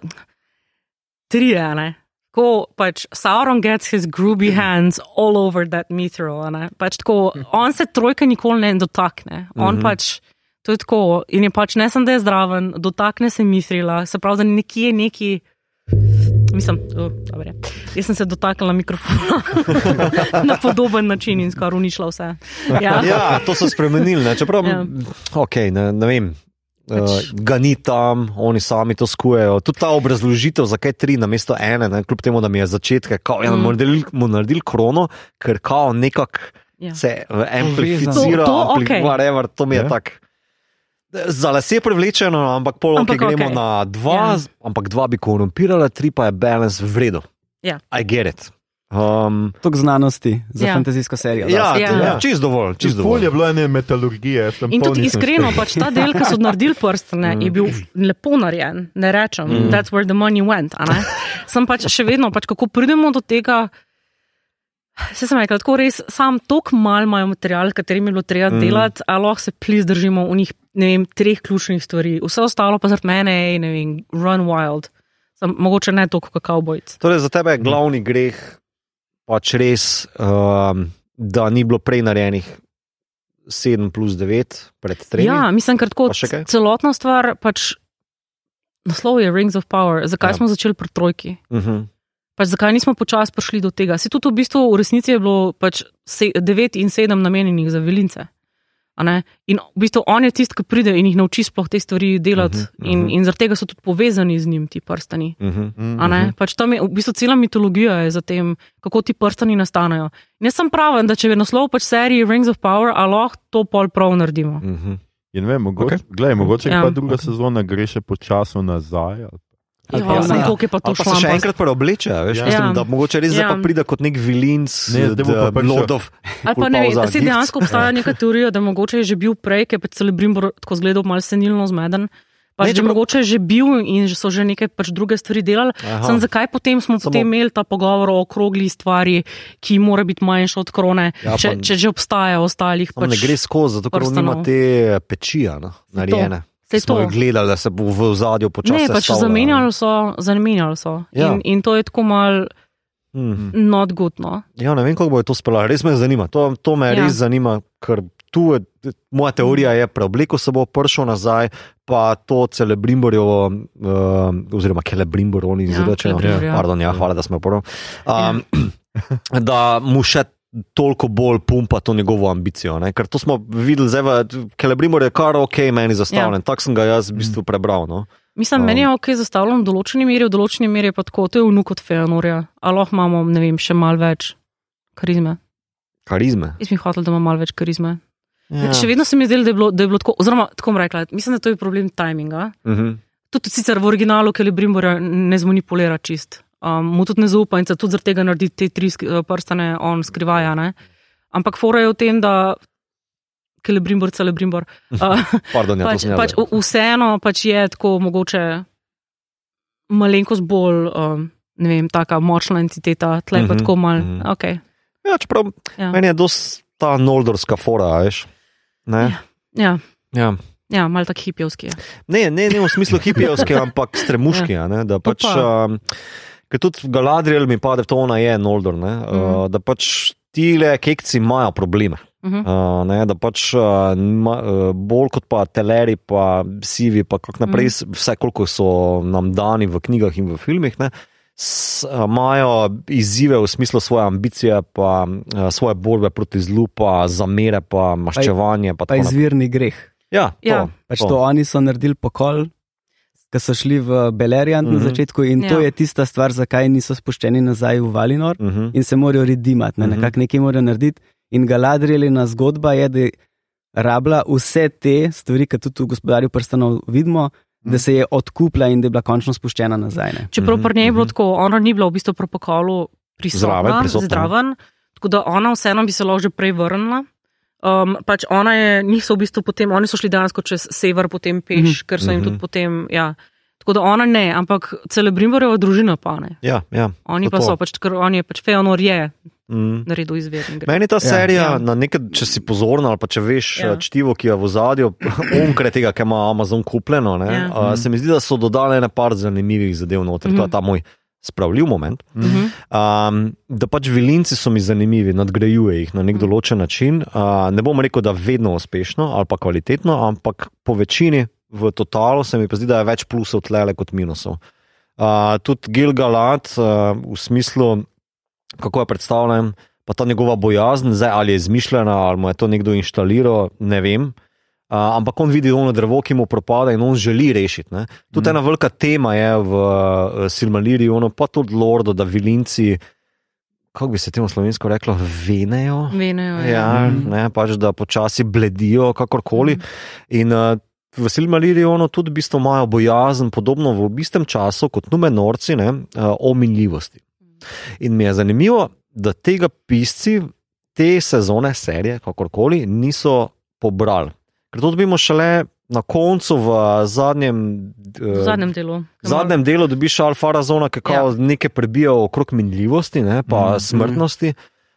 tri, a ne. Ko pač Sauron gets his groovy hands all over that mithril. Pač tako, on se trojka nikoli ne dotakne. On Mhm. pač, to je tako, in je pač ne samo, da je zdraven, dotakne se mithrila, se pravi, da nekje neki. Mislim, uh, dobre. Jaz sem se dotaknila mikrofona na podoben način in skoraj uničila vse. Ja. ja, to so spremenili, ne? čeprav, Ja. ok, ne, ne vem. Uh, Pač- ga ni tam, oni sami to skujejo. Tudi ta obrazložitev, zakaj tri na mesto ene, ne, kljub temu, da mi je začetek, da Mm. ja, bomo naredili, bomo naredili krono, ker kao nekako Ja. se amplificira, To- to okej. whatever, to mi je Ja. tako. Za lase privlečeno, ampak pol, Ampak okay, gremo okej. na dva, Ja. ampak dva bi korumpirala, tri pa je balance v redu. Ja. I get it. Um, Tok znanosti za Ja. fantazijsko serijo. ja. Ja. ja. čist dovolj, čist dovolj. je bilo ene metalurgije. In tudi iskreno, pač ta del, ki so naredili prstane, je bil lepo narejen. Ne rečem, mm. that's where the money went. Sem pač še vedno, pač kako pridemo do tega. Se sem rekel, tako res, sam tok mal imajo material, katerim je bilo treba mm. delati, a lahko se plis držimo v njih, ne vem, treh ključnih stvari. Vse ostalo pa zaradi mene, ej, ne vem, run wild. Sem, mogoče ne toliko kot cowboys. Torej, za tebe je glavni greh pač res, um, da ni bilo prej narejenih 7 plus 9 pred 3. Ja, mislim, ker tako Pa še kaj? celotna stvar, pač naslov je Rings of Power. Zakaj Ja. ja. smo začeli pri trojki? uh -huh. Pač zakaj nismo počasi prišli do tega? Se tudi v bistvu v resnici je bilo pač se, 9 in 7 namenjenih za velince. a ne. In v bistvu on je tisti, ki pride in jih nauči sploh te stvari delati, uh Mhm, -huh, in, mhm. in zaradi tega so tudi povezani z njim ti prstani. Uh -huh. A ne? mhm. Pač tam je v bistvu cela mitologija je za tem, kako ti prstani nastanejo. In jaz sem praven, da če je naslov pač seriji Rings of Power, a lahko to pol prav naredimo. Uh -huh. In vem, mogoče, okay. glej, mogoče Ja. ja. pa druga okay. sezona gre še počasno nazaj. Ja, pa ja, ne. koliko je pa to se še šlo. enkrat preobleče, veš, Ja. ja. mislim, Ja. da mogoče res Ja. pa pride kot nek vilinc, Ne, zdaj bo pa the prišel- Lord of Ali pa ne vem, da se dejansko obstaja neka teorija, da mogoče je že bil prej, ker je pač Celebrimbor tako zgledal malo senilno zmeden. Pač, Ne, ne, če čeprav- mogoče je že bil in že so že neke pač druge stvari delali, Aha. sem zakaj potem smo Samo- potem imeli ta pogovor o okrogli stvari, ki mora biti manjša od krone, Ja, ja, če, pa- če že obstaja ostalih. Pač, ne Pač, gre skozi, zato ker nima te pečija no, narejene. Saj Smo to. gledali, da se bo v zadju počasi. ne, pač zamenjali so, zamenjali so. Ja. In, in to je tako mal Hmm. not good. No. Ja, ne vem, kako bo to speljalo. Res me zanima. To, to me ja. Ja. res zanima, ker tu je, moja teorija je, preoblekel se bo prišel nazaj, pa to celebrimborjovo, uh, oziroma kelebrimbor, oni Ja, izrečejo. Ja. Pardon, ja, hvala, da smo prvo. Um, da mu še toliko bolj pumpa to njegovo ambicijo. Ne? Ker to smo videli, zdaj v Kelebrimor je kar ok, meni zastavljen. Ja. Tako sem ga jaz v bistvu prebral. No? Mislim, Um. um, meni je ok zastavljeno v določeni meri, v določeni meri je pa tako, to je vnuk od Feanorja, ali lahko imamo, ne vem, še malo več karizme. Karizme. Jaz bi hotel, da ima malo več karizme. Ja. Še vedno se mi je zdelo, da, je bilo- da je bilo tako, oziroma tako bom rekla, mislim, da to je problem timinga. Uh -huh. Tudi sicer v originalu Kelebrimborja ne zmanipulira čist. Um, mu tudi ne zaupa in se tudi zaradi tega naredi te tri eh, prstane, on skrivaja. Ne? Ampak fora je v tem, da. Kelebrimbor, celebrimbor. Uh, Pardon, ja, pač, pač, vseeno pač je tako mogoče malenkost bolj, um, ne vem, taka močna entiteta, tle pa Mhm, tako mal. mhm. Okay. Ja, čeprav Ja. meni je dosta ta noldorska fora, veš. Ne? Ja, Ja. ja mal tak hipijovski je. Ne, ne, ne v smislu hipijevske, ampak stremuški. a ne, da pač, pa. um, ker tudi Galadriel mi pade to, ona je Noldor. Ne, uh, Mhm. da pač ti le kekci imajo probleme. Mhm. Uh, ne, da pač uh, ma, uh, bolj kot pa teleri, pa sivi, pa kako naprej, Mhm. mm. vse koliko so nam dani v knjigah in v filmih. Ne, s- a, Imajo izzive v smislu svoje ambicije, pa uh, svoje borbe proti zlu, pa zamere, pa maščevanje. Pa Pa izvirni greh. ja, to, Ja. Pač to oni so naredili pokol, ki so šli v Beleriand mm -hmm. na Mhm. začetku, in ja. to je tista stvar, zakaj niso spuščeni nazaj v Valinor Uh -huh. in se morajo redimati, ne, Mhm. nekako nekaj morajo narediti. In Galadrielina zgodba je, da rabila vse te stvari, ki tudi v gospodarju prstanov vidimo, da se je odkupila in da je bila končno spuščena nazaj. Ne. Čeprav Mhm, pri njej je bilo mhm. tako, ona ni bila v bistvu pri pokalu prisotna, Zraven, prisotna. zdraven, tako da ona vseeno bi se lahko že prej vrnila. Um, pač ona je, niso v bistvu potem, oni so šli dejansko čez sever, potem peš, mm -hmm. ker so jim Mhm. tudi potem, ja. Tako da ona ne, ampak celebrimorjeva družina pa ne. Ja, ja. Oni pa to. so, pač, ker on je pač Feanor je Mm. naredil izvirni. Meni ta serija, Ja. ja. na nekaj, če si pozorna, ali pa če veš Ja. ja. čtivo, ki je v zadju, onkraj tega, ki ima Amazon kupljeno, ne, Ja. ja. uh, se mi zdi, da so dodali ne par zanimivih zadev noter. Mm -hmm. To je ta moj spravljiv moment. Mhm. Um, da pač vilinci so mi zanimivi, nadgrajuje jih na nek Mhm. določen način. Uh, ne bom rekel, da vedno uspešno ali pa kvalitetno, ampak po večini v totalu se mi pa zdi, da je več plusov tlele kot minusov. Uh, tudi Gilgalat uh, v smislu, kako je predstavljen, pa ta njegova bojazen, zdaj ali je izmišljena ali mu je to nekdo inštaliral, ne vem. Uh, ampak on vidi ono drevo, ki mu propada in on želi rešiti. Ne. Tudi mm. ena velika tema je v uh, Silmarilliju, ono pa tudi Lordo, da vilinci, kako bi se temu slovensko reklo, venejo. Venejo, ja. Ja, ne, pač da počasi bledijo, kakorkoli. In uh, v Silmarilliju ono tudi v bistvu imajo bojazen, podobno v istem času kot numenorci, ne, uh, o minljivosti. In mi je zanimivo, da tega pisci te sezone, serije, kakorkoli, niso pobrali. Ker to dobimo šele na koncu, v zadnjem, V eh, zadnjem delu. v zadnjem delu, dobiš alfa zona, ki Ja. nekaj prebija okrog minljivosti, ne, pa mm. smrtnosti.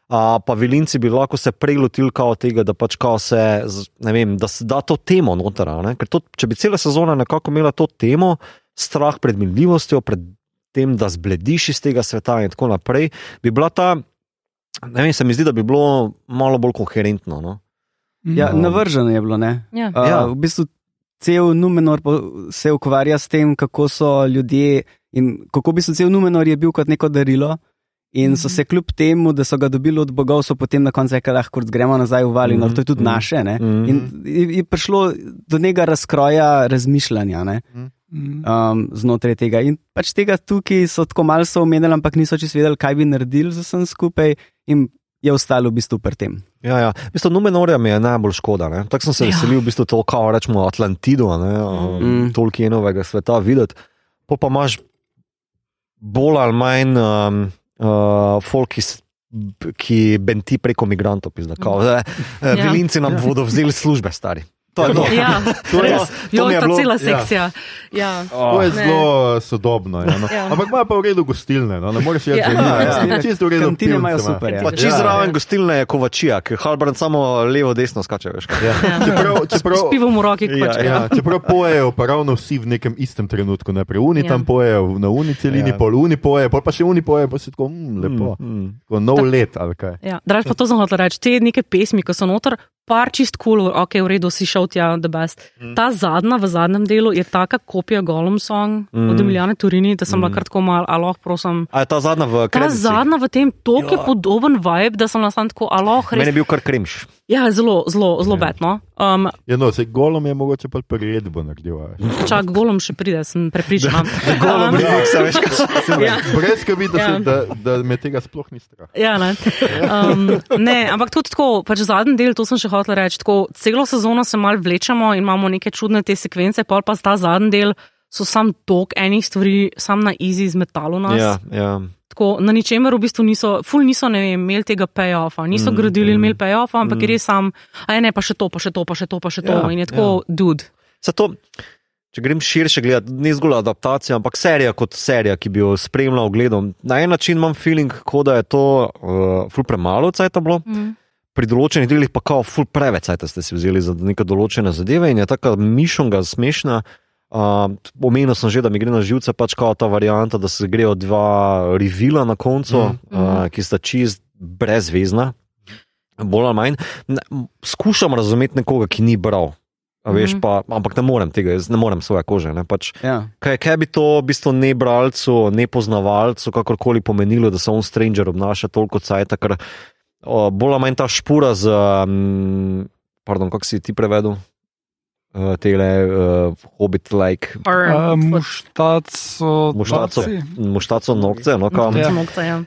A, pa vilinci bi lahko se prej lotili kao tega, da pač kao se, vem, da se da to temo noter. Ker to, če bi cela sezona nekako imela to temo, strah pred minljivostjo, pred tem, da zblediš iz tega sveta in tako naprej, bi bila ta, ne vem, se mi zdi, da bi bilo malo bolj koherentno. No? Ja, Um, navrženo je bilo. Ne? Ja. Uh, Ja. v bistvu cel Numenor se ukvarja s tem, kako so ljudje in kako bi se cel Numenor je bil kot neko darilo. In so se kljub temu, da so ga dobili od bogov, so potem na koncu rekli, da gremo nazaj v Valinor, Mhm, to je tudi mhm, naše. ne. mhm. In je prišlo do nekega razkroja razmišljanja ne, Mm. um, znotraj tega. In pač tega tukaj so tako malo so omenili, ampak niso čisto vedeli, kaj bi naredili z vsem skupaj, in je ostalo v bistvu pri tem. Ja, ja. V bistvu Numenorja mi je najbolj škoda. ne. Tako sem se Ja. veselil, v bistvu to, kao rečemo, Atlantido, ne, Mm. mm. Tolkienovega sveta videti. Po pa imaš bolj ali manj um, uh, folk, ki, ki benti preko migrantov. Pizda, kao, mm. Ja. Vilinci nam bodo vzeli službe, stari. To je to. Ja, To je- res. to Jo, mi je ta bilo- cela ja. sekcija. Ja. To je Ne. zelo sodobno. Ja, no. Ja. Ampak imajo pa v redu gostilne. No. Ne moreš reči, Ja. da Ja, imajo ja. čisto v redu. Pivce imajo super, ja. Pa Ja. zraven gostilne je kovačija, ki Halbrand samo levo, desno skače. Veš, kaj. Ja. Čeprav, čeprav, S pivom v roki, Ja, pač. ja, čeprav pojejo pa ravno vsi v nekem istem trenutku. Najprej uni Ja. tam pojejo na uni celini, Ja. pol uni pojejo, pol pa še uni pojejo, pa si tako mm, lepo. Mm, mm. Tako nov let ali kaj. Ja, Draž pa to sem hotel reči. Te neke pesmi, ki so noter, par čist kul, cool, ok, v redu, si šel tja, the best. Ta zadnja v zadnjem delu je taka kopija Golem Song mm. od Mm. Emilijane Turini, da sem Mm. kar tako mal, aloh, prosim. A je ta zadnja v Ta kreditih? zadnja v tem tok je Ja. podoben vibe, da sem nastan tako, aloh, Meni res. je bil kar kremš. Ja, zelo, zelo, zelo Ja. betno. Um, Ja, no, se golom je mogoče pa priredbo naredil. čak, Golem še pride, sem prepričana. Golom Um, remiksa, veš, kaj se Ja. Brez skrbi, da, Ja. se- da, da me tega sploh ni strah. Ja, ne. Um, ne, ampak tudi tako, pač zadnji del, to sem še hotel reči. Tako, celo sezono se mal vlečemo in imamo neke čudne te sekvence, pol pa ta zadnji del, so sam tok enih stvari, sam na easy zmetalo nas. Ja, ja. Tako, na ničemer v bistvu niso, ful niso, vem, imeli tega payoffa, niso mm, gradili mm. imeli payoffa, ampak Mm. res sam, a je ne, pa še to, pa še to, pa še to, pa še to. Ja, in je tako, ja. dude. Zato, če grem širše gledati, ni zgolj adaptacija, ampak serija kot serija, ki bi jo spremljal gledom. Na en način imam feeling, kot da je to uh, ful premalo cajt bilo. Mm. Pri določenih delih pa kao ful preveč cajt ste si vzeli za neke določene zadeve in je tako mišonga smešna. Uh, omenil sem že, da mi gre na živce pač kao ta varianta, da se grejo dva revila na koncu, mm. Mhm. uh, ki sta čist brezvezna, bolj ali manj. Ne, skušam razumeti nekoga, ki ni bral. A Veš, Mhm. pa, ampak ne morem tega, jaz ne morem svoje kože. Ne, pač, Ja. kaj, kaj bi to v bistvu ne bralcu, ne poznavalcu, kakorkoli pomenilo, da se on stranger obnaša toliko cajt, ker o, bolj ali manj ta špura z, um, pardon, kako si ti prevedel? Uh, tele uh, hobbit-like Uh, muštaco, muštaco, muštaco nokce, no, kam, Ja. ja.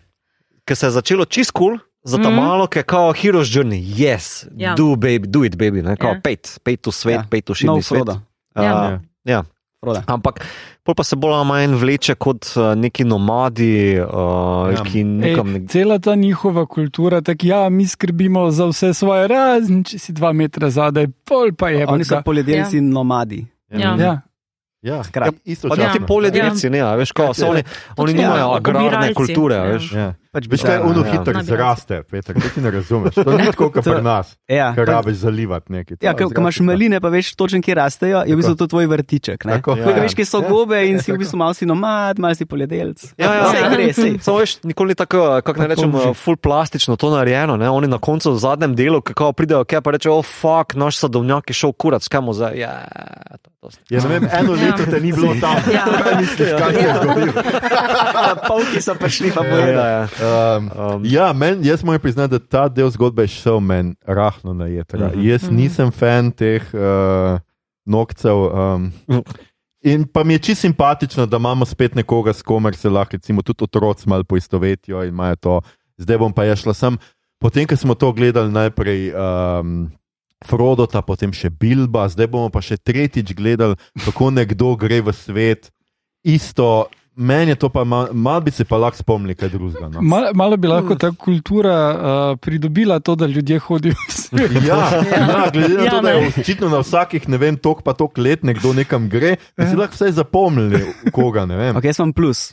ki se je začelo čist kul. Cool, Za ta mm malo, ki je kao Heroes Journey, yes, Ja. do, baby, do it, baby, ne, kao Ja. pet, pet v svet, Ja. pet v No, širni svet. Frodo. Uh, Ja. ja. Frodo. Ampak pol pa se bolj ali manj vleče kot uh, neki nomadi, uh, Ja. ki nikam ne. cela ta njihova kultura, tako ja, mi skrbimo za vse svoje, razen če si dva metra zadaj, pol pa je. Oni so poljedelci in nomadi. Ja. Ja. Ja, Skratka. isto Pa Ja. ti poljedelci, ne, a veš, ko so oni, oni Ja, nimajo agrarne obiralci, kulture, a ja. veš. Ja. Pač Veš, kaj je ono ja. hitro Nabiralci. zraste, Peter, to ti ne razumeš. To ni tako, kot pri nas, Ja, ker pa- rabiš zalivati nekaj. Ja, ko imaš maline, pa veš točno, kje rastejo, je v bistvu to tvoj vrtiček. ne. Tako. Tako, Ja. Veš, kje so gobe in si v bistvu malo si nomad, malo si poljedelc. Ja, ja. Vse gre, sej. Samo veš, nikoli ni tako, kako ne rečem, že. full plastično to narejeno. Ne? Oni na koncu, v zadnjem delu, kako pridejo, kaj pa rečejo, oh, fuck, naš sadovnjak je šel kurat, skamo za. Ja, to, to. Ja, ne vem, eno Ja. leto te ni bilo tam. Ja. Misliš, kaj se je zgodilo? Polki so prišli, pa Ja, bojo. Um, Um, ja, men, jaz moram priznati, da ta del zgodbe je šel meni rahlo na jedra. Mhm. Jaz nisem fan teh uh, nokcev. Um, in pa mi je čisto simpatično, da imamo spet nekoga, s komer se lahko recimo, tudi otroci malo poistovetijo in imajo to. Zdaj bom pa jaz šla sem. Potem, ko smo to gledali najprej. Um, Frodota, potem še Bilba, zdaj bomo pa še tretjič gledali, kako nekdo gre v svet. Isto, meni je to pa, mal, mal bi se pa lahko spomnil, kaj drugega. No. Mal, malo bi lahko ta kultura uh, pridobila to, da ljudje hodijo v svet. Ja, ja, glede na Ja, to, da je očitno na vsakih, ne vem, tok pa tok let nekdo nekam gre, bi si lahko vse zapomnili, koga ne vem. Ok, jaz sem plus.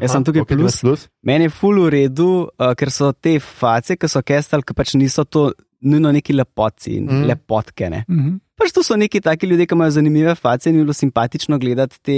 Jaz sem tukaj ok, ti imaš plus. plus. Meni je ful v redu, uh, ker so te face, ki so kestali, ki pač niso to nujno neki lepotci in mm. lepotke. Ne. Mhm. Pač to so neki taki ljudje, ki imajo zanimive face in je bilo simpatično gledati te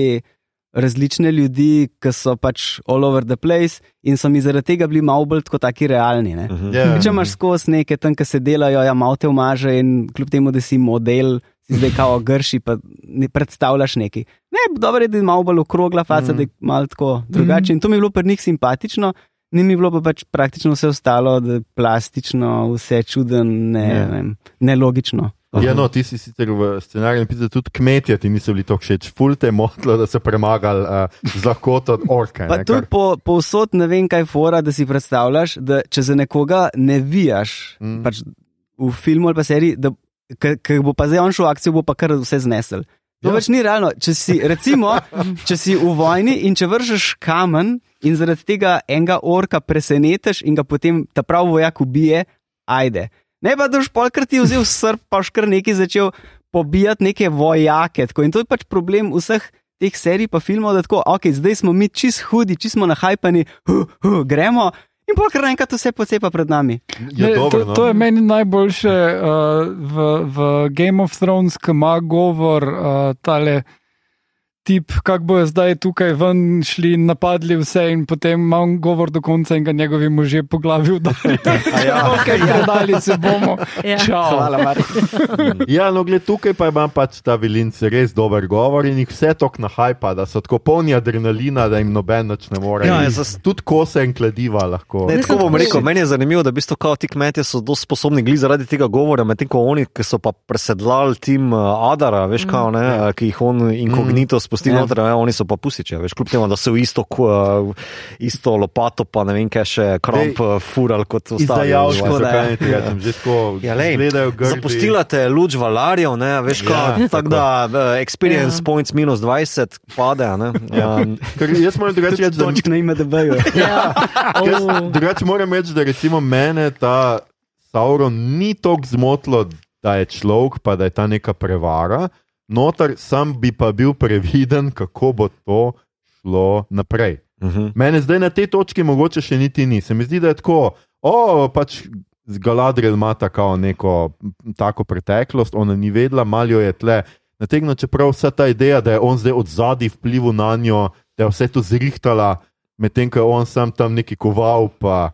različne ljudi, ki so pač all over the place in so mi zaradi tega bili malo bolj kot taki realni. Ne. mhm. Ja. Če imaš skozi neke tam, ki se delajo, ja, malo te umaže in kljub temu, da si model, si zdaj kao grši, pa ne predstavljaš neki. Ne, dobro je, da je malo bolj okrogla faca, mm. da je malo tako drugače. In to mi je bilo pri njih simpatično. Ni mi bilo pa pač praktično vse ostalo, da je plastično, vse čuden, ne, Ja. ne, nelogično. Ja, no, ti si sicer v scenariju napisal, tudi kmetje ti niso bili tako všeč, ful te je motilo, da so premagali uh, z lahkoto orke. Pa ne, tudi kar- po, povsod ne vem, kaj fora, da si predstavljaš, da če za nekoga ne vijaš, Mm. pač v filmu ali pa seriji, da ker bo pa zdaj on šel v akcijo, bo pa kar vse znesel. To Ja. ja. pač ni realno. Če si, recimo, če si v vojni in če vržeš kamen in zaradi tega enega orka presenetiš in ga potem ta pravi vojak ubije, ajde. Ne pa, da boš polkrat ti vzel srp, pa boš kar nekaj začel pobijati neke vojake. Tako. In to je pač problem vseh teh serij pa filmov, da tako, ok, zdaj smo mi čist hudi, čist smo nahajpani, huh, huh, gremo. In pa kar naenkrat vse pocepa pred nami. Ja, Ne, dobro, to, no. to je meni najboljše uh, v, v Game of Thrones, ki ima govor uh, tale. Tip, kako bojo zdaj tukaj ven šli in napadli vse, in potem ima on govor do konca, in ga njegovi možje po glavi udarijo. ja. ok, predali se bomo. Ja. Čau. Hvala, Marko. Ja, no, gled, tukaj pa ima pač ta vilinc res dober govor in jih vse tok nahajpa, da so tako polni adrenalina, da jim noben več ne more. Ja, jaz zas- Tudi kose in kladiva lahko. Ne, tako bom rekel, meni je zanimivo, da v bistvu kao ti kmetje so dosti sposobni gli zaradi tega govora, medtem ko oni, ki so pa presedlali tim uh, Adara, veš kao, ne, mm. ki jih on inkognito spusti Ja. ja. noter, ja, oni so pa pusiče, veš, kljub temu, da so isto, uh, isto lopato, pa ne vem, kaj še kramp uh, fural kot ostali. Izdajalsko, Škoda, ja. ne. Ja, lej, zapustila te luč valarjev, ne, veš, Ja, ja, tako da uh, experience Ja. ja. points minus 20 pade. Ne, um, Ker jaz moram drugače reči, da Točk na ime, da bejo. Ja. Oh. Drugače moram reči, da recimo mene ta Sauron ni tako zmotilo, da je človek, pa da je ta neka prevara. Notar sam bi pa bil previden, kako bo to šlo naprej. uh -huh. Mene zdaj na tej točki mogoče še niti ni. Se mi zdi, da je tako, o, pač Galadriel ima tako neko tako preteklost, ona ni vedela, malo je tle. Nategno, čeprav vsa ta ideja, da je on zdaj od zadaj vplival na njo, da je vse to zrihtala, medtem ko je on sam tam neki koval, pa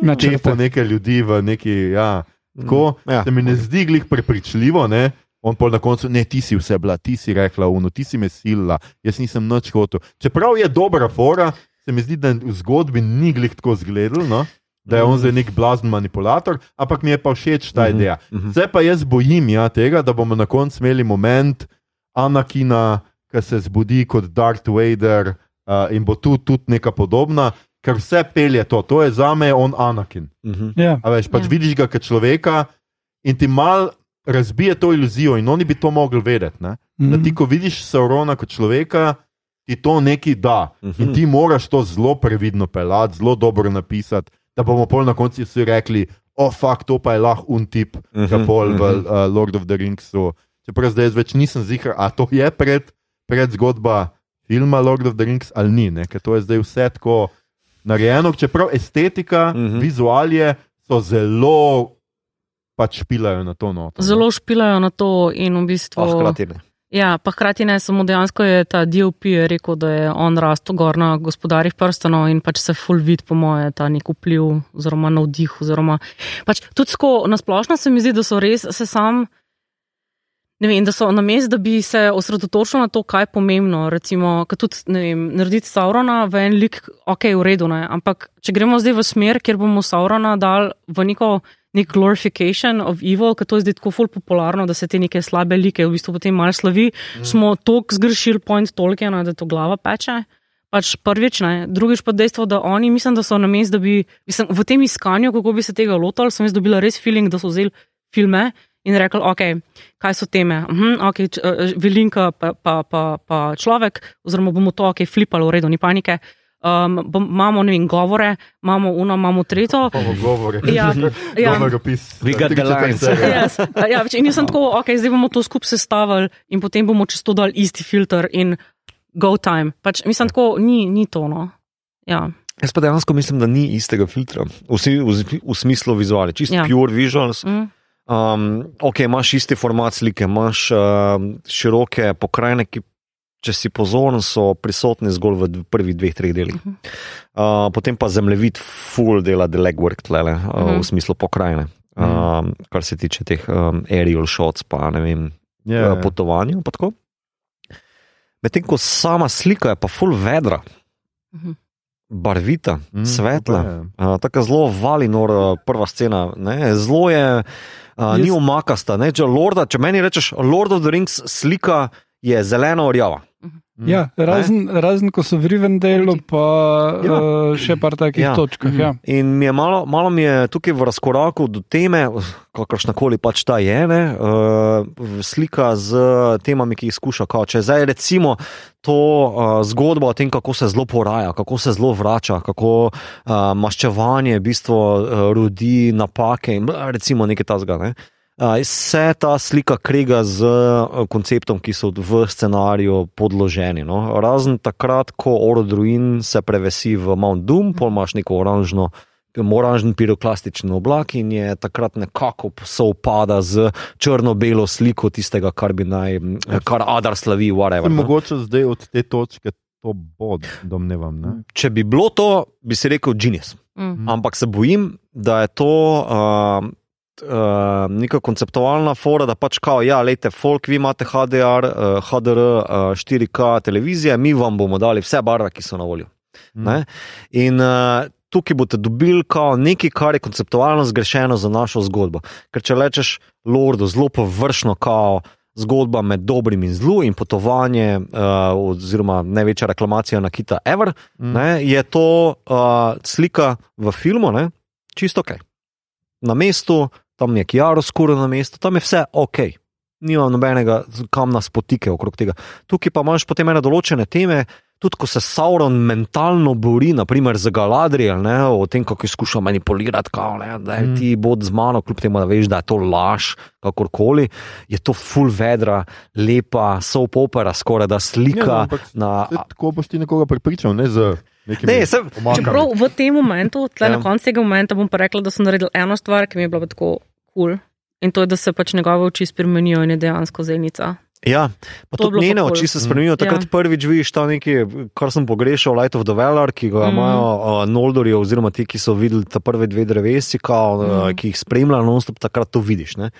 čepo Načrte. neke ljudi v neki. Ja, tako Ja. se mi ne zdi glih prepričljivo. Ne? On pa na koncu, ne, ti si vse bila, ti si rekla, uno, ti si me silila, jaz nisem nič hotel. Čeprav je dobra fora, se mi zdi, da v zgodbi ni glih tako zgledal, no? da je on zdaj nek blazen manipulator, ampak mi je pa všeč ta Mhm, ideja. mhm. Zdaj pa jaz bojim ja, tega, da bomo na koncu imeli moment Anakina, ki se zbudi kot Darth Vader uh, in bo tu tudi neka podobna, ker vse pelje to, to je za me on Anakin. Uh -huh. Ja. A veš, pač Ja. ja. vidiš ga kot človeka in ti mal razbije to iluzijo, in oni bi to mogli vedeti. Ne? Da Mhm. ti, ko vidiš Saurona kot človeka, ti to nekaj da. Mhm. In ti moraš to zelo previdno pelati, zelo dobro napisati, da bomo pol na koncu vsi rekli: O, oh, fakt, to pa je lahko un tip, Mhm, ki pol v mhm. uh, Lord of the Ringsu. Čeprav zdaj več nisem zihar, a to je pred, pred zgodba filma Lord of the Rings ali ni, ne? ker to je zdaj vse tako narejeno, čeprav estetika, Mhm. mhm. vizualije so zelo pač špilajo na to noto. ne. Zelo špilajo na to in v bistvu. Ah, hkrati ne. Ja, pa hkrati ne samo dejansko je ta DOP je rekel, da je on rastel gor na gospodarjih prstanov in pač se full vid, po moje, ta nek vpliv oziroma navdih. Oziroma, pač tudi tako nasplošno se mi zdi, da so res se sam. Ne vem, da so na mestu, da bi se osredotočili na to, kaj je pomembno. Recimo, tudi ne vem, narediti Saurona v en lik, ok, v redu, ne? ampak če gremo zdaj v smer, kjer bomo Saurona dali v neko nek glorification of evil, ker to je zdaj tako ful popularno, da se te neke slabe like v bistvu potem malo slavi, mm. smo toliko zgrešili point Tolkiena, da to glava peče. Pač prvič, ne. drugič pa dejstvo, da oni, mislim, da so na mestu, da bi, mislim, v tem iskanju, kako bi se tega lotili, sem jaz dobila res feeling, da so vzeli filme in rekli, ok, kaj so teme. Mhm, okay, č, uh, velinka pa, pa, pa, pa človek, oziroma bomo to, ok, flipali, v redu, ni panike. Um, bom, imamo, ne vem, govore, imamo uno, imamo tretjo. Bomo govori. Ja, ja. Dober opis. We got the lines. Yes. Ja, in jaz sem tako, ok, zdaj bomo to skupaj sestavili in potem bomo čez to dali isti filter in go time. Pač, mislim, tako ni, ni to. No. Ja. Jaz pa dejansko mislim, da ni istega filtra, v, v, v smislu vizuale, čisto Ja. ja. pure visuals. Mm. Um, ok, imaš isti format slike, imaš uh, široke pokrajine, ki, če si pozoren, so prisotni zgolj v prvih dveh, treh delih. Uh, potem pa zemljevid, full dela the legwork tlele, uh, Mhm. v smislu pokrajine. Um, kar se tiče teh um, aerial shots, pa ne vem, Ja, yeah. potovanju. pa tako. Medtem ko sama slika je pa full vedra, Mhm. barvita, Mm, svetla. Uh, tako zelo valinor, uh, prva scena. Ne? Zelo je, uh, ni omakasta. Ne? Če, Lorda, če meni rečeš, Lord of the Rings slika je zeleno rjava. Mm. Ja, razen, razen ko so v Rivendelu, pa Ja. ja. še par takih Ja. ja. točkah. Ja. In mi je malo, malo mi je tukaj v razkoraku do teme, kakršna koli pač ta je, ne, uh, slika z temami, ki jih skuša. Kao, če zdaj recimo to uh, zgodbo o tem, kako se zelo poraja, kako se zelo vrača, kako uh, maščevanje v bistvu uh, rodi napake in recimo nekaj tasga. Ne. Uh, Vse ta slika krega z uh, konceptom, ki so v scenariju podloženi. No? Razen takrat, ko Orodruin se prevesi v Mount Doom, pol imaš neko oranžno. Oranžen piroklastičen oblak in je takrat nekako sovpada z črno-belo sliko tistega, kar bi naj, kar Adar slavi, whatever. Ne. mogoče zdaj od te točke to bod, domnevam. Ne? Če bi bilo to, bi si rekel genius. Mm. Ampak se bojim, da je to uh, uh, neka konceptualna fora, da pač kao, ja, lejte, folk, vi imate HDR, uh, HDR, uh, 4K televizije, mi vam bomo dali vse barve, ki so na voljo. Ne? In uh, tukaj boste dobili nekaj, kar je konceptualno zgrešeno za našo zgodbo. Ker če rečeš Lordu, zelo površno, kao, zgodba med dobrim in zlu in potovanje, uh, oziroma največja reklamacija na Kita Ever, mm. ne, je to uh, slika v filmu, ne, čisto ok. Na mestu, tam je Kjaro skoro na mestu, tam je vse ok. Nima nobenega, kam nas potike okrog tega. Tukaj pa imaš potem ene določene teme, tudi ko se Sauron mentalno bori, naprimer z Galadriel, ne, o tem, kako skuša manipulirati, kao, ne, da je Mm. ti bod z mano, kljub temu, da veš, da je to laž, kakorkoli, je to full vedra, lepa, soap opera, skoraj da Ja, no, slika. ampak na, Tako boš ti nekoga prepričal, ne z nekim. Ne, sem- Čeprav v tem momentu, tle Ja. na koncu tega momenta, bom pa rekla, da sem naredil eno stvar, ki mi je bila pa tako kul. Cool. In to je, da se pač njegove oči spremenijo in je dejansko zenica. Ja, pa To tudi njene oči se spremenijo. Takrat Ja. prvič vidiš ta nekaj, kar sem pogrešal, Light of the Valor, ki ga Mm. imajo uh, Noldori, oziroma ti, ki so videli ta prve dve drevesi, kao, uh, Mm. ki jih spremljajo, non-stop, takrat to vidiš. Ne?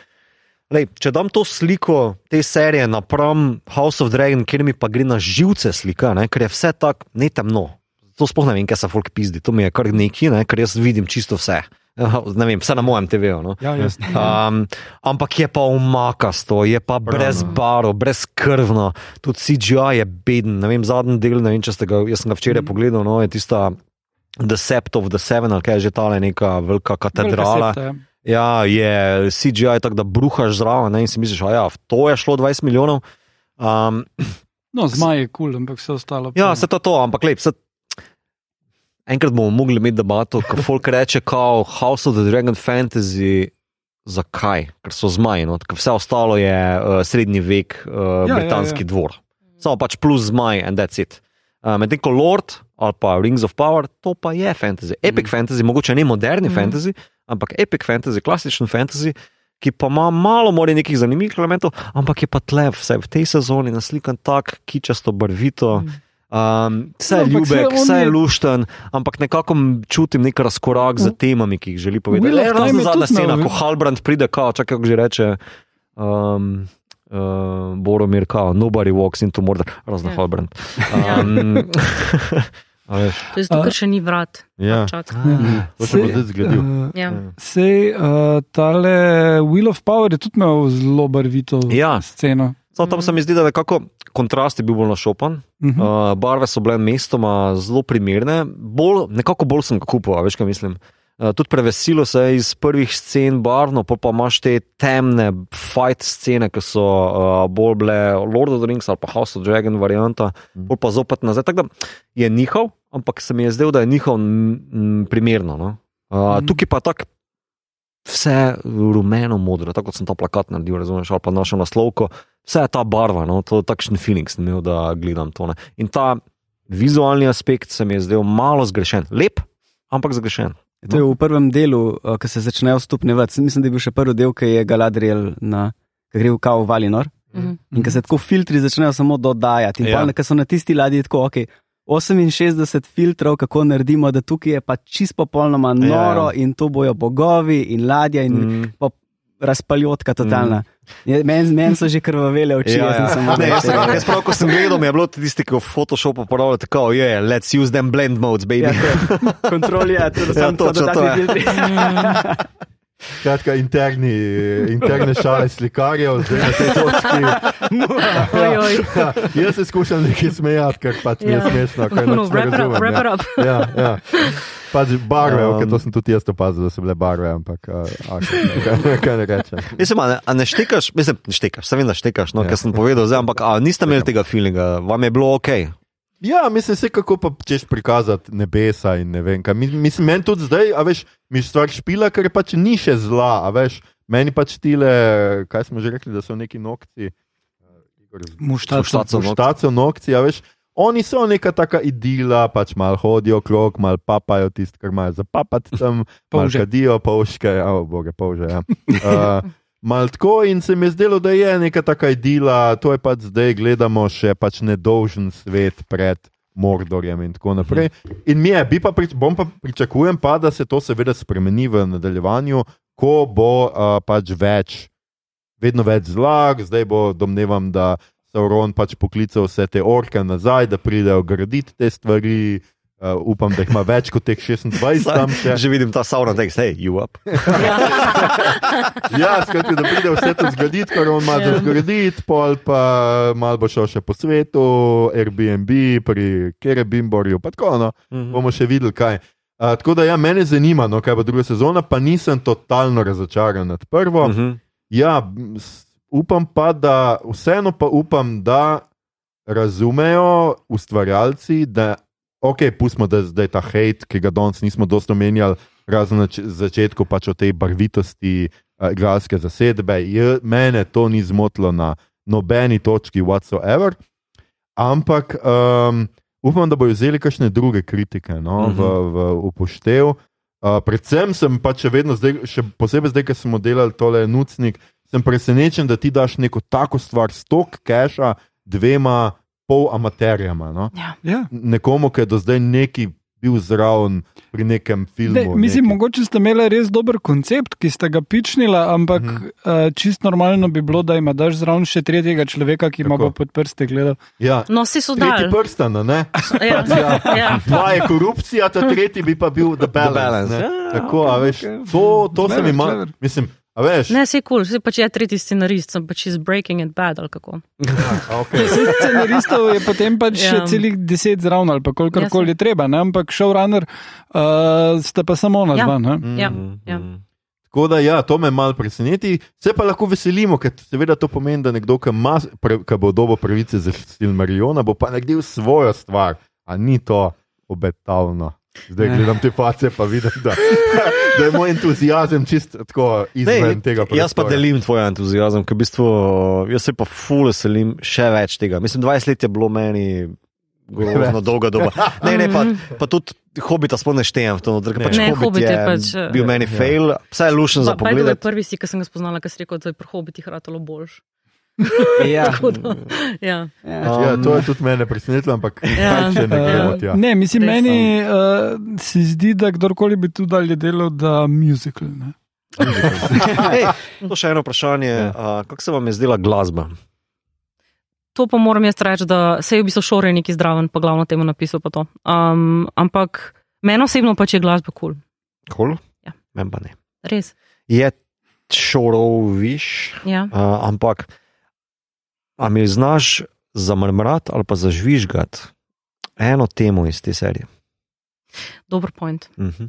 Lej, če dam to sliko te serije napram House of Dragon, kjer mi pa gre na živce slika, ne? ker je vse tako ne temno. To sploh ne vem, kaj se folk pizdi, to mi je kar neki, ne? ker jaz vidim čisto vse. Ne vem, vse na mojem TV-u. No? Ja, jasno. Um, ampak je pa umakasto, je pa brez barov, brez krvno, tudi CGI je beden. Ne vem, zadnji del, ne vem, če ste ga, jaz sem ga včeraj pogledal, no, je tista The Sept of the Seven, ali kaj je že tale neka velika katedrala. Velika septa, ja. Ja, je CGI tako, da bruhaš zraven ne, in si misliš, da ja, to je šlo 20 milijonov. Um, No, zmaj je kul, cool, ampak vse ostalo. ja, pa- se to, to ampak lep. Se, enkrat bomo mogli imeti debato, ko folk reče, kao House of the Dragon Fantasy. Zakaj? Ker so zmaji, no? ker vse ostalo je uh, srednji vek, uh, Ja, britanski ja, ja. dvor. Samo pač plus zmaj in that's it. Uh, Medtem ko Lord ali pa Rings of Power, to pa je fantasy. Epic mm. fantasy, mogoče ne moderni mm. Fantasy, ampak epic fantasy, klasičen fantasy, ki pa ima malo more nekih zanimivih elementov, ampak je pa tle vse v tej sezoni naslikan tako kičasto, barvito. Mm. Um, vse No, je ampak ljubek, vse je lušten, ampak nekako čutim nek razkorak z V- temami, ki jih želi povedati. Le je zadnja scena, ko Halbrand pride, kao, čakaj, kako že reče. Um, Uh, Boromir, kao, nobody walks into Mordor, razen Ja. Halbrand. Ja. Um, To je zato, ker še ni vrat. Ja, Čak. to se bo zdaj zgodilo. Ja. Sej, uh, tale Wheel of Power je tudi imel zelo barvito Ja. sceno. Samo tam se mi zdi, da nekako kontrast je bil bolj našopan. Uh -huh. Uh, barve so bile mestoma zelo primerne, bolj, nekako bolj sem a veš kaj mislim. Uh, tudi prevesilo se je iz prvih scen barvno, pol pa imaš te temne fight scene, ki so uh, bolj bile Lord of the Rings ali pa House of Dragon varianta, Mhm. bolj pa zopet nazaj. Tako da je njihov, ampak se mi je zdel, da je njihov primerno. No? Uh, Mhm. tukaj pa tako vse rumeno modro, tako kot sem ta plakat naredil, razumeš, ali pa našo naslovko, vse je ta barva, no? to je takšen feeling, sem imel, da gledam to. Ne? In ta vizualni aspekt se mi je zdel malo zgrešen, lep, ampak zgrešen. To je v prvem delu, uh, ko se začnejo stopnjevati. Mislim, da je bil še prvi del, ki je Galadriel na, ki gre v kao Valinor. Mhm. In ko se tako filtri začnejo samo dodajati. In Ja. ja. ko so na tisti ladji tako, ok, 68 filtrov, kako naredimo, da tukaj je pa čist popolnoma noro Ja. in to bojo bogovi in ladja in mm. Razpaljotka totalna. Mm. Meni men so že krvavele oči. Ja, ja. mogel Ne, jaz, tega. jaz prav, ko sem gledal, mi je bilo tisti, ki v Photoshopu pravijo, tako je, yeah, let's use them blend modes, baby. Ja, to je kontrol je, to je Ja, samo točno to je. filtri. Skratka, interni, interne šale slikarjev, zdaj na tej točki. Ojoj. Ja, jaz se skušam nekaj smejati, ker pač mi je Ja. smešno. No, wrap it up, ja. it up. Ja, ja. Pač barve, Um. okay, to sem tudi jaz opazil, da so bile barve, ampak uh, okay, kaj, kaj ne rečem. Mislim, a ne, a ne štekaš, mislim, štekaš, se vem, da štekaš, no, Ja. ja. kar sem povedal, zdaj, ampak a, niste imeli tega feelinga, vam je bilo ok. Ja, mislim, se kako pa češ prikazati nebesa in ne vem. Kaj. Mi- Mislim, meni tudi zdaj, a veš, mi stvar špila, ker pač ni še zla, a veš, meni pač tile, kaj smo že rekli, da so neki nokci. uh, Igor, Muštac. Muštacev nokci. A veš. Oni so neka taka idila, pač malo hodijo krok, malo papajo tisto, kar imajo za papati tam, malo Polže. kadijo, polžke, oh, boge, polže. Ja. Uh, Mal tako in se mi je zdelo, da je neka taka idila, to je pač zdaj gledamo še pač nedolžen svet pred Mordorjem in tako naprej. In mi je, bi pa, prič, bom pa pričakujem pa, da se to seveda spremeni v nadaljevanju, ko bo uh, pač več, vedno več zlag, zdaj bo domnevam, da Sauron pač poklical vse te orke nazaj, da pridejo graditi te stvari. Uh, upam, da jih ima več kot teh 26 tam še. Že vidim ta sauna, da je, hej, you up. Ja, skratka, da pride vse to zgraditi, kar on ima Ja. za zgraditi, pol pa malo bo šel še po svetu, Airbnb, pri Kerebimborju, pa tako no. Mhm. bomo še videli, kaj. Uh, tako da, ja, mene zanima, no, kaj bo druga sezona, pa nisem totalno razočaran nad prvo. Mhm. Ja, m, s- upam pa, da vseeno pa upam, da razumejo ustvarjalci, da ok, pustimo, da je zdaj ta hate, ki ga danes nismo dosto menjali, razen na začetku pač o tej barvitosti uh, igralske zasedbe. Je, mene to ni zmotilo na nobeni točki whatsoever, ampak um, upam, da bodo vzeli kakšne druge kritike no, v, v upoštev. Uh, predvsem sem pač še vedno, zdaj, še posebej zdaj, ker smo delali tole nucnik, sem presenečen, da ti daš neko tako stvar, stok keša dvema pol amaterjama. No? Ja. Nekomu, ki je do zdaj neki bil zraven pri nekem filmu. Ne, mislim, neki- mogoče ste imeli res dober koncept, ki ste ga pičnili, ampak Mhm. mm -hmm. uh, čist normalno bi bilo, da ima daš zraven še tretjega človeka, ki ima Tako. pa pod prste gledal. Ja, No, si so tretji dal. prstan, a ne? Ja, ja. Dva je korupcija, ta tretji bi pa bil the balance. balance. ne. Ja, Tako, a okej, veš, okej. to, to se Clever, mi ima. clever. Mislim, a veš, Ne, si kul, cool. pač je tretji scenarist, sem pač iz Breaking it Bad ali kako. a, okay. Vse scenaristov je potem pač Ja. ja. celih deset zraven ali pa kolikor Ja, koli je treba, ne? ampak showrunner uh, sta pa samo ona Ja. dva. ne. Ja, Mhm. ja. Tako da, ja, to me malo preseneti. Se pa lahko veselimo, ker seveda to pomeni, da nekdo, ki, ima, pre, ki bo dobil pravice za Silmariona, bo pa naredil svojo stvar, a ni to obetavno. Zdaj gledam te face, pa vidim, da, da je moj entuzijazem čist tako izven Ne, tega. jaz pa prostora. delim tvoj entuzijazem, ker v bistvu jaz se pa ful veselim še več tega. Mislim, 20 let je bilo meni grozno dolga doba. Ne, ne, pa, pa tudi hobita sploh ne štejem v to, noter, pač Ne, Hobbit Hobbit je je pač, bil meni fail, vse je lušen za pogled. prvi si, ki sem ga spoznala, ki si rekel, da je pri hobitih ratalo boljš. Ja. Tako da, ja. Ja, to je tudi mene presenetilo, ampak Ja. ja. če ne gremo Uh, tja. ne, mislim, Res. meni uh, se zdi, da kdorkoli bi tu dalje delal, da musical. Ne? Ej, to še eno vprašanje, Ja. uh, kako se vam je zdela glasba? To pa moram jaz reči, da se je v bistvu šore neki zdraven, pa glavno temu napisal pa to. Um, ampak meni osebno pač je glasba kul. Cool. Kol? Ja. Meni pa ne. Res. Je šorov, viš, Ja. uh, ampak a mi znaš zamrmrati ali pa zažvižgati eno temo iz te serije? Dober point. Mhm.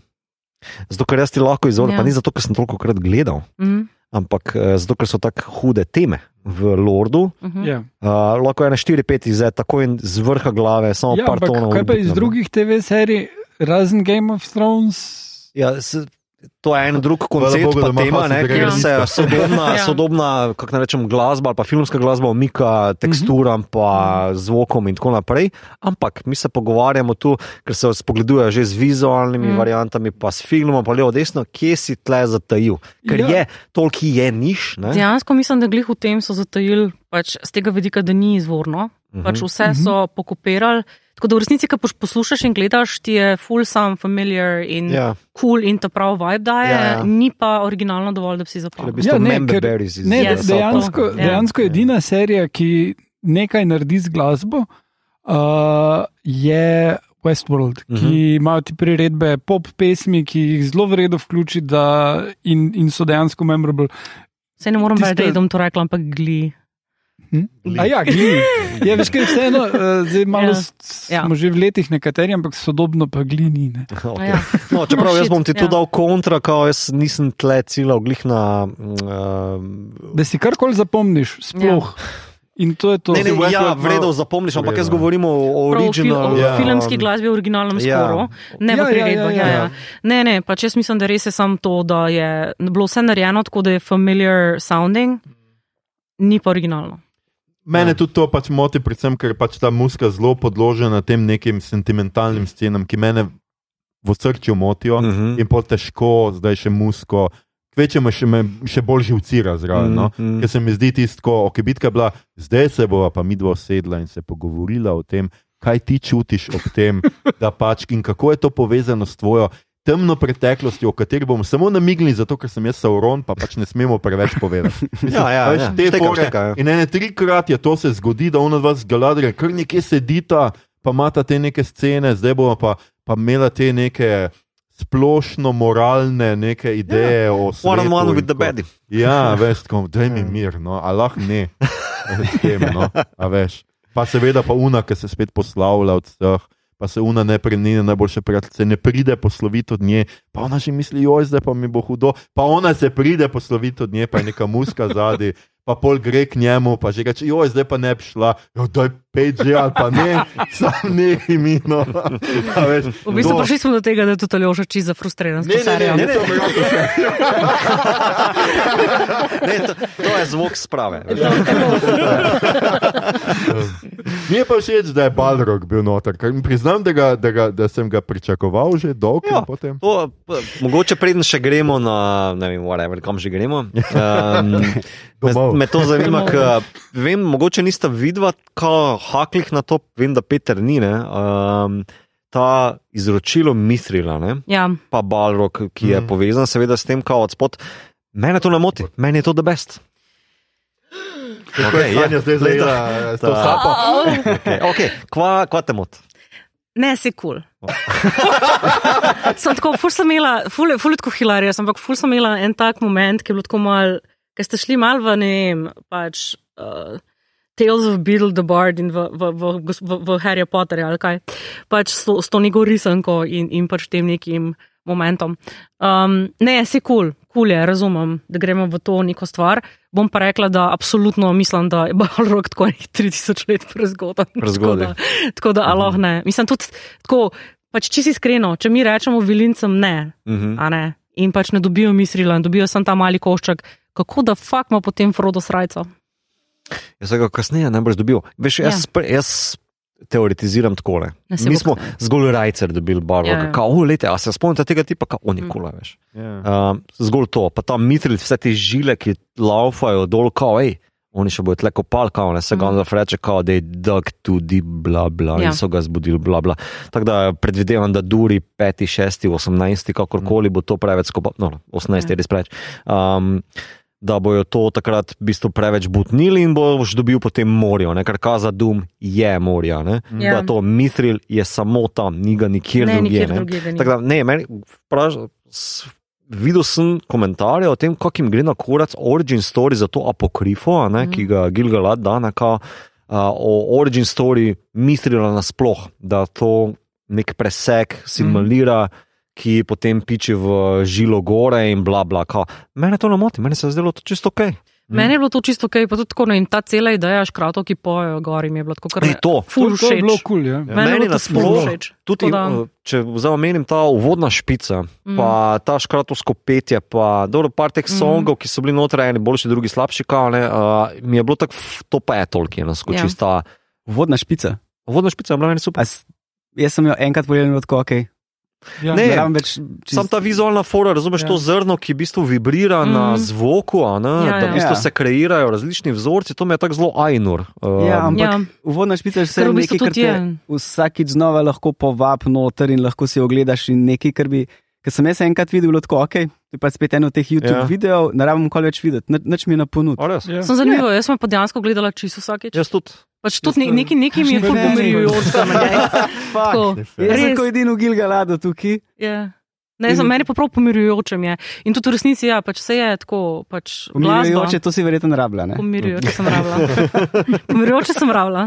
Zato, ker jaz ti lahko izvolim, Ja. pa ni zato, ker sem toliko krat gledal, Mhm. ampak eh, zato, ker so tako hude teme v Lordu. Mhm. Ja. Uh, lahko je na 4-5 izved, tako in z vrha glave, samo Ja, par ampak tonov. kaj pa iz ne. drugih TV serij, razen Game of Thrones? Ja, s, to je en drug koncept, Bogu, da pa ima tema, ne, kjer Dragons se sodobna, Ja. sodobna kako naj rečem, glasba ali pa filmska glasba omika teksturam, pa zvokom in tako naprej. Ampak mi se pogovarjamo tu, ker se spogledujejo že z vizualnimi Mm. mm. variantami, pa s filmom, pa levo, desno, kje si tle zatajil. Ker Ja. ja. je, toliko je niš. Ne? Dejansko mislim, da glih v tem so zatajili pač z tega vidika, da ni izvorno. Mhm. Pač vse so pokopirali. Tako da v resnici, ko poslušaš in gledaš, ti je full sam familiar in Ja, cool in ta prav vibe daje, Ja, ja. ni pa originalno dovolj, da bi si je zapomnil. bistvu Ja, ne, ker- Ne, Ja, de- so dejansko, to. Ja. dejansko edina serija, ki nekaj naredi z glasbo, uh, je Westworld, uh -huh. ki Mhm. imajo ti priredbe pop pesmi, ki jih zelo vredno vključi da, in, in so dejansko memorable. Se ne morem več redom to rekla, ampak gli. Hm? A ja, glini. Ja, veš, kaj je vseeno, uh, zdaj malo Ja. ja. smo že v letih nekateri, ampak sodobno pa glini. Ne. Okay. Ja. No, čeprav jaz Shit, bom ti tu ja. dal kontra, kao jaz nisem tle ciljal glih na. Uh, Da si karkoli zapomniš, sploh. Ja. In to je to. ne, ne, Westworld ja, vredno zapomniš, ampak jaz govorim o o Prav v fil, original. o Ja. filmski glasbi v originalnem Ja. skoru, ne Ja, ja, priredbah. ja, Ja, ja. ja. Ne, ne, pač jaz mislim, da res je samo to, da je bilo vse narejeno tako, da je familiar sounding, ni pa originalno. Mene tudi to pač moti, predvsem ker je pač ta muska zelo podložena tem nekim sentimentalnim scenam, ki mene v srcu motijo Mhm. in pol težko, zdaj še musko. Kvečemo še, me še bolj živcira zraven. No? Mm, mm. Ker se mi zdi tisto, ok, bitka je bila, zdaj se bova pa mi dva sedla in se pogovorila o tem, kaj ti čutiš ob tem, da pač in kako je to povezano s tvojo temno preteklostjo, o kateri bomo samo namignili, zato ker sem jaz Sauron, pa pač ne smemo preveč povedati. Ja, ja, a veš, ja. te Štekam, fore- štekam, ja. In ene trikrat je to se zgodi, da ona dva z galadrijem kar nekje sedita, pa imata te neke scene, zdaj bomo pa. pa imela te neke splošno moralne neke ideje yeah. o svetu. One on one with the bedi. Ja, veš, tako, daj mi mir, no, a lahko ne. S tem, no, a veš. Pa seveda pa una, ki se spet poslavlja od vseh. Pa se una ne prenine, najboljše prijateljice, ne pride posloviti od nje, pa ona že misli, oj, zdaj pa mi bo hudo, pa ona se pride posloviti od nje, pa je neka muska zadaj, pa pol gre k njemu, pa že reče, oj, zdaj pa ne bi šla, jo, daj pet že ali pa ne, sam ne imino. V bistvu prišli smo do tega, da je tudi Aljoša čisto zafrustriran s Ne, to ne, ne, serijo. ne, ne, Ne, to, to je zvok sprave. Mi je pa všeč, da je Balrog bil noter, priznam, da, ga, da, ga, da sem ga pričakoval že dolgo Ja. in potem. To, mogoče preden še gremo na, ne vem, whatever, kam že gremo. Um, me, me to zanima, ker vem, mogoče nista vidva, kao haklih na to, vem, da Peter ni. Ne, um, ta izročilo Mithrila, ne, Ja, pa Balrog, ki je mm. povezan seveda s tem, kao odspod. Mene to ne moti, meni je to the best. Kako Okej, je je. zdaj zajela to- s to sapo? Okay, okay. Kva, kva te moti? ne si kul. Cool. sem tako, ful sem imela, ful, ful je tako hilarijo, ampak ful sem imela en tak moment, ki je bilo tako mal, ker ste šli mal v, ne vem, pač. Uh, Tales of Beetle the Bard in v, v, v, v, v Harry Potterju ali kaj. Pač s s to njegovo risanko in, in pač tem nekim momentom. Um, ne, si kul, cool, kul cool je, razumem, da gremo v to neko stvar. Bom pa rekla, da absolutno mislim, da je Balrog tako nekih 3000 let prezgodan. Prezgodaj. Tako da, tako da aloh ne. Mislim tudi tako, pač čisto iskreno, če mi rečemo vilincem ne, Mhm. a ne, in pač ne dobijo misrila dobijo samo ta mali košček, kako da fakt ima potem Frodo srajco. Jaz sem ga kasneje najbrž dobil. Veš, jaz, ja. jaz teoretiziram tako. Ne, saj Mi smo zgolj rajcer dobili barvo. Ja, Ja. Kao, lete, a se spomnite tega tipa, kako on je Mm. kula, veš. Ja. Um, zgolj to, pa ta mitril, vse te žile, ki laufajo dol, kao, hej. Oni še bodo tle kopal, kao, ne se ga Mm. reče, kao, da je dog tudi, bla, bla, Ja. in so ga zbudili, bla, bla. Tako da predvidevam, da duri 5, 6, 18, kakorkoli bo to preveč skopal, no, 18 Ja. je res preveč. Um, Da bojo to takrat v bistvu preveč butnili in boš dobil potem morje, ne? ker kaza Dum je morje. Ja. Da to Mithril je samo tam, ni ga nikjer Ne, drugje. nikjer ne. ni. Tako da, ne, meni, vpraš, s- videl sem komentarje o tem, kako jim gre na kurac origin story za to apokrifo, ne, Mhm. ki ga Gilgalad da, ne, kao, a, o origin story Mithrila nasploh, da to nek presek simulira. Ki potem piče v žilo gore in bla bla. Kao. Mene to ne moti, meni se je zdelo to čisto ok. Meni je bilo to čisto ok, pa tudi tako, no, in ta cela ideja škratov, ki pojejo gori, mi je bilo tako kar Ne, to. ful To je bilo kul, ja. Meni je Meni bilo to ful nasploh, všeč. Tudi, da- eh, če zdaj omenim ta uvodna špica, Mm. mm. pa ta škratovsko petje, pa dobro, par teh Mm. songov, ki so bili noter, eni boljši, drugi slabši, kao, ne, uh, mi je bilo tako, to pa je tolki, Ja. naskoči ja. ta Vodna špica. uvodna špica, je bila meni super. A s- Jaz sem jo enkrat pogledal, tako ok. Ja. Ne, več. čist- Sam ta vizualna fora, razumeš, Ja. ja. to zrno, ki v bistvu vibrira mm. na Mhm. zvoku, a ne, Ja, ja, da ja. v bistvu Ja. se kreirajo različni vzorci, to mi je tako zelo ajnur. Um, Ja, ampak Ja. ja. uvodna špica je Ker vse v bistvu nekaj, kar te je. vsakič znova lahko povab noter in lahko si ogledaš in nekaj, kar bi. Ker sem jaz enkrat videl, bilo tako ok, to je pa spet eno od teh YouTube Ja. ja. videov, ne rabim kol več videti, nič- mi je na ponud. a res? Ja. Sem zanimivo, jaz sem pa dejansko gledala čisto vsakeč. Jaz tudi. Pač tudi ne, neki, neki mi je ful velik. pomirjujoč. Tako. Jaz sem Res. kot edini v Gilgaladu tukaj. Ja. Ne, za meni pa prav pomirjujoče mi je. In tudi v resnici, ja, pač se je tako, pač. Pomirjujoče, to si verjetno rabila. Ne? Pomirjujoče sem rabila. Pomirjujoče sem rabila.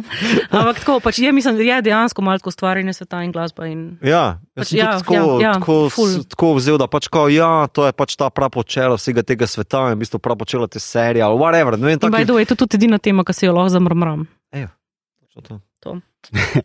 Ampak tako, pač je, mislim, je dejansko malo tako ustvarjanje sveta in glasba. In... Ja, Pač ja, tako, ja, ja, ja, tako, ful. tako vzel, da pač kao, ja, to je pač ta prapočelo vsega tega sveta in v bistvu prapočelo te serije ali whatever. Ne vem, taki, the way, to je tudi edina tema, ki si jo lahko zamrmram. Točno to.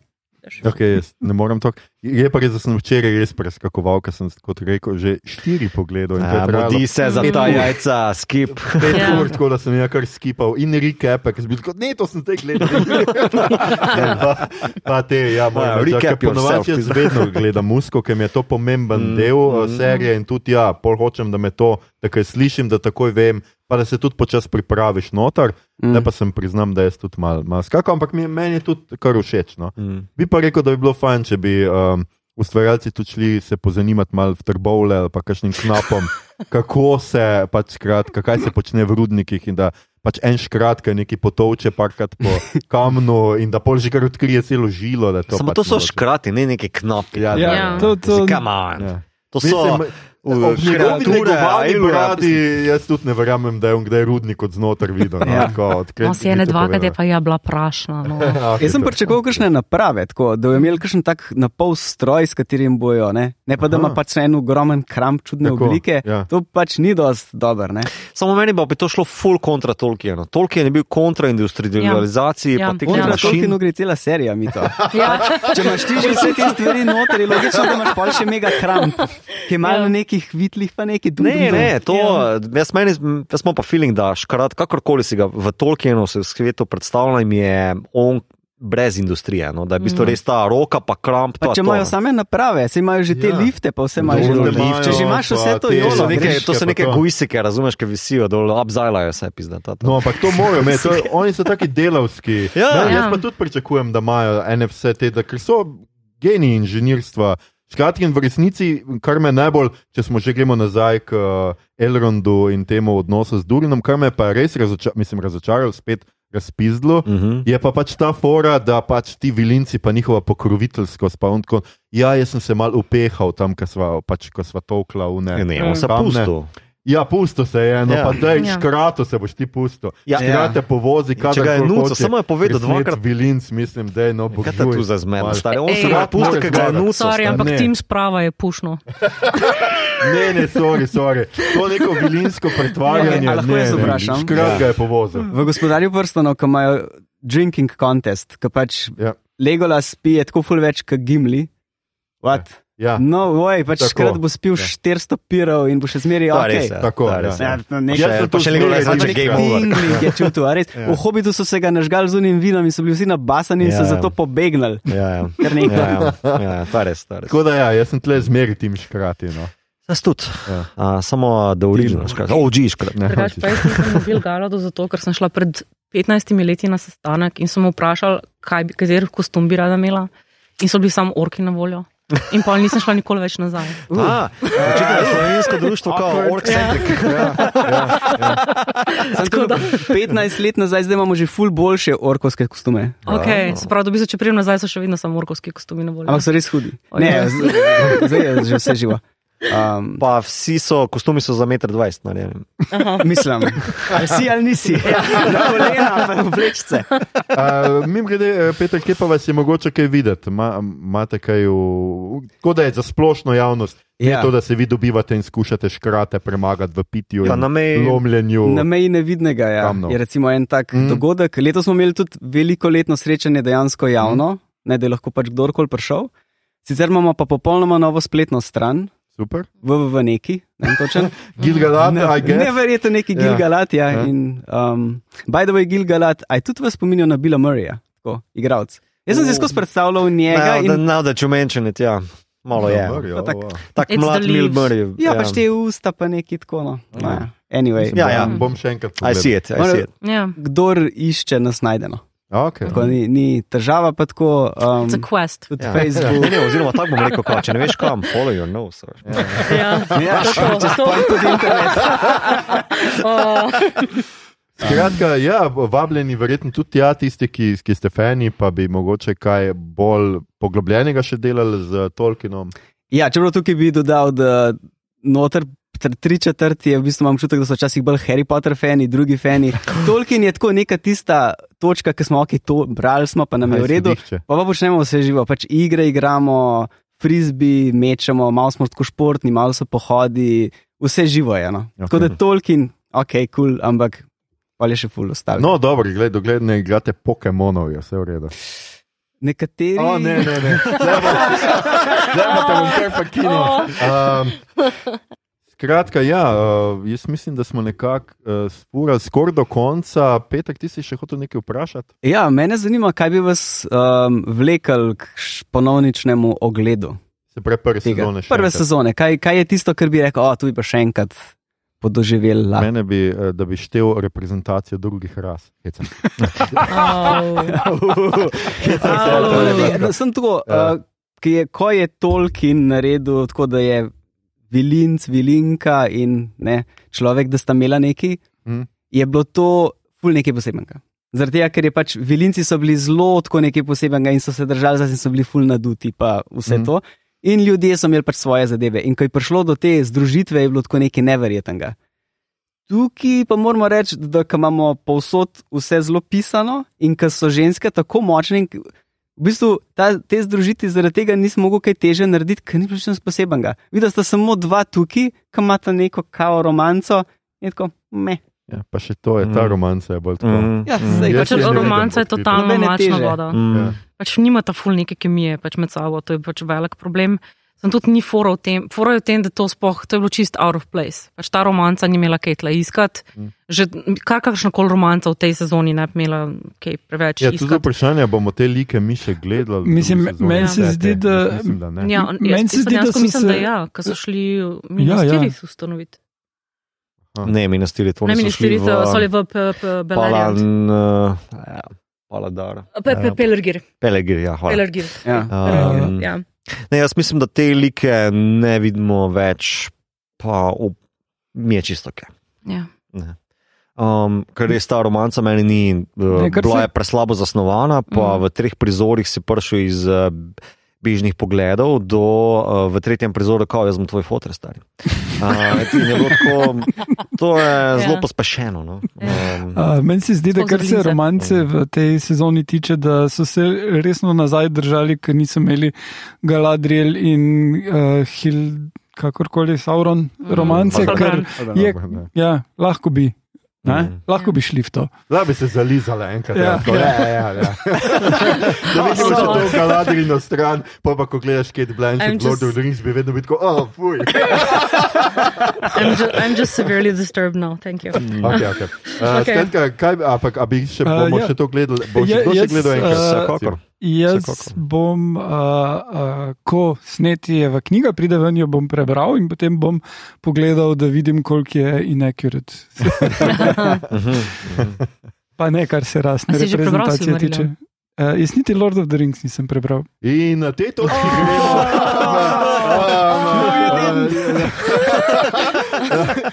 Okay, jaz ne morem to. Je pa res, da sem včeraj res preskakoval, ker sem, kot rekel, že štiri pogledal. in to je A, trajalo Mudi se za Mm. ta jajca, skip. Pet Ja. ur, tako da sem ja kar skipal in recap, ker sem bil tako, ne, to sem zdaj gledal. Ne, pa, pa te, ja, Ja, moram recap reči, ponovadi jaz vedno gledam musko, ker mi je to pomemben Mm, mm, del mm, mm. serije in tudi ja, pol hočem, da me to, da kaj slišim, da takoj vem, pa da se tudi počasi pripraviš noter. Mm. Ne pa sem priznam, da jaz tudi mal, mal skakam, ampak mi, meni je tudi kar všeč. No. Mm. Bi pa rekel, da bi bilo fajn, če bi um, ustvarjalci tudi šli se pozanimati malo v trbovle ali pa kakšnim knapom, kako se, pač skratka, kaj se počne v rudnikih in da pač en škrat, ki nekaj potovče, parkrat po kamnu in da pol že kar odkrije celo žilo. da je Samo pač to so mogoče. škrati, ne neki knapi. Ja, Ja, Ja. to, to, Come on. Ja. To so Mislim, Ailura. bradi, jaz tudi ne verjamem, da je on kdaj rudnik od znotraj videl. No, Ja. tako, No, si ene ti to dva, kad je pa ja bila prašna. No. Ja, Jaz sem pričakoval kakšne naprave, tako, da bi imeli kakšen tak napol stroj, s katerim bojo, ne, ne pa da ima pač en ogromen kramp čudne Tako, oblike. ja. To pač ni dost dober. Ne. Samo meni pa bi to šlo full kontra Tolkienu. Tolkien je bil kontra industrializaciji, Ja. pa Ja. teh Kontra mašin. Tolkienu gre cela serija, mi to. Ja. Če imaš ti že vse te stvari noter, je logično, da imaš pol še mega kramp, ki je malo Ja. Nekih vitlih, pa neki dum, Ne, dum, ne, to, jaz, meni, jaz smo pa feeling, da škrat, kakorkoli si ga v Tolkienu se v svetu predstavljam, je on brez industrije. No? Da je v bistvu Mhm. res ta roka, pa kramp. Pa to, če to, imajo same naprave, se imajo že te Ja. lifte, pa vse imajo že imajo, Če že imaš vse to To so jolo, neke, greš. to so neke to. gujsike, razumeš, ki visijo dol, upzajlajo se, pizda. Ta, ta. No, ampak to morajo imeti, to, oni so taki delavski. Ja. ne, jaz Ja. pa tudi pričakujem, da imajo ene vse te, da, ker so geniji inženirstva. Skratka, in v resnici, kar me najbolj, če smo že gremo nazaj k uh, Elrondu in temu odnosu z Durinom, kar me pa res razoča, mislim, razočaral, spet razpizdlo, Uh -huh. je pa pač ta fora, da pač ti vilinci, pa njihova pokroviteljskost. Pa on tako, ja, jaz sem se mal upehal tam, ko sva, pač, ko sva tokla v ne. Ne, on se kamne. Ja, pusto se je, no Ja. ja. pa da je Ja. škrato, se boš ti pusto. Ja. Škrate povozi, Ja, če ga je nuco, samo je povedal dvakrat. Vilinc, mislim, da je no Kaj te tu za zmed? Malo. stari? On se ga pusti, ker ga je nuco. Sorry, ampak ne. tim sprava je pušno. Ne, ne, sorry, sorry. To neko vilinsko pretvarjanje. Ja, a lahko ne, jaz vprašam? Škrat Ja. ga je povozil. V gospodarju prstanov, ko imajo drinking contest, ki pač Ja. Legolas pije tako ful več kot Gimli. What? Ja, No, oj, pač Tako, škrat bo spil ja. 400 pirov in bo še zmeraj To je ok. res, ja. Tako, res, ja. Ja, ja. no, nekaj- sem pa še zmeraj game over. Tingling je čutil. Ja. V hobitu so se ga nažgal z unim vinom in so bili vsi nabasani in Ja, so ja. zato pobegnili. Ja, ja. Nekaj. Ja, ja, ja, ja, to je res. je res. Tako da ja, jaz sem tle zmeri tim škrati. No. Jaz tudi. Ja. A, samo da original, škrat. OG škrat. Ne, Drugač pa jaz nisem mobil Galado zato, ker sem šla pred 15 leti na sestanek in sem vprašal, kaj bi, kateri kostum bi rada imela. In so bili samo orki na voljo. In pa nisem šla nikoli več nazaj. A, očitno je slovensko društvo kot. Ork-centric. Tako da 15 let nazaj, zdaj imamo že ful boljše orkovske kostume. Okay, se pravi, da bi se, če prijem nazaj, so še vedno samo orkovski kostumi na voljo. Ampak so res hudi. Ne, ja. zdaj je že vse živo. Um, Pa vsi so, kostumi so za 1,20 m narejeni. mislim, ali si ali nisi. Na kolena, pa v plečce. Uh, Mim grede, Peter, kje pa vas je mogoče kaj videti? Ma- Imate kaj v. Tako da je za splošno javnost. Ja. Ja. To, da se vi dobivate in skušate škrate premagati v pitju, Ja, in na meji- lomljenju. Na meji nevidnega ja. Kamnov. je recimo en tak mm. dogodek. Letos smo imeli tudi veliko letno srečanje dejansko javno, mm. ne, da je lahko pač kdorkoli prišel. Sicer imamo pa popolnoma novo spletno stran, Super. www neki, ne točen. Gilgalad, I guess. Neverjetno neki Ja. Gilgalat, ja. Ja. ja. In, um, by the way, Gilgalat, aj tudi vas spominja na Billa Murrayja, tako, igralec. Jaz sem si skozi predstavljal njega Now, in that- now that you mention it, ja. Malo je. Dobro, Pa tak- ja. Tak It's mlad the Mil. Murray. ja, pač te usta pa neki tako. No. Ja. Ja. Anyway, Ja, ja. Bom še enkrat I see it, I see it. Ja, kdor išče, nas najde. Okay. Tako, ni, ni težava, pa tako. Um, it's a quest. tudi Ja. ja. Facebook. Ne, ne, oziroma tako bom rekel, kao, če ne veš kam, follow your nose. veš. Ja, Ja, to, to, to. tudi internet. Oh, Skratka, ja, vabljeni verjetno tudi tja, tisti, ki, ki ste fani, pa bi mogoče kaj bolj poglobljenega še delali z Tolkienom. Ja, čeprav tukaj bi dodal, da noter. Tr- Tri četrti je v bistvu imam občutek, da so včasih bolj Harry Potter fani, drugi fani. Tolkien je tako neka tista točka, ki smo ok, to brali smo, pa nam je v redu. Pa pa počnemo vse živo, pač igre igramo, frisbi mečemo, malo smo tako športni, malo so pohodi, vse živo je. No. Okay. Tako da Tolkien, ok, kul, cool, ampak pa je še full ostalo. No, dobro, gled, dokler ne igrate Pokémonov, je vse v redu. Nekateri. O, ne, ne, ne. Zdaj pa zdaj pa te bom kar pakinil. Um, skratka, ja, uh, jaz mislim, da smo nekako uh, spurali skoraj do konca. Petek, ti si še hotel nekaj vprašati? Ja, mene zanima, kaj bi vas um, vlekel k ponovničnemu ogledu Se pravi, prve tega. sezone. še Prve enkrat. sezone. Kaj, kaj je tisto, kar bi rekel, o, tu bi pa še enkrat podoživel? la." Mene bi, eh, da bi štel reprezentacijo drugih ras. Hecam. oh. No, Sem tako, Ja. uh, ki je, ko je Tolkien naredil tako, da je vilinc, vilinka in ne, človek, da sta imela neki, Mhm. je bilo to ful nekaj posebenega. Zaradi tega, ker je pač vilinci so bili zelo tako nekaj posebenega in so se držali, zdaj so bili ful naduti, pa vse mm. to. In ljudje so imeli pač svoje zadeve. In ko je prišlo do te združitve, je bilo tako nekaj neverjetnega. Tukaj pa moramo reči, da imamo povsod vse zelo pisano in ko so ženske tako močne. V bistvu ta, te združiti zaradi tega nisem mogel kaj teže narediti, ker ni bilo nič posebenega. Videla sta samo dva tukaj, ki imata neko kao romanco in tako me. Ja, pa še to je, ta Mm. romanca je bolj tako. Mm. Ja, Mm. sej, Jaz Pač vidim romanca je totalno teže. voda. Mm. Ja. Pač nimata ful neke kemije pač med sabo, to je pač velik problem. Sem tudi ni fora v tem, fora je v tem, da to sploh, to je bilo čist out of place. Pač ta romanca ni imela kaj tla iskati. Mm. Že kar kakšna koli romanca v tej sezoni ne bi imela kaj preveč Ja, tudi vprašanje, bomo te like mi še gledali. Mislim, meni se zdi, da- Mislim, da ne. Ja, Meni se zdi, da so mislim, se- da ja, ko so šli Ja, ja. ministri ja, ustanoviti. Ne, ministri to Ne niso ministri, šli v, so šli v Palan, Beleriand. uh, ja, Paladar. Pe- pe- Pelergir. Pelegir, ja, hvala. Pelergir. Ja. Pelergir, Um, ja. Ne, jaz mislim, da te like ne vidimo več, pa v, mi je čisto ok. Ja. Ne. Um, ker res ta romanca meni ni, uh, Ne, kar bila se- je preslabo zasnovana, pa Mm. v treh prizorih si prišel iz uh, bežnih pogledov do uh, v tretjem prizoru, kao jaz sem tvoj fotor, stari. Uh, tako, to je zelo Ja. pospešeno. No? Ja. Um, Uh, meni se zdi, da kar se romance v tej sezoni tiče, da so se resno nazaj držali, ker niso imeli Galadriel in uh, Hil, kakorkoli Sauron romance, Pa ker je, Ne. ja, lahko bi. Ne? Mm. Lahko bi šli v to. Da bi se zalizala enkrat. Ja. Ja, ja, ja, ja. da vidimo še to galadrino stran, pa pa ko gledaš Kate Blanchett, Lord just- of the Rings, bi vedno bil tako, oh, fuj. I'm, ju I'm just severely disturbed now, thank you. Okay, okay. Uh, Okay. skratka, kaj, a, pa, a bi še, Uh, bomo ja. še to gledali? Bo še jaz, gledal enkrat? uh, Vsekakor. Jaz bom, uh, uh, ko sneti je v knjiga, pride ven, jo bom prebral in potem bom pogledal, da vidim, koliko je inaccurate. Pa ne, kar se rasne A si že prebral reprezentacije tiče. Uh, jaz niti Lord of the Rings nisem prebral. In na tej točki gremo.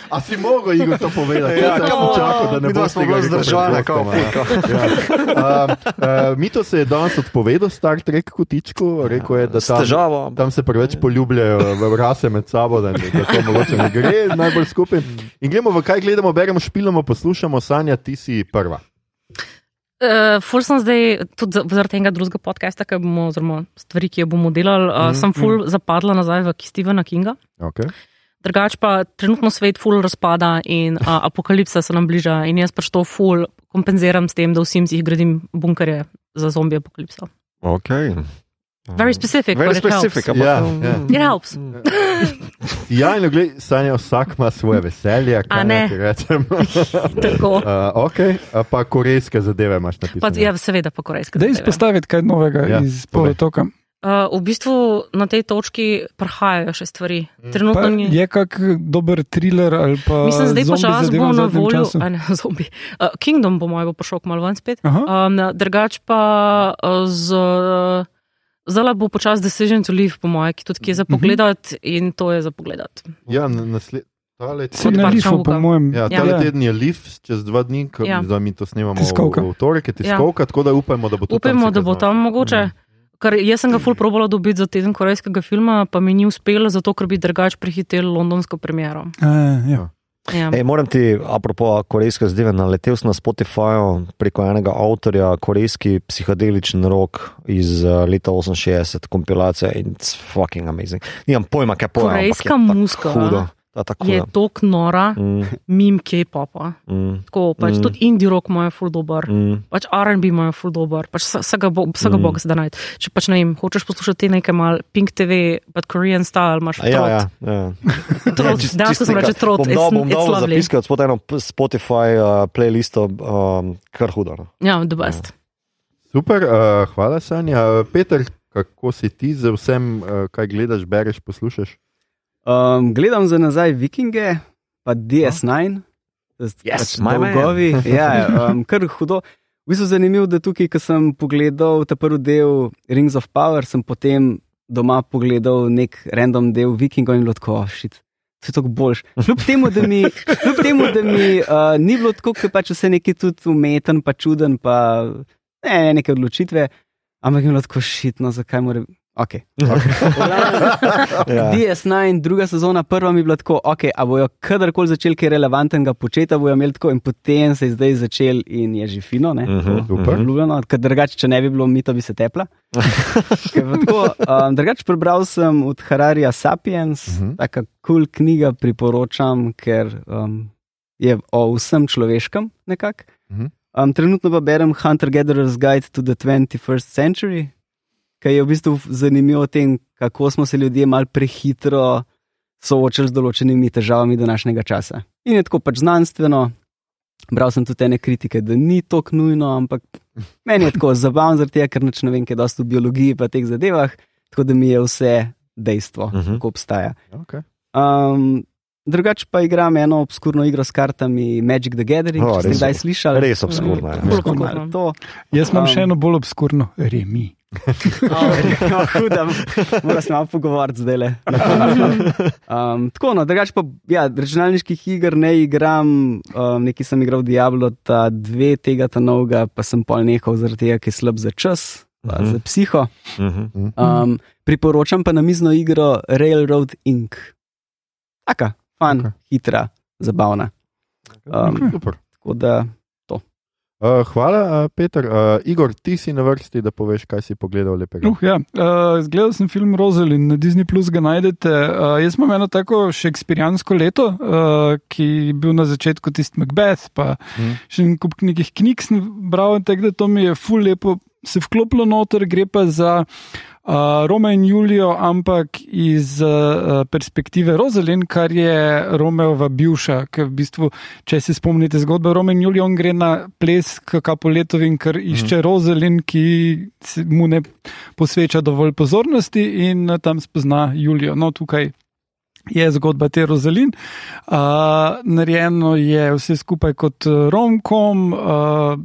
A si mogel, Igor, to povedati? Ja, on. čakal, da ne boš tega kao gostoma, ja. Ja. Um, uh, Mito se je danes odpovedal Star Trek kotičku, rekel je, da S tam, tam se preveč poljubljajo v rase med sabo, da, da to mogoče ne gre najbolj skupaj. In gremo v kaj gledamo, beremo, špilamo, poslušamo, Sanja, ti si prva. Uh, ful sem zdaj, tudi za- zaradi tega drugega podcasta, ki bomo, oziroma stvari, ki jo bomo delali, uh, Mhm, sem ful zapadla nazaj v Stevena Kinga. Okay. Drugač pa trenutno svet ful razpada in uh, apokalipsa se nam bliža in jaz pač to ful kompenziram s tem, da v Simsih gradim bunkerje za zombi apokalipso. Okay. Very specific, Very but it helps. specific, ampak- Ja, ja. It helps. Ja, in gled, Sanja, vsak ima svoje veselje, kaj ne? rečem. Tako. Uh, okay. uh, pa korejske zadeve imaš napisane. Pa, ja, seveda pa korejska. Da izpostaviti kaj novega Ja, ja, iz polotoka. Uh, v bistvu na tej točki prihajajo še stvari. Trenutno Pa ni. je kak dober thriller ali pa. Mislim, zdaj zombi počasi zadeva bo na voljo, a ne zombi. Uh, Kingdom bo moj bo prišel malo ven spet. Um, drugač pa uh, z. Uh, Zdaj bo počasi Decision to Live, po mojem, ki tudi kje za Mhm. pogledat in to je za pogledat. Ja, nasled... Tale Si Kot na lifu, po mojem. Ja, Ja. tale teden je liv, čez dva dni, ko Ja. ja. mi to snemamo Tiskovka. v, v torek, je tiskovka, ja. tako da upajmo, da bo to Upajmo, tam da bo tam mogoče. Ker jaz sem ga ful probala dobiti za teden korejskega filma, pa mi ni uspelo, zato ker bi drugač prehitel londonsko premiero. A, ja. Ja. Ej, moram ti, apropo korejske zadeve, naletel sem na Spotifyju preko enega avtorja, korejski psihedeličen rok iz uh, leta 68, kompilacija in it's fucking amazing. Nimam pojma, kaj pojma. Korejska muzika Hudo. Ta, tako Je tok nora, Mm, mim K-popa. mm, Tako pač Mm. tudi indie rock imajo ful dober. mm. pač R&B imajo ful dober, pač vse- vsega bo, vsega Mm. boga se da najti. Če pač ne vem, hočeš poslušati nekaj mal Pink TV, pa Korean style, imaš Ja, trot. ja, ja. Trot, Čist- dejansko sem reče trot, it's, bom it's dal lovely. zapiske od spodaj eno Spotify uh, playlisto, um, kar hudo. no. Ja, the best. Super, uh, hvala, Sanja. Peter, kako si ti z vsem, uh, kaj gledaš, bereš, poslušaš? Um, gledam za nazaj Vikinge, pa DS9. Yes, pač dolgovi. Ja, um, kar hudo. V bistvu zanimivo, da tukaj, ko sem pogledal ta prvi del Rings of Power, sem potem doma pogledal nek random del Vikingov in oh, shit. to je tako boljš. Kljub temu, da mi, kljub temu, da mi uh, ni bilo tako, ker pač vse neki tudi umeten, pa čuden, pa ne, ne neke odločitve, ampak je bilo tako šitno, zakaj mora. Okay. Ja. DS9, druga sezona, prva mi je bila tako, okay, a bojo kadarkoli začeli kaj relevantnega početi, bojo imeli tako in potem se je zdaj začel in je že fino, ne? Super. Ljubljeno, ker drugače, če ne bi bilo mito, bi se tepla. Tako, um, drugače prebral sem od Hararija Sapiens, uh Mhm. -huh. taka kul cool knjiga, priporočam, ker um, je o vsem človeškem nekako. Mhm. Um, trenutno pa berem Hunter Gatherer's Guide to the 21st Century, ki je v bistvu zanimivo o tem, kako smo se ljudje mal prehitro soočali z določenimi težavami današnjega časa. In je tako pač znanstveno. Bral sem tudi ene kritike, da ni tako nujno, ampak meni je tako zabavno, zaradi tega, ker nič ne vem, kaj dosti v biologiji pa teh zadevah, tako da mi je vse dejstvo, uh Mhm. -huh. kako obstaja. Okay. Um, drugače pa igram eno obskurno igro s kartami Magic the Gathering, O, če ste kdaj slišali. res obskurno, ja. Bolj Obskurno. To, Jaz imam Um, še eno bolj obskurno, remi. oh, huda, moram se malo pogovarjati zdaj le. Um, tako, no, drugače pa ja, računalniških iger ne igram, um, nekaj sem igral Diablo, ta dve tega ta novega, pa sem pol nehal zaradi tega, ker je slab za čas, pa Mhm. za psiho. Mhm. Um, priporočam pa na mizno igro Railroad Inc. Aka, fan, Okej. okay. hitra, zabavna. Um, Super. tako da, Uh, hvala, uh, Peter. Uh, Igor, ti si na vrsti, da poveš, kaj si pogledal lepega. Uh, ja. uh, Zgledal sem film Rosalind, na Disney Plus ga najdete. Uh, jaz imam eno tako šekspirijansko leto, uh, ki je bil na začetku tisti Macbeth, pa Mhm. še en kup nekih knjig sem bral, tako da to mi je ful lepo se vklopilo noter, gre pa za uh, Roma in Julijo, ampak iz uh, perspektive Rosalind, kar je Romeova bivša, ker v bistvu, če se spomnite zgodbe Roma in Julijo, on gre na ples k Kapoletovim, ker išče Rosalind, ki se mu ne posveča dovolj pozornosti in uh, tam spozna Julijo. No, tukaj je zgodba te Rozalin. Uh, narejeno je vse skupaj kot romkom, uh,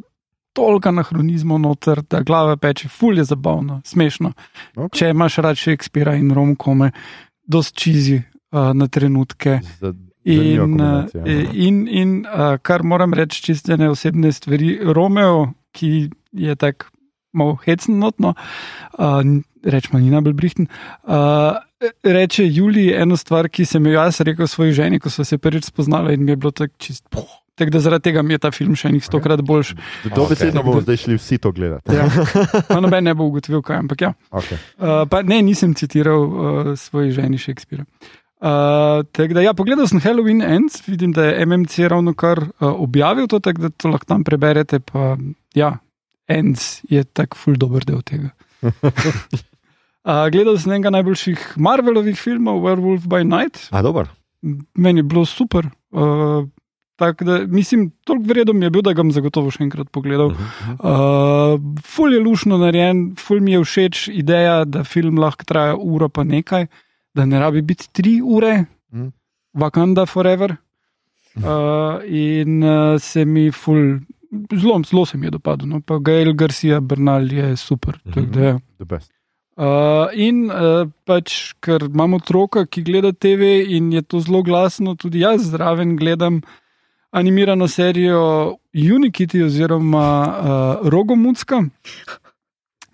toliko anahronizmov noter, da glava peče, ful je zabavno, smešno. Okay. Če imaš rad Shakespearea in romkome, dost čizi uh, na trenutke. Zanimiva In, no. in, in uh, kar moram reči, čistene osebne stvari, Romeo, ki je tako malo hecen, notno, uh, rečemo, ni najbolj brihten. Uh, reče Julij eno stvar, ki sem jo jaz rekel svoji ženi, ko so se prvič spoznali in mi je bilo tako čist. Poh. Tako da zaradi tega mi je ta film še enih stokrat boljši. Dobesedno bomo zdaj šli vsi to gledati. Ja. Pa noben ne bo ugotovil, kaj, ampak ja. Okay. Uh, pa ne, nisem citiral uh, svoji ženi Shakespearea. Uh, tako da, ja, pogledal sem Halloween Ends, vidim, da je MMC ravno kar uh, objavil to, tako da to lahko tam preberete. Pa, ja, Ends je tak ful dober del tega. Uh, gledal sem enega najboljših Marvelovih filmov, Werewolf by Night, A, dober. meni je bilo super. Uh, tako da, mislim, toliko vredom je bil, da ga bom zagotovo še enkrat pogledal. Uh, ful je lušno narejen, ful mi je všeč ideja, da film lahko traja uro pa nekaj, da ne rabi biti tri ure, Mhm. Wakanda forever. Uh, in uh, se mi ful, zelo, zelo se mi je dopadlo. No? Pa Gail Garcia Bernal je super. Mhm. da ja. The best. Uh, in uh, pač, ker imam otroka, ki gleda TV in je to zelo glasno, tudi jaz zraven gledam animirano serijo Unikiti oziroma uh, Rogomucka.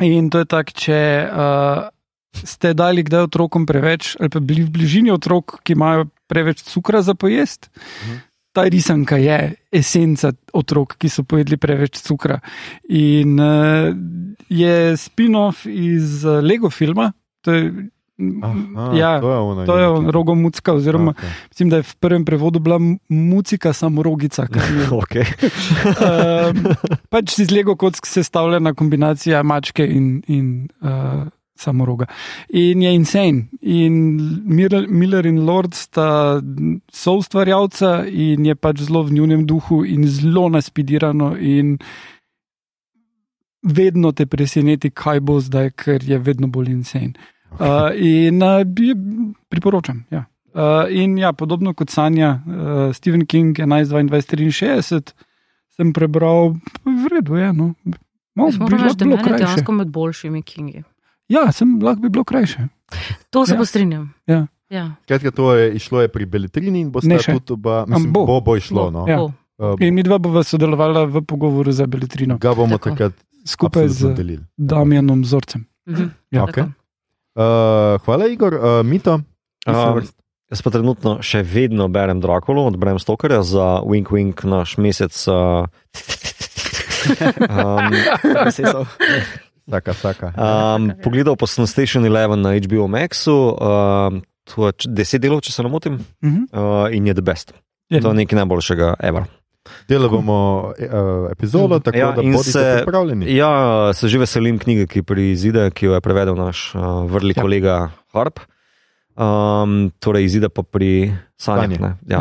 In to je tako, če uh, ste dali kdaj otrokom preveč, ali pa bili v bližini otrok, ki imajo preveč cukra za pojest. Mhm. Ta risanka je esenca otrok, ki so pojedli preveč cukra. In uh, je spin-off iz Lego filma. To je, Aha, ja, to je ono. to je Unity. rogomucka, oziroma Okay. mislim, da je v prvem prevodu bila mucika samorogica. kar je Okay. um, pač iz Lego kock sestavljena kombinacija mačke in, in uh, samoroga. In je insane. In Miller, Miller in Lord sta soustvarjalca in je pač zelo v njunem duhu in zelo naspidirano. In vedno te preseneti, kaj bo zdaj, ker je vedno bolj insane. Uh, in uh, bi, priporočam. Ja. Uh, in ja, podobno kot Sanja, uh, Stephen King 11, 22, 63, sem prebral, v redu je. No. Malo lahko da bilo krajše. dejansko med boljšimi Kingi. Ja, sem lahko bi bilo krajše. To se Ja. ja. postrinjam. Ja. Ja. Skratka, to je išlo je pri Beletrini in bo še. tudi oba, mislim, bo. bo, bo išlo. No. Ja. Bo. Uh, In mi dva bova sodelovala v pogovoru za Beletrino, ga bomo Tako. takrat skupaj z delili. Damjanom Zorcem. Mhm. Ja. Okej. Tako. Uh, hvala, Igor. Uh, Mito, Um, vrst. Jaz pa trenutno še vedno berem Drakulu od Bram Stokerja za Wink Wink naš mesec. Uh, um. Saka, saka. um, pogledal pa sem Station 11 na HBO Maxu, um, č- deset delov, če se ne motim, Mhm. uh, in je the best. Je. To je nekaj najboljšega ever. Delali bomo uh, epizodo, tako Ja, da bodite se- pripravljeni. Ja, se že veselim knjige, ki prizide, ki jo je prevedel naš uh, vrli Ja. kolega Harp. Um, torej, izide pa pri. Sanjah. ne. Ja.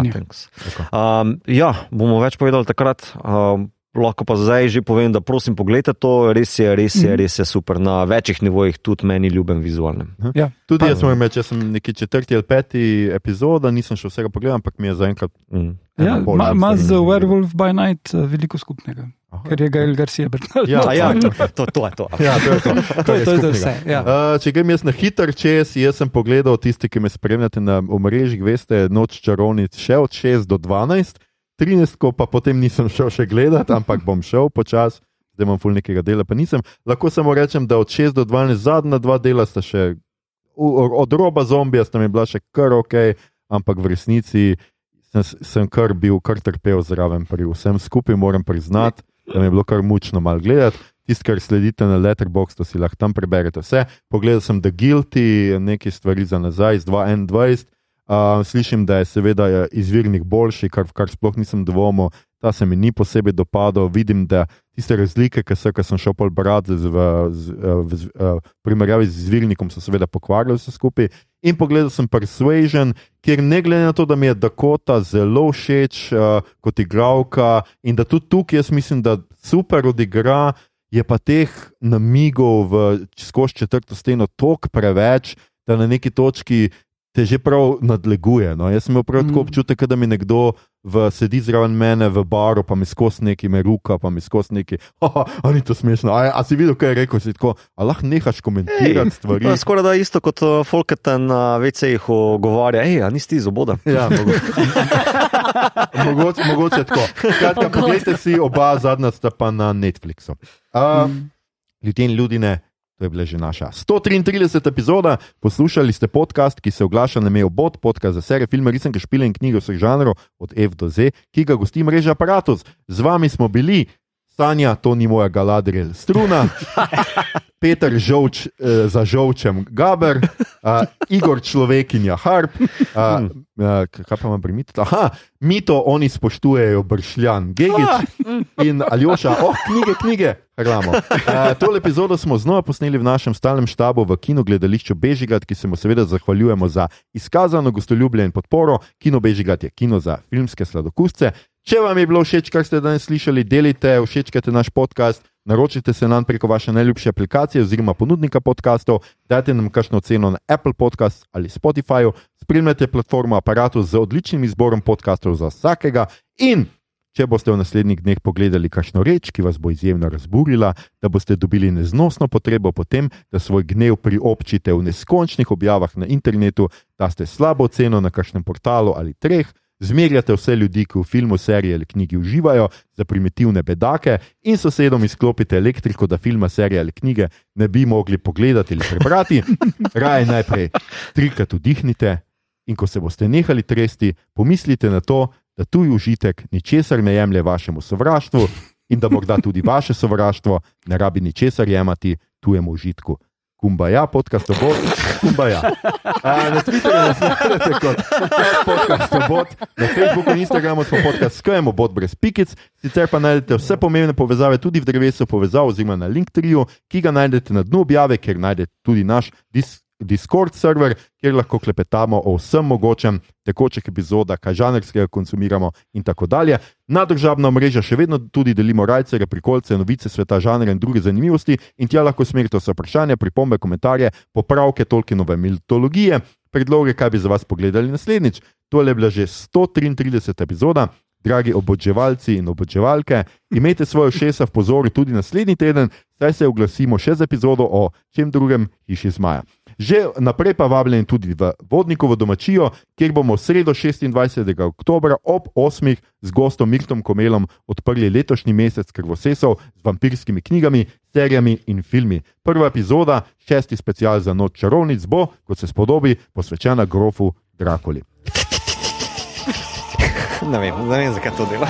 Um, ja, bomo več povedali takrat. Um, lahko pa zdaj že povem, da prosim, pogledajte to, res je, res je, Mhm. res je super. Na večjih nivojih, tudi meni ljubim vizualnem. Ja. Tudi Pa- jaz moram reči, če sem neki četrti ali peti epizoda, nisem še vsega pogledal, ampak mi je zaenkrat. Mm. Ja, ima ima z. Werewolf by Night eh, veliko skupnega, Aha. ker je Gail Garcia Bernal. Ja, ja, tako. to, to je to. Ja, to je to. to je to je skupnega. vse. Ja. Uh, če grem jaz na hiter čez, jaz sem pogledal, tisti, ki me spremljate na omrežjih, veste, noč čarovnic še od 6 do 12, 13, ko pa potem nisem šel še gledati, ampak bom šel počasi, zdaj imam ful nekega dela, pa nisem. Lahko samo rečem, da od 6 do 12 zadnja dva dela sta še, od roba zombija sta mi bila še kar ok, ampak v resnici sem, sem kar bil, kar trpel zraven pri vsem skupaj, moram priznati, da mi je bilo kar mučno mal gledati. Tisti, kar sledite na Letterboxdu, si lahko tam preberete vse. Pogledal sem The Guilty, nekaj stvari za nazaj, z 2021. Uh, slišim, da je seveda je izvirnik boljši, kar, kar sploh nisem dvomil. Ta se mi ni posebej dopadal. Vidim, da tiste razlike, ki so, ki sem šel pol brati v, z, v, v, v primerjavi z izvirnikom, so seveda pokvarili vse skupaj. In pogledal sem Persuasion, kjer ne glede na to, da mi je Dakota zelo všeč uh, kot igralka in da tudi tukaj jaz mislim, da super odigra, je pa teh namigov v skozi četrto steno toliko preveč, da na neki točki te že prav nadleguje. No. Jaz sem imel prav tako Mm. občutek, da mi nekdo v, sedi zraven mene v baru, pa mi skozi neki me ruka, pa mi skozi neki. A ni to smešno. A, a si videl, kaj je rekel? Si tako, a lahko nehaš komentirati stvari. To je skoraj da isto kot uh, Folketen na VC-jih ogovarja, hej, a nisi ti iz oboda. Ja, mogoče. mogoče, mogoče tako. Skratka, poglejte si oba zadnja sta pa na Netflixu. Uh, ljudje in ljudi ne. To je bila že naša 133. epizoda. Poslušali ste podcast, ki se oglaša na mejo bot, podcast za serije, filme, risanke, špile in knjige vseh žanrov, od F do Z, ki ga gosti mreža Apparatus. Z vami smo bili, Sanja, to ni moja Galadriel struna, Peter Žovč eh, za Žovčem Gaber, uh, Igor človekinja Harp, uh, uh, kaj pa imam primiti? Aha, mito oni spoštujejo bršljan, Gegič in Aljoša, oh, knjige, knjige. Hrlamo. Uh, tole epizodo smo znova posneli v našem stalnem štabu v kinu gledališču Bežigat, ki se mu seveda zahvaljujemo za izkazano gostoljubje in podporo. Kino Bežigat je kino za filmske sladokusce. Če vam je bilo všeč, kar ste danes slišali, delite, všečkajte naš podcast, naročite se nam preko vaše najljubše aplikacije oziroma ponudnika podkastov, dajte nam kakšno ceno na Apple Podcast ali Spotify, spremljate platformo aparatu z odličnim izborom podkastov za vsakega in Če boste v naslednjih dneh pogledali kakšno reč, ki vas bo izjemno razburila, da boste dobili neznosno potrebo po tem, da svoj gnev priobčite v neskončnih objavah na internetu, da ste slabo ceno na kakšnem portalu ali treh, zmerjate vse ljudi, ki v filmu, seriji ali knjigi uživajo, za primitivne bedake in sosedom izklopite elektriko, da filma, serije ali knjige ne bi mogli pogledati ali prebrati, raje najprej trikrat vdihnite in ko se boste nehali tresti, pomislite na to, da tuj užitek ničesar ne jemlje vašemu sovraštvu in da morda tudi vaše sovraštvo ne rabi ničesar jemati tujemu užitku. Kumbaja, podcast obot, kumbaja. Na Twitterju nas najdete kot podcast obot, na Facebooku in Instagramu smo podcast skajemo bot brez pikic, sicer pa najdete vse pomembne povezave tudi v drevesu povezav oziroma na Linktriju, ki ga najdete na dnu objave, kjer najdete tudi naš dis Discord server, kjer lahko klepetamo o vsem mogočem, tekočih epizodah, kaj žanrskega konsumiramo in tako dalje. Na državna mreža še vedno tudi delimo rajce, reprikolce, novice sveta, žanra in druge zanimivosti in tja lahko smerite vse vprašanja, pripombe, komentarje, popravke Tolkienove mitologije, predloge, kaj bi za vas pogledali naslednjič. To je bila že 133. epizoda. Dragi oboževalci in oboževalke, imejte svoje šesa v pozoru tudi naslednji teden, saj se oglasimo še z epizodo o čem drugem hiši zmaja. Že naprej pa vabljeni tudi v Vodnikovo domačijo, kjer bomo v sredo 26. oktober ob 8. z gostom Mirtom Komelom odprli letošnji mesec krvosesov z vampirskimi knjigami, serijami in filmi. Prva epizoda, šesti special za noč čarovnic, bo, kot se spodobi, posvečena grofu Drakoli. Ne vem, ne vem, zakaj to dela.